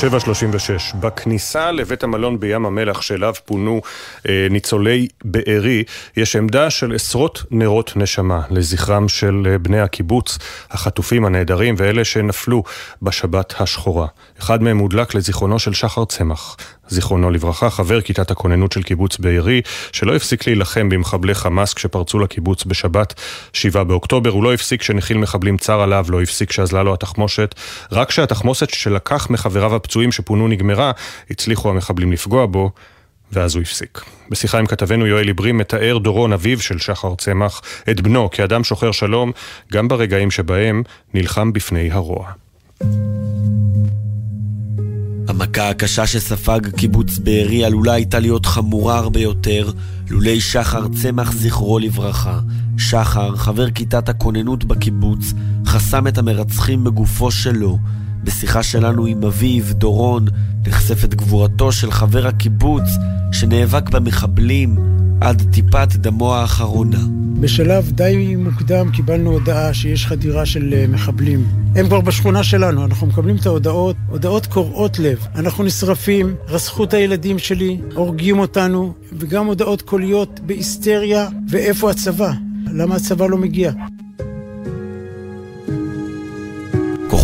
Speaker 1: 736, בכניסה לבית המלון בים המלח שאליו פונו אה, ניצולי בארי, יש עמדה של עשרות נרות נשמה לזכרם של אה, בני הקיבוץ, החטופים הנעדרים ואלה שנפלו בשבת השחורה. אחד מהם הודלק לזיכרונו של שחר צמח, זיכרונו לברכה, חבר כיתת הכוננות של קיבוץ בארי, שלא הפסיק להילחם במחבלי חמאס כשפרצו לקיבוץ בשבת 7 באוקטובר. הוא לא הפסיק כשנחיל מחבלים צר עליו, לא הפסיק כשאזלה לו התחמושת. רק כשהתחמושת שלקח מחבריו הפצועים שפונו נגמרה, הצליחו המחבלים לפגוע בו. ואז הוא הפסיק. בשיחה עם כתבנו יואל עברי מתאר דורון, אביו של שחר צמח, את בנו כאדם שוחר שלום, גם ברגעים שבהם נלחם בפני הרוע.
Speaker 32: המכה הקשה שספג קיבוץ בארי עלולה הייתה להיות חמורה הרבה יותר לולי שחר צמח זכרו לברכה. שחר, חבר כיתת הכוננות בקיבוץ, חסם את המרצחים בגופו שלו. בשיחה שלנו עם אביו, דורון, נחשפת גבורתו של חבר הקיבוץ שנאבק במחבלים עד טיפת דמו האחרונה.
Speaker 33: בשלב די מוקדם קיבלנו הודעה שיש חדירה של אה, מחבלים. הם כבר בשכונה שלנו, אנחנו מקבלים את ההודעות, הודעות קורעות לב. אנחנו נשרפים, רסחו את הילדים שלי, הורגים אותנו, וגם הודעות קוליות בהיסטריה, ואיפה הצבא? למה הצבא לא מגיע?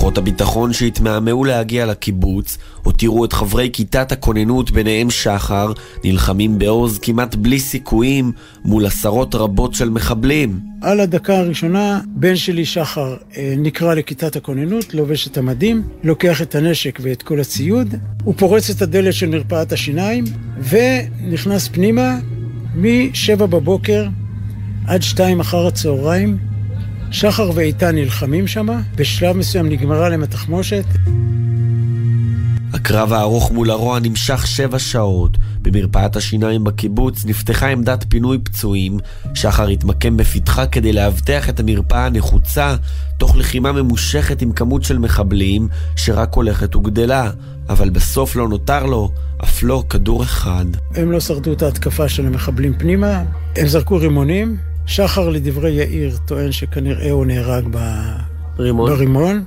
Speaker 32: כוחות הביטחון שהתמהמהו להגיע לקיבוץ הותירו את חברי כיתת הכוננות ביניהם שחר נלחמים בעוז כמעט בלי סיכויים מול עשרות רבות של מחבלים.
Speaker 33: על הדקה הראשונה בן שלי שחר אה, נקרא לכיתת הכוננות, לובש את המדים, לוקח את הנשק ואת כל הציוד, הוא פורץ את הדלת של מרפאת השיניים ונכנס פנימה משבע בבוקר עד שתיים אחר הצהריים שחר ואיתן נלחמים שם, בשלב מסוים נגמרה להם התחמושת.
Speaker 32: הקרב הארוך מול הרוע נמשך שבע שעות. במרפאת השיניים בקיבוץ נפתחה עמדת פינוי פצועים. שחר התמקם בפתחה כדי לאבטח את המרפאה הנחוצה, תוך לחימה ממושכת עם כמות של מחבלים שרק הולכת וגדלה. אבל בסוף לא נותר לו אף לא כדור אחד.
Speaker 33: הם לא שרדו את ההתקפה של המחבלים פנימה, הם זרקו רימונים, שחר לדברי יאיר טוען שכנראה הוא נהרג ברימון. ברימון.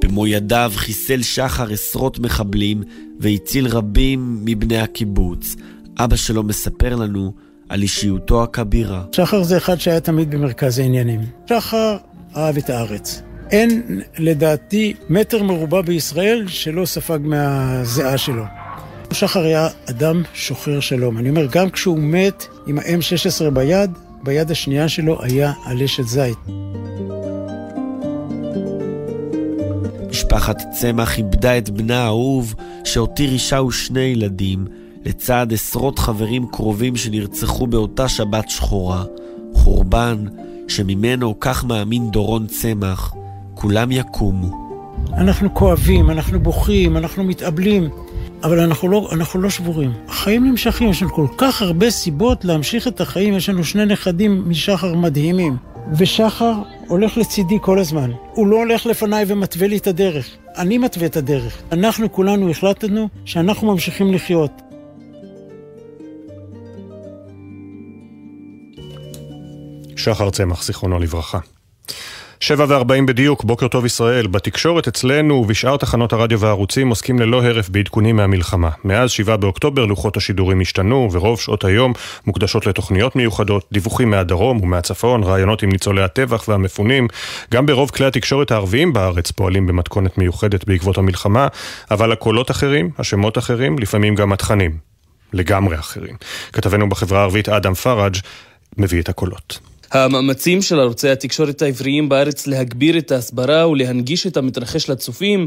Speaker 32: במו ידיו חיסל שחר עשרות מחבלים והציל רבים מבני הקיבוץ. אבא שלו מספר לנו על אישיותו הכבירה.
Speaker 33: שחר זה אחד שהיה תמיד במרכז העניינים. שחר אהב את הארץ. אין לדעתי מטר מרובע בישראל שלא ספג מהזיעה שלו. שחר היה אדם שוחר שלום. אני אומר, גם כשהוא מת עם ה-M16 ביד, ביד השנייה שלו היה הלשת זית.
Speaker 32: משפחת צמח איבדה את בנה האהוב, שהותיר אישה ושני ילדים, לצד עשרות חברים קרובים שנרצחו באותה שבת שחורה. חורבן שממנו, כך מאמין דורון צמח, כולם יקומו.
Speaker 33: אנחנו כואבים, אנחנו בוכים, אנחנו מתאבלים, אבל אנחנו לא, אנחנו לא שבורים. החיים נמשכים, יש לנו כל כך הרבה סיבות להמשיך את החיים. יש לנו שני נכדים משחר מדהימים. ושחר הולך לצידי כל הזמן. הוא לא הולך לפניי ומתווה לי את הדרך. אני מתווה את הדרך. אנחנו כולנו החלטנו שאנחנו ממשיכים לחיות.
Speaker 1: שחר צמח, זיכרונו לברכה. שבע וארבעים בדיוק, בוקר טוב ישראל. בתקשורת אצלנו ובשאר תחנות הרדיו והערוצים עוסקים ללא הרף בעדכונים מהמלחמה. מאז שבעה באוקטובר לוחות השידורים השתנו, ורוב שעות היום מוקדשות לתוכניות מיוחדות, דיווחים מהדרום ומהצפון, רעיונות עם ניצולי הטבח והמפונים. גם ברוב כלי התקשורת הערביים בארץ פועלים במתכונת מיוחדת בעקבות המלחמה, אבל הקולות אחרים, השמות אחרים, לפעמים גם התכנים. לגמרי אחרים. כתבנו בחברה הערבית אדם פראג' מביא את הקולות.
Speaker 34: המאמצים של ערוצי התקשורת העבריים בארץ להגביר את ההסברה ולהנגיש את המתרחש לצופים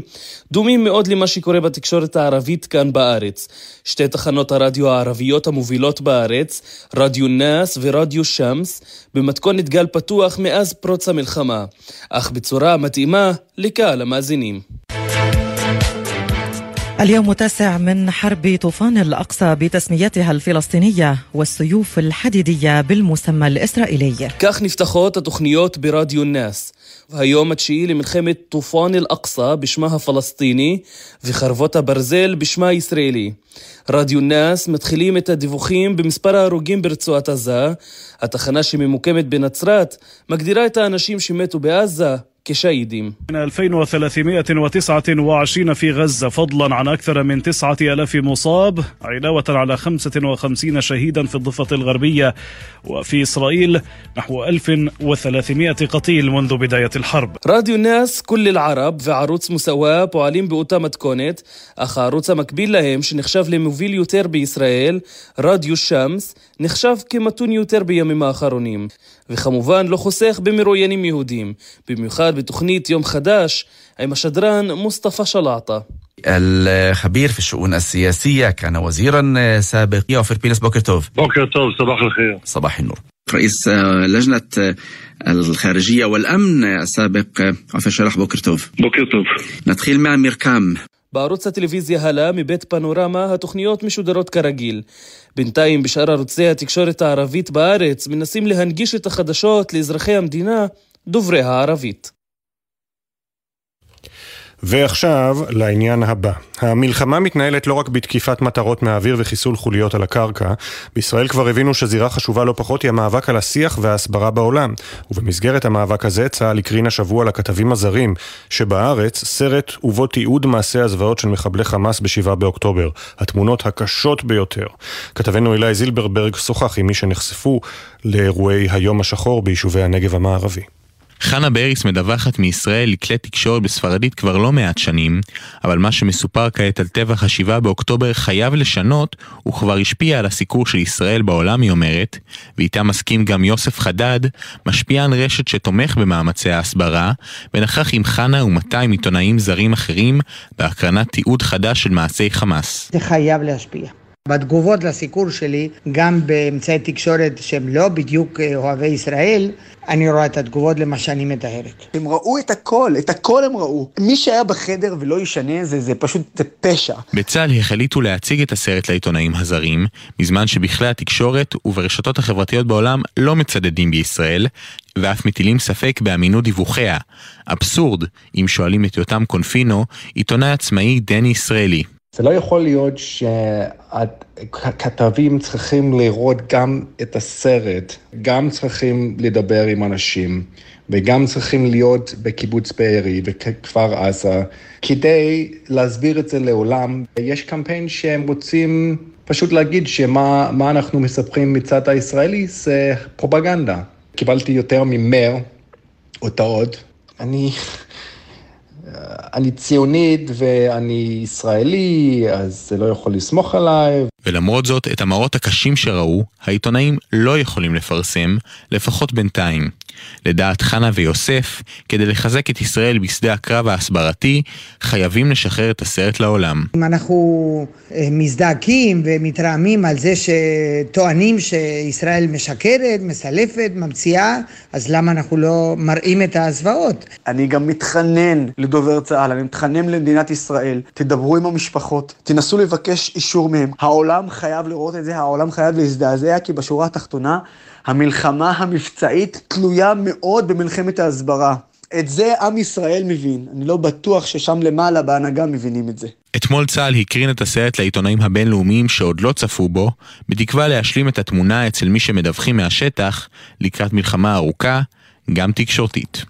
Speaker 34: דומים מאוד למה שקורה בתקשורת הערבית כאן בארץ. שתי תחנות הרדיו הערביות המובילות בארץ, רדיו נאס ורדיו שמס, במתכונת גל פתוח מאז פרוץ המלחמה, אך בצורה מתאימה לקהל המאזינים.
Speaker 35: اليوم التاسع من حرب طوفان الأقصى بتسميتها الفلسطينية والسيوف الحديدية بالمسمى الإسرائيلي
Speaker 34: כך נפתחות התוכניות ברדיו נאס. היום התשיעי למלחמת טופן אל-אקצא בשמה הפלסטיני וחרבות הברזל בשמה הישראלי. רדיו נאס מתחילים את הדיווחים במספר ההרוגים ברצועת עזה. התחנה שממוקמת בנצרת מגדירה את האנשים שמתו בעזה كشهيدين
Speaker 36: من 2329 في غزة فضلا عن أكثر من 9000 مصاب علاوة على 55 شهيدا في الضفة الغربية وفي إسرائيل نحو 1300 قتيل منذ بداية الحرب
Speaker 34: راديو الناس كل العرب וערוץ מסווה פועלים באותה מתכונת, אך הערוץ המקביל להם, שנחשב למוביל יותר בישראל, רדיו שמס, נחשב כמתון יותר בימים האחרונים. וכמובן לא חוסך במרואיינים יהודים, במיוחד בתוכנית יום חדש עם השדרן מוסטפא שלעטה.
Speaker 37: الخبير في الشؤون السياسية كان وزيرا سابق يوفر بينس بوكر توف
Speaker 38: بوكر توف صباح الخير
Speaker 37: صباح النور
Speaker 38: رئيس لجنة الخارجية والأمن السابق عفوا شرح بوكر توف بوكر توف نتخيل مع ميركام
Speaker 34: בערוץ הטלוויזיה הלה מבית פנורמה התוכניות משודרות כרגיל. בינתיים בשאר ערוצי התקשורת הערבית בארץ מנסים להנגיש את החדשות לאזרחי המדינה דוברי הערבית.
Speaker 1: ועכשיו לעניין הבא. המלחמה מתנהלת לא רק בתקיפת מטרות מהאוויר וחיסול חוליות על הקרקע, בישראל כבר הבינו שזירה חשובה לא פחות היא המאבק על השיח וההסברה בעולם. ובמסגרת המאבק הזה צה"ל הקרין השבוע לכתבים הזרים שבארץ סרט ובו תיעוד מעשי הזוועות של מחבלי חמאס ב-7 באוקטובר. התמונות הקשות ביותר. כתבנו אילי זילברברג שוחח עם מי שנחשפו לאירועי היום השחור ביישובי הנגב המערבי.
Speaker 39: חנה בריס מדווחת מישראל לכלי תקשורת בספרדית כבר לא מעט שנים, אבל מה שמסופר כעת על טבח השבעה באוקטובר חייב לשנות, הוא כבר השפיע על הסיקור של ישראל בעולם, היא אומרת, ואיתה מסכים גם יוסף חדד, משפיען רשת שתומך במאמצי ההסברה, ונכח עם חנה ו-200 עיתונאים זרים אחרים בהקרנת תיעוד חדש של מעשי חמאס.
Speaker 40: זה חייב להשפיע. בתגובות לסיקור שלי, גם באמצעי תקשורת שהם לא בדיוק אוהבי ישראל, אני רואה את התגובות למה שאני מתארת.
Speaker 41: הם ראו את הכל, את הכל הם ראו. מי שהיה בחדר ולא ישנה זה, זה פשוט, זה פשע.
Speaker 39: בצה"ל החליטו להציג את הסרט לעיתונאים הזרים, בזמן שבכלי התקשורת וברשתות החברתיות בעולם לא מצדדים בישראל, ואף מטילים ספק באמינות דיווחיה. אבסורד, אם שואלים את יותם קונפינו, עיתונאי עצמאי דני ישראלי.
Speaker 41: זה לא יכול להיות שהכתבים צריכים לראות גם את הסרט, גם צריכים לדבר עם אנשים, וגם צריכים להיות בקיבוץ בארי וכפר עזה, כדי להסביר את זה לעולם. יש קמפיין שהם רוצים פשוט להגיד שמה אנחנו מספרים מצד הישראלי זה פרופגנדה. קיבלתי יותר ממאה אותות. אני... אני ציונית ואני ישראלי, אז זה לא יכול לסמוך עליי.
Speaker 39: ולמרות זאת, את המראות הקשים שראו, העיתונאים לא יכולים לפרסם, לפחות בינתיים. לדעת חנה ויוסף, כדי לחזק את ישראל בשדה הקרב ההסברתי, חייבים לשחרר את הסרט לעולם.
Speaker 40: אם אנחנו אה, מזדעקים ומתרעמים על זה שטוענים שישראל משקרת, מסלפת, ממציאה, אז למה אנחנו לא מראים את הזוועות?
Speaker 41: אני גם מתחנן לדובר צה"ל, אני מתחנן למדינת ישראל, תדברו עם המשפחות, תנסו לבקש אישור מהם. העולם חייב לראות את זה, העולם חייב להזדעזע, כי בשורה התחתונה, המלחמה המבצעית תלויה מאוד במלחמת ההסברה. את זה עם ישראל מבין, אני לא בטוח ששם למעלה בהנהגה מבינים את זה.
Speaker 39: אתמול צה"ל הקרין את הסרט לעיתונאים הבינלאומיים שעוד לא צפו בו, בתקווה להשלים את התמונה אצל מי שמדווחים מהשטח לקראת מלחמה ארוכה, גם תקשורתית.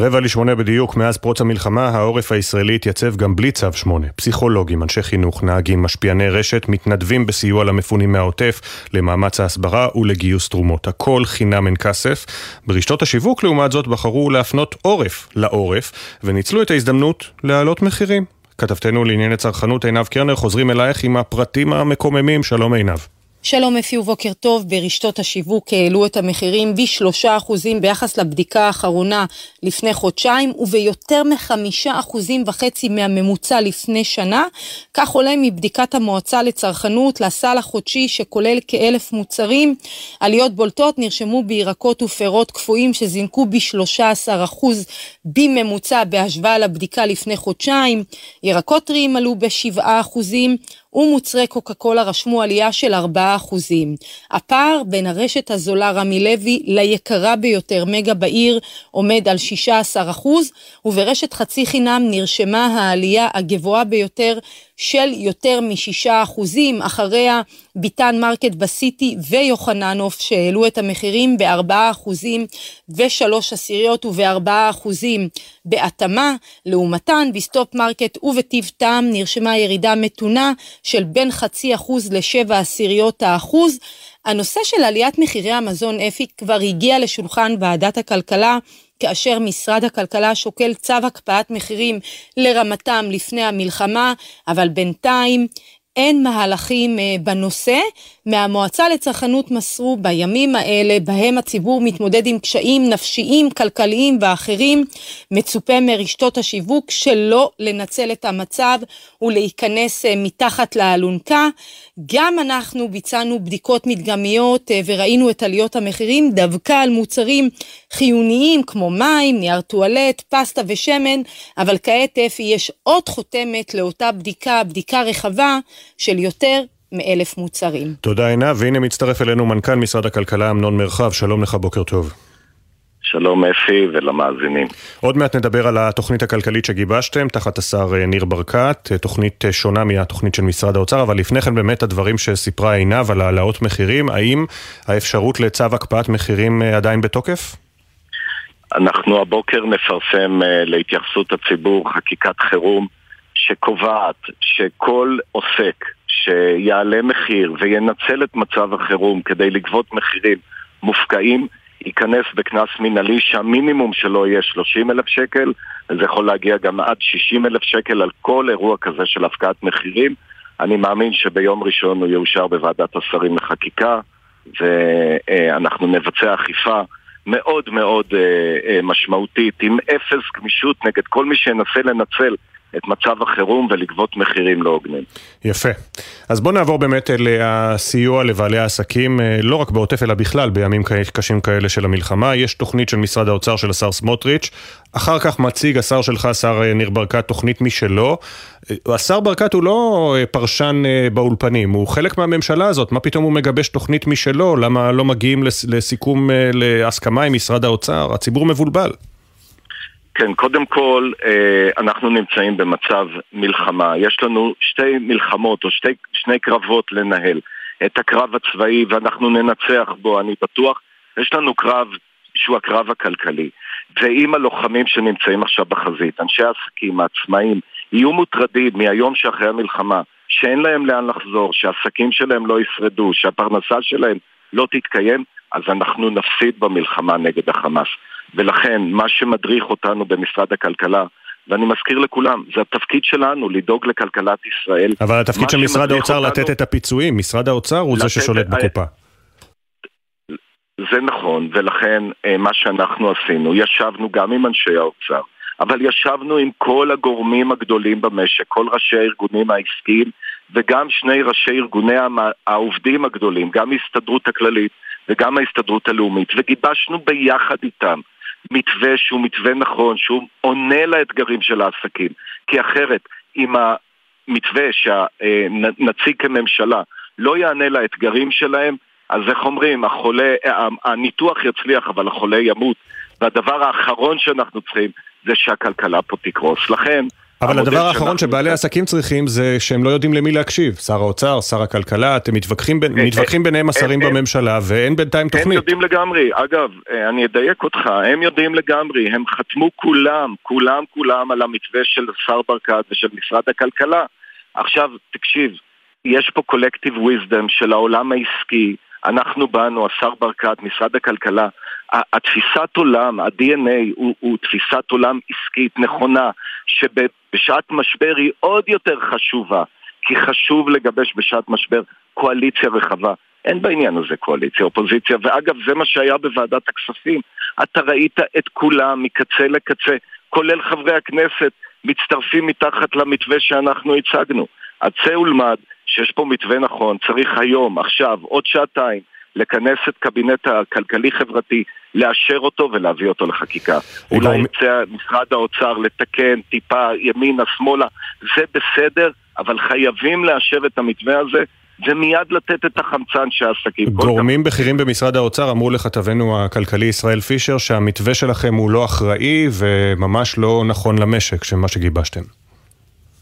Speaker 1: רבע לשמונה בדיוק, מאז פרוץ המלחמה, העורף הישראלי התייצב גם בלי צו שמונה. פסיכולוגים, אנשי חינוך, נהגים, משפיעני רשת, מתנדבים בסיוע למפונים מהעוטף, למאמץ ההסברה ולגיוס תרומות. הכל חינם אין כסף. ברשתות השיווק, לעומת זאת, בחרו להפנות עורף לעורף, וניצלו את ההזדמנות להעלות מחירים. כתבתנו לענייני צרכנות עינב קרנר חוזרים אלייך עם הפרטים המקוממים. שלום עינב.
Speaker 27: שלום אפי ובוקר טוב, ברשתות השיווק העלו את המחירים בשלושה אחוזים ביחס לבדיקה האחרונה לפני חודשיים וביותר מחמישה אחוזים וחצי מהממוצע לפני שנה, כך עולה מבדיקת המועצה לצרכנות לסל החודשי שכולל כאלף מוצרים. עליות בולטות נרשמו בירקות ופירות קפואים שזינקו בשלושה עשר אחוז בממוצע בהשוואה לבדיקה לפני חודשיים, ירקות טריים עלו בשבעה אחוזים, ומוצרי קוקה קולה רשמו עלייה של 4%. הפער בין הרשת הזולה רמי לוי ליקרה ביותר מגה בעיר עומד על 16%, וברשת חצי חינם נרשמה העלייה הגבוהה ביותר של יותר משישה אחוזים, אחריה ביתן מרקט בסיטי ויוחננוף שהעלו את המחירים בארבעה אחוזים ושלוש עשיריות ובארבעה אחוזים בהתאמה, לעומתן בסטופ מרקט ובטיב טעם נרשמה ירידה מתונה של בין חצי אחוז לשבע עשיריות האחוז. הנושא של עליית מחירי המזון אפי כבר הגיע לשולחן ועדת הכלכלה כאשר משרד הכלכלה שוקל צו הקפאת מחירים לרמתם לפני המלחמה, אבל בינתיים אין מהלכים אה, בנושא. מהמועצה לצרכנות מסרו בימים האלה, בהם הציבור מתמודד עם קשיים נפשיים, כלכליים ואחרים, מצופה מרשתות השיווק שלא לנצל את המצב ולהיכנס אה, מתחת לאלונקה. גם אנחנו ביצענו בדיקות מדגמיות אה, וראינו את עליות המחירים דווקא על מוצרים חיוניים כמו מים, נייר טואלט, פסטה ושמן, אבל כעת אפי יש עוד חותמת לאותה בדיקה, בדיקה רחבה של יותר מאלף מוצרים.
Speaker 1: תודה עינב, והנה מצטרף אלינו מנכ"ל משרד הכלכלה אמנון מרחב, שלום לך, בוקר טוב.
Speaker 42: שלום אפי ולמאזינים.
Speaker 1: עוד מעט נדבר על התוכנית הכלכלית שגיבשתם תחת השר אה, ניר ברקת, אה, תוכנית אה, שונה מהתוכנית של משרד האוצר, אבל לפני כן באמת הדברים שסיפרה עינב על העלאות מחירים, האם האפשרות לצו הקפאת מחירים עדיין בתוקף?
Speaker 42: אנחנו הבוקר נפרסם להתייחסות הציבור חקיקת חירום שקובעת שכל עוסק שיעלה מחיר וינצל את מצב החירום כדי לגבות מחירים מופקעים, ייכנס בקנס מינהלי שהמינימום שלו יהיה 30 אלף שקל, וזה יכול להגיע גם עד 60 אלף שקל על כל אירוע כזה של הפקעת מחירים. אני מאמין שביום ראשון הוא יאושר בוועדת השרים לחקיקה, ואנחנו נבצע אכיפה מאוד מאוד אה, אה, משמעותית, עם אפס גמישות נגד כל מי שינסה לנצל את מצב החירום ולגבות מחירים לא הוגנים.
Speaker 1: יפה. אז בואו נעבור באמת אל הסיוע לבעלי העסקים, אה, לא רק בעוטף אלא בכלל בימים קשים כאלה של המלחמה. יש תוכנית של משרד האוצר של השר סמוטריץ', אחר כך מציג השר שלך, השר אה, ניר ברקת, תוכנית משלו. אה, השר ברקת הוא לא פרשן באולפנים, הוא חלק מהממשלה הזאת, מה פתאום הוא מגבש תוכנית משלו? למה לא מגיעים לסיכום, להסכמה עם משרד האוצר? הציבור מבולבל.
Speaker 42: כן, קודם כל, אה, אנחנו נמצאים במצב מלחמה. יש לנו שתי מלחמות או שתי, שני קרבות לנהל. את הקרב הצבאי, ואנחנו ננצח בו, אני בטוח. יש לנו קרב שהוא הקרב הכלכלי. ואם הלוחמים שנמצאים עכשיו בחזית, אנשי העסקים, העצמאים, יהיו מוטרדים מהיום שאחרי המלחמה, שאין להם לאן לחזור, שהעסקים שלהם לא ישרדו, שהפרנסה שלהם לא תתקיים, אז אנחנו נפסיד במלחמה נגד החמאס. ולכן, מה שמדריך אותנו במשרד הכלכלה, ואני מזכיר לכולם, זה התפקיד שלנו לדאוג לכלכלת ישראל.
Speaker 1: אבל התפקיד של משרד האוצר אותנו... לתת את הפיצויים, משרד האוצר הוא זה ששולט בקופה.
Speaker 42: זה נכון, ולכן אה, מה שאנחנו עשינו, ישבנו גם עם אנשי האוצר, אבל ישבנו עם כל הגורמים הגדולים במשק, כל ראשי הארגונים העסקיים וגם שני ראשי ארגוני העובדים הגדולים, גם ההסתדרות הכללית וגם ההסתדרות הלאומית, וגיבשנו ביחד איתם מתווה שהוא מתווה נכון, שהוא עונה לאתגרים של העסקים, כי אחרת, אם המתווה שנציג כממשלה לא יענה לאתגרים שלהם, אז איך אומרים, החולה, הניתוח יצליח אבל החולה ימות והדבר האחרון שאנחנו צריכים זה שהכלכלה פה תקרוס. לכן...
Speaker 1: אבל הדבר האחרון שבעלי עסקים צריכים זה שהם לא יודעים למי להקשיב. שר האוצר, שר הכלכלה, אתם מתווכחים, בין, אה, מתווכחים ביניהם אה, השרים אה, בממשלה ואין בינתיים תוכנית.
Speaker 42: הם יודעים לגמרי. אגב, אני אדייק אותך, הם יודעים לגמרי. הם חתמו כולם, כולם, כולם על המתווה של שר ברקת ושל משרד הכלכלה. עכשיו, תקשיב, יש פה קולקטיב וויזדם של העולם העסקי. אנחנו באנו, השר ברקת, משרד הכלכלה, התפיסת עולם, ה-DNA הוא, הוא תפיסת עולם עסקית נכונה, שבשעת משבר היא עוד יותר חשובה, כי חשוב לגבש בשעת משבר קואליציה רחבה. אין בעניין הזה קואליציה, אופוזיציה, ואגב, זה מה שהיה בוועדת הכספים. אתה ראית את כולם מקצה לקצה, כולל חברי הכנסת, מצטרפים מתחת למתווה שאנחנו הצגנו. אז צא ולמד שיש פה מתווה נכון, צריך היום, עכשיו, עוד שעתיים, לכנס את קבינט הכלכלי-חברתי, לאשר אותו ולהביא אותו לחקיקה. אולי ירצה משרד האוצר לתקן טיפה ימינה, שמאלה, זה בסדר, אבל חייבים לאשר את המתווה הזה. ומיד לתת את החמצן שהעסקים...
Speaker 1: גורמים בכירים במשרד האוצר אמרו לכתבנו הכלכלי ישראל פישר שהמתווה שלכם הוא לא אחראי וממש לא נכון למשק, שמה שגיבשתם.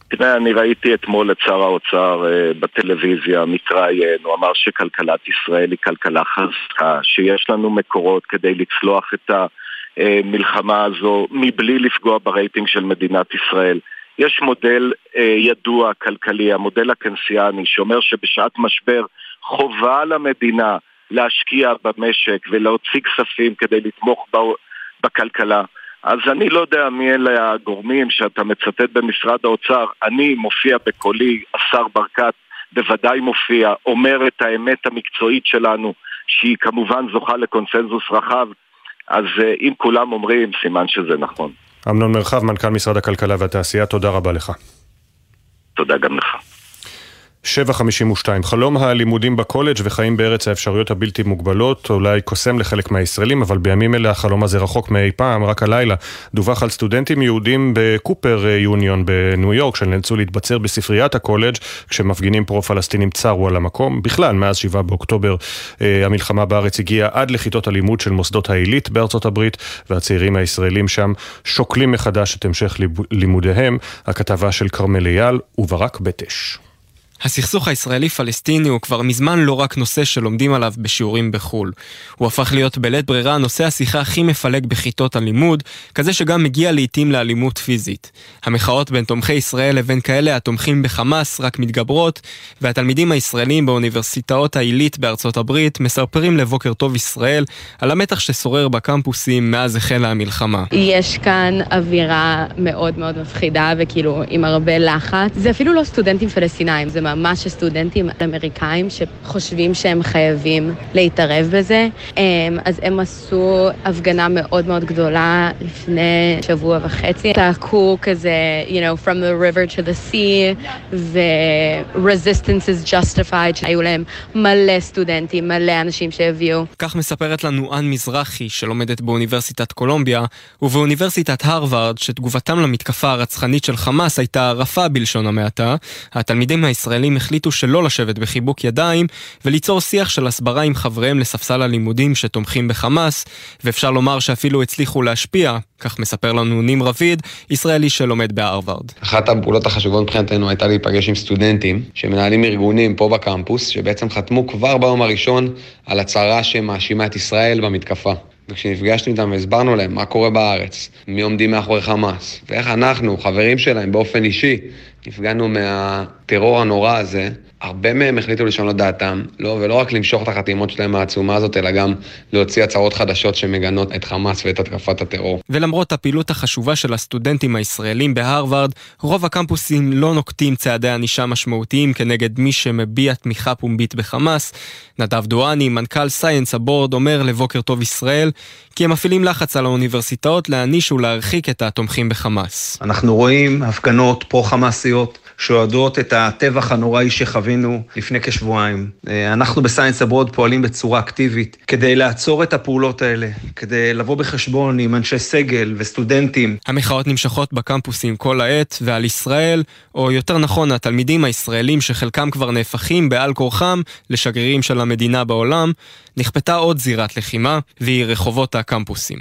Speaker 42: תראה, אני ראיתי אתמול את שר האוצר אה, בטלוויזיה מתראיין, הוא אמר שכלכלת ישראל היא כלכלה חזקה, שיש לנו מקורות כדי לצלוח את המלחמה הזו מבלי לפגוע ברייטינג של מדינת ישראל. יש מודל אה, ידוע כלכלי, המודל הקיינסיאני, שאומר שבשעת משבר חובה למדינה להשקיע במשק ולהוציא כספים כדי לתמוך בכלכלה. אז אני לא יודע מי אלה הגורמים שאתה מצטט במשרד האוצר. אני מופיע בקולי, השר ברקת בוודאי מופיע, אומר את האמת המקצועית שלנו, שהיא כמובן זוכה לקונסנזוס רחב, אז אה, אם כולם אומרים, סימן שזה נכון.
Speaker 1: אמנון מרחב, מנכ"ל משרד הכלכלה והתעשייה, תודה רבה לך.
Speaker 42: תודה גם לך.
Speaker 1: 752. חלום הלימודים בקולג' וחיים בארץ האפשרויות הבלתי מוגבלות אולי קוסם לחלק מהישראלים, אבל בימים אלה החלום הזה רחוק מאי פעם. רק הלילה דווח על סטודנטים יהודים בקופר יוניון בניו יורק שנאלצו להתבצר בספריית הקולג' כשמפגינים פרו-פלסטינים צרו על המקום. בכלל, מאז 7 באוקטובר אה, המלחמה בארץ הגיעה עד לכיתות הלימוד של מוסדות העילית בארצות הברית, והצעירים הישראלים שם שוקלים מחדש את המשך לימודיהם. הכתבה של כרמל אייל וברק בטש.
Speaker 43: הסכסוך הישראלי-פלסטיני הוא כבר מזמן לא רק נושא שלומדים עליו בשיעורים בחו"ל. הוא הפך להיות בלית ברירה נושא השיחה הכי מפלג בכיתות הלימוד, כזה שגם מגיע לעיתים לאלימות פיזית. המחאות בין תומכי ישראל לבין כאלה התומכים בחמאס רק מתגברות, והתלמידים הישראלים באוניברסיטאות העילית בארצות הברית מסרפרים לבוקר טוב ישראל על המתח ששורר בקמפוסים מאז החלה המלחמה.
Speaker 44: יש כאן אווירה מאוד מאוד מפחידה וכאילו עם הרבה לחץ. זה אפילו לא סטודנטים פלסטינאים, זה ממש סטודנטים אמריקאים שחושבים שהם חייבים להתערב בזה. אמ, אז הם עשו הפגנה מאוד מאוד גדולה לפני שבוע וחצי. צעקו כזה, you know, from the river to the sea, ו-resistance is justified, שהיו להם מלא סטודנטים, מלא אנשים שהביאו.
Speaker 43: כך מספרת לנו אן מזרחי, שלומדת באוניברסיטת קולומביה, ובאוניברסיטת הרווארד, שתגובתם למתקפה הרצחנית של חמאס הייתה רפה בלשון המעטה. התלמידים הישראלים הישראלים החליטו שלא לשבת בחיבוק ידיים וליצור שיח של הסברה עם חבריהם לספסל הלימודים שתומכים בחמאס, ואפשר לומר שאפילו הצליחו להשפיע, כך מספר לנו נים רביד, ישראלי שלומד בהרווארד.
Speaker 41: אחת הפעולות החשובות מבחינתנו הייתה להיפגש עם סטודנטים שמנהלים ארגונים פה בקמפוס, שבעצם חתמו כבר ביום הראשון על הצהרה שמאשימה את ישראל במתקפה. וכשנפגשנו איתם והסברנו להם מה קורה בארץ, מי עומדים מאחורי חמאס, ואיך אנחנו, חברים שלהם באופן אישי, נפגענו מהטרור הנורא הזה, הרבה מהם החליטו לשנות דעתם, לא, ולא רק למשוך את החתימות שלהם מהעצומה הזאת, אלא גם להוציא הצהרות חדשות שמגנות את חמאס ואת התקפת הטרור.
Speaker 43: ולמרות הפעילות החשובה של הסטודנטים הישראלים בהרווארד, רוב הקמפוסים לא נוקטים צעדי ענישה משמעותיים כנגד מי שמביע תמיכה פומבית בחמאס. נדב דואני, מנכ"ל Science Abroad, אומר לבוקר טוב ישראל, כי הם מפעילים לחץ על האוניברסיטאות להעניש ולהרחיק את התומכים בחמאס.
Speaker 41: אנחנו רואים הפגנות פרו-חמאסיות. שאוהדות את הטבח הנוראי שחווינו לפני כשבועיים. אה, אנחנו ב Science Abroad פועלים בצורה אקטיבית כדי לעצור את הפעולות האלה, כדי לבוא בחשבון עם אנשי סגל וסטודנטים.
Speaker 43: המחאות נמשכות בקמפוסים כל העת, ועל ישראל, או יותר נכון, התלמידים הישראלים שחלקם כבר נהפכים בעל כורחם לשגרירים של המדינה בעולם, נכפתה עוד זירת לחימה, והיא רחובות הקמפוסים.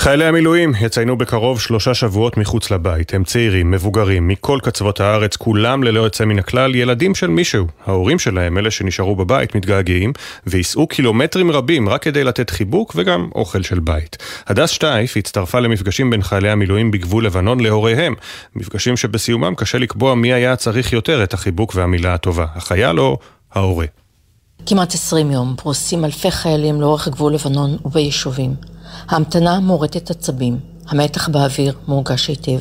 Speaker 1: חיילי המילואים יציינו בקרוב שלושה שבועות מחוץ לבית. הם צעירים, מבוגרים, מכל קצוות הארץ, כולם ללא יוצא מן הכלל, ילדים של מישהו. ההורים שלהם, אלה שנשארו בבית, מתגעגעים, וייסעו קילומטרים רבים רק כדי לתת חיבוק וגם אוכל של בית. הדס שטייף הצטרפה למפגשים בין חיילי המילואים בגבול לבנון להוריהם. מפגשים שבסיומם קשה לקבוע מי היה צריך יותר את החיבוק והמילה הטובה, החייל או ההורה.
Speaker 45: כמעט עשרים יום פרוסים אלפי חיילים לאורך גבול לבנון וביישובים. ההמתנה מורטת עצבים, המתח באוויר מורגש היטב,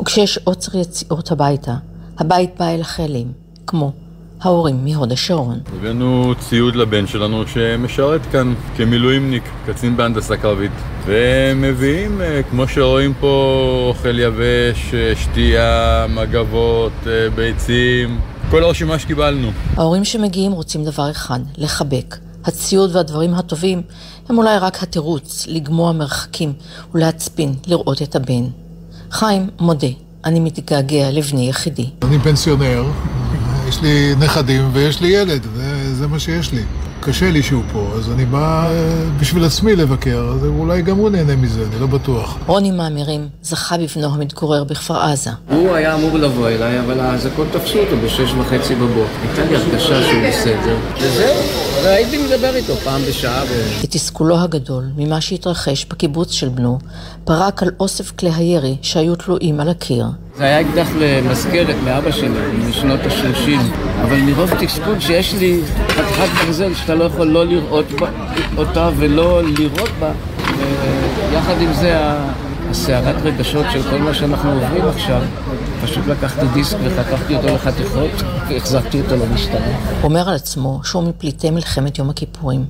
Speaker 45: וכשיש עוצר יציאות הביתה, הבית בא אל החיילים, כמו ההורים מהוד השרון.
Speaker 39: הבאנו ציוד לבן שלנו שמשרת כאן כמילואימניק, קצין בהנדסה קרבית. ומביאים, אה, כמו שרואים פה, אוכל יבש, אה, שתייה, מגבות, אה, ביצים, כל הרשימה שקיבלנו.
Speaker 45: ההורים שמגיעים רוצים דבר אחד, לחבק. הציוד והדברים הטובים הם אולי רק התירוץ לגמוע מרחקים ולהצפין לראות את הבן. חיים מודה, אני מתגעגע לבני יחידי.
Speaker 46: אני פנסיונר, יש לי נכדים ויש לי ילד, זה, זה מה שיש לי. קשה לי שהוא פה, אז אני בא אה, בשביל עצמי לבקר, אז אולי גם הוא נהנה מזה, אני לא בטוח.
Speaker 45: רוני מאמירים זכה בבנו המתגורר בכפר עזה.
Speaker 47: הוא היה אמור לבוא אליי, אבל האזעקות תפסו אותו בשש וחצי בבוקר. הייתה לי הרגשה שהוא בסדר, וזהו, והייתי מדבר איתו פעם בשעה. ו...
Speaker 45: את תסכולו הגדול ממה שהתרחש בקיבוץ של בנו, פרק על אוסף כלי הירי שהיו תלויים על הקיר.
Speaker 47: זה היה אקדח למזכרת מאבא שלי, משנות ה-30, אבל מרוב תסכול שיש לי חתיכת ברזל שאתה לא יכול לא לראות בה, אותה ולא לירות בה, ויחד עם זה הסערת רגשות של כל מה שאנחנו עוברים עכשיו, פשוט לקחתי דיסק וחתכתי אותו לחתיכות והחזקתי אותו למשטרה.
Speaker 45: אומר על עצמו שהוא מפליטי מלחמת יום הכיפורים.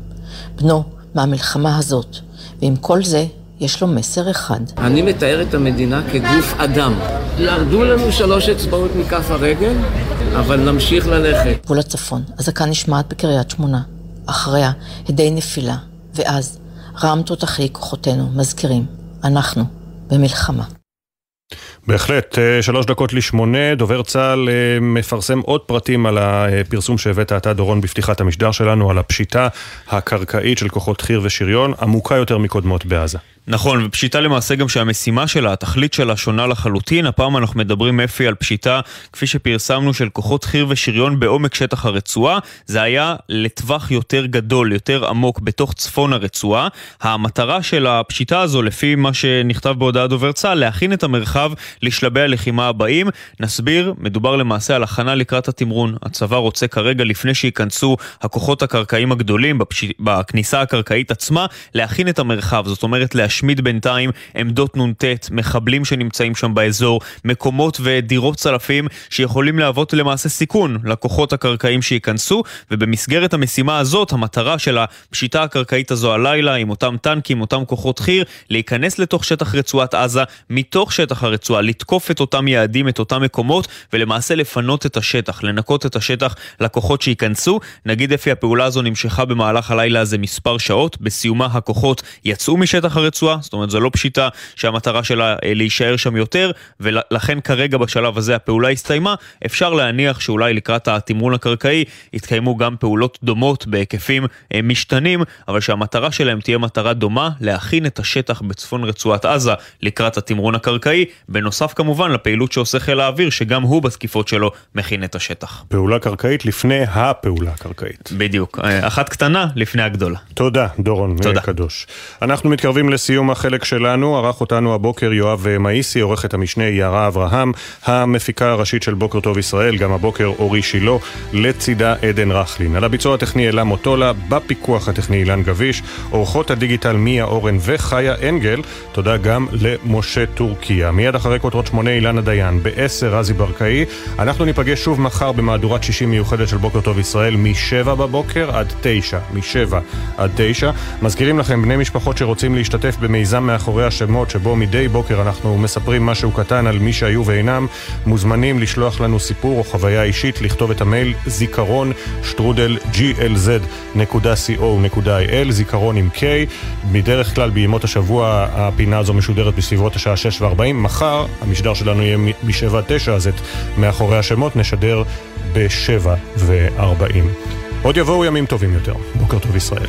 Speaker 45: בנו, מהמלחמה הזאת, ועם כל זה יש לו מסר אחד.
Speaker 47: אני מתאר את המדינה כגוף אדם. ירדו לנו שלוש אצבעות מכף הרגל, אבל נמשיך ללכת.
Speaker 45: גבול הצפון, אזעקה נשמעת בקריית שמונה. אחריה, הדי נפילה, ואז רעם תותחי כוחותינו מזכירים, אנחנו במלחמה.
Speaker 1: בהחלט, אה, שלוש דקות לשמונה, דובר צה"ל אה, מפרסם עוד פרטים על הפרסום שהבאת אתה, דורון, בפתיחת המשדר שלנו, על הפשיטה הקרקעית של כוחות חי"ר ושריון, עמוקה יותר מקודמות בעזה.
Speaker 7: נכון, ופשיטה למעשה גם שהמשימה שלה, התכלית שלה שונה לחלוטין. הפעם אנחנו מדברים, אפי, על פשיטה, כפי שפרסמנו, של כוחות חי"ר ושריון בעומק שטח הרצועה. זה היה לטווח יותר גדול, יותר עמוק, בתוך צפון הרצועה. המטרה של הפשיטה הזו, לפי מה שנכתב בהודעת דובר צה"ל, להכין את המרחב לשלבי הלחימה הבאים. נסביר, מדובר למעשה על הכנה לקראת התמרון. הצבא רוצה כרגע, לפני שייכנסו הכוחות הקרקעיים הגדולים, בפש... בכניסה הקרקעית עצמה, להכין את המרחב. זאת אומרת, להשמיד בינתיים עמדות נ"ט, מחבלים שנמצאים שם באזור, מקומות ודירות צלפים שיכולים להוות למעשה סיכון לכוחות הקרקעיים שייכנסו, ובמסגרת המשימה הזאת, המטרה של הפשיטה הקרקעית הזו הלילה, עם אותם טנקים, אותם כוחות חי"ר, להיכנס לתוך שטח רצועת עזה, מתוך שטח הרצועה, לתקוף את אותם יעדים, את אותם מקומות, ולמעשה לפנות את השטח, לנקות את השטח לכוחות שייכנסו. נגיד אפי, הפעולה הזו נמשכה במהלך הלילה הזה מספר שעות, בסיומה הכוחות יצאו משטח הרצועה. זאת אומרת זו לא פשיטה שהמטרה שלה להישאר שם יותר, ולכן כרגע בשלב הזה הפעולה הסתיימה, אפשר להניח שאולי לקראת התמרון הקרקעי יתקיימו גם פעולות דומות בהיקפים משתנים, אבל שהמטרה שלהם תהיה מטרה דומה, להכין את השטח בצפון רצועת עזה לקראת התמרון הקרקעי, בנוסף כמובן לפעילות שעושה חיל האוויר, שגם הוא בתקיפות שלו מכין את השטח.
Speaker 1: פעולה קרקעית לפני הפעולה הקרקעית.
Speaker 7: בדיוק, אחת קטנה לפני הגדולה.
Speaker 1: תודה, דורון תודה. קדוש. אנחנו מתקרבים לסיום החלק שלנו, ערך אותנו הבוקר יואב מאיסי, עורכת המשנה יערה אברהם, המפיקה הראשית של בוקר טוב ישראל, גם הבוקר אורי שילה, לצידה עדן רכלין. על הביצוע הטכני אלה מוטולה, בפיקוח הטכני אילן גביש, עורכות הדיגיטל מיה אורן וחיה אנגל, תודה גם למשה טורקיה. מיד אחרי כותרות שמונה אילנה דיין, בעשר רזי ברקאי. אנחנו ניפגש שוב מחר במהדורת 60 מיוחדת של בוקר טוב ישראל, מ-7 בבוקר עד 9. מ-7 עד 9. מזכירים לכם בני משפחות שרוצים להשתתף במיזם מאחורי השמות, שבו מדי בוקר אנחנו מספרים משהו קטן על מי שהיו ואינם, מוזמנים לשלוח לנו סיפור או חוויה אישית, לכתוב את המייל זיכרון שטרודל glz.co.il, זיכרון עם K. בדרך כלל בימות השבוע הפינה הזו משודרת בסביבות השעה 6 ו-40. מחר המשדר שלנו יהיה מ-7 עד 9, אז את מאחורי השמות נשדר ב-7 ו-40. עוד יבואו ימים טובים יותר. בוקר טוב ישראל.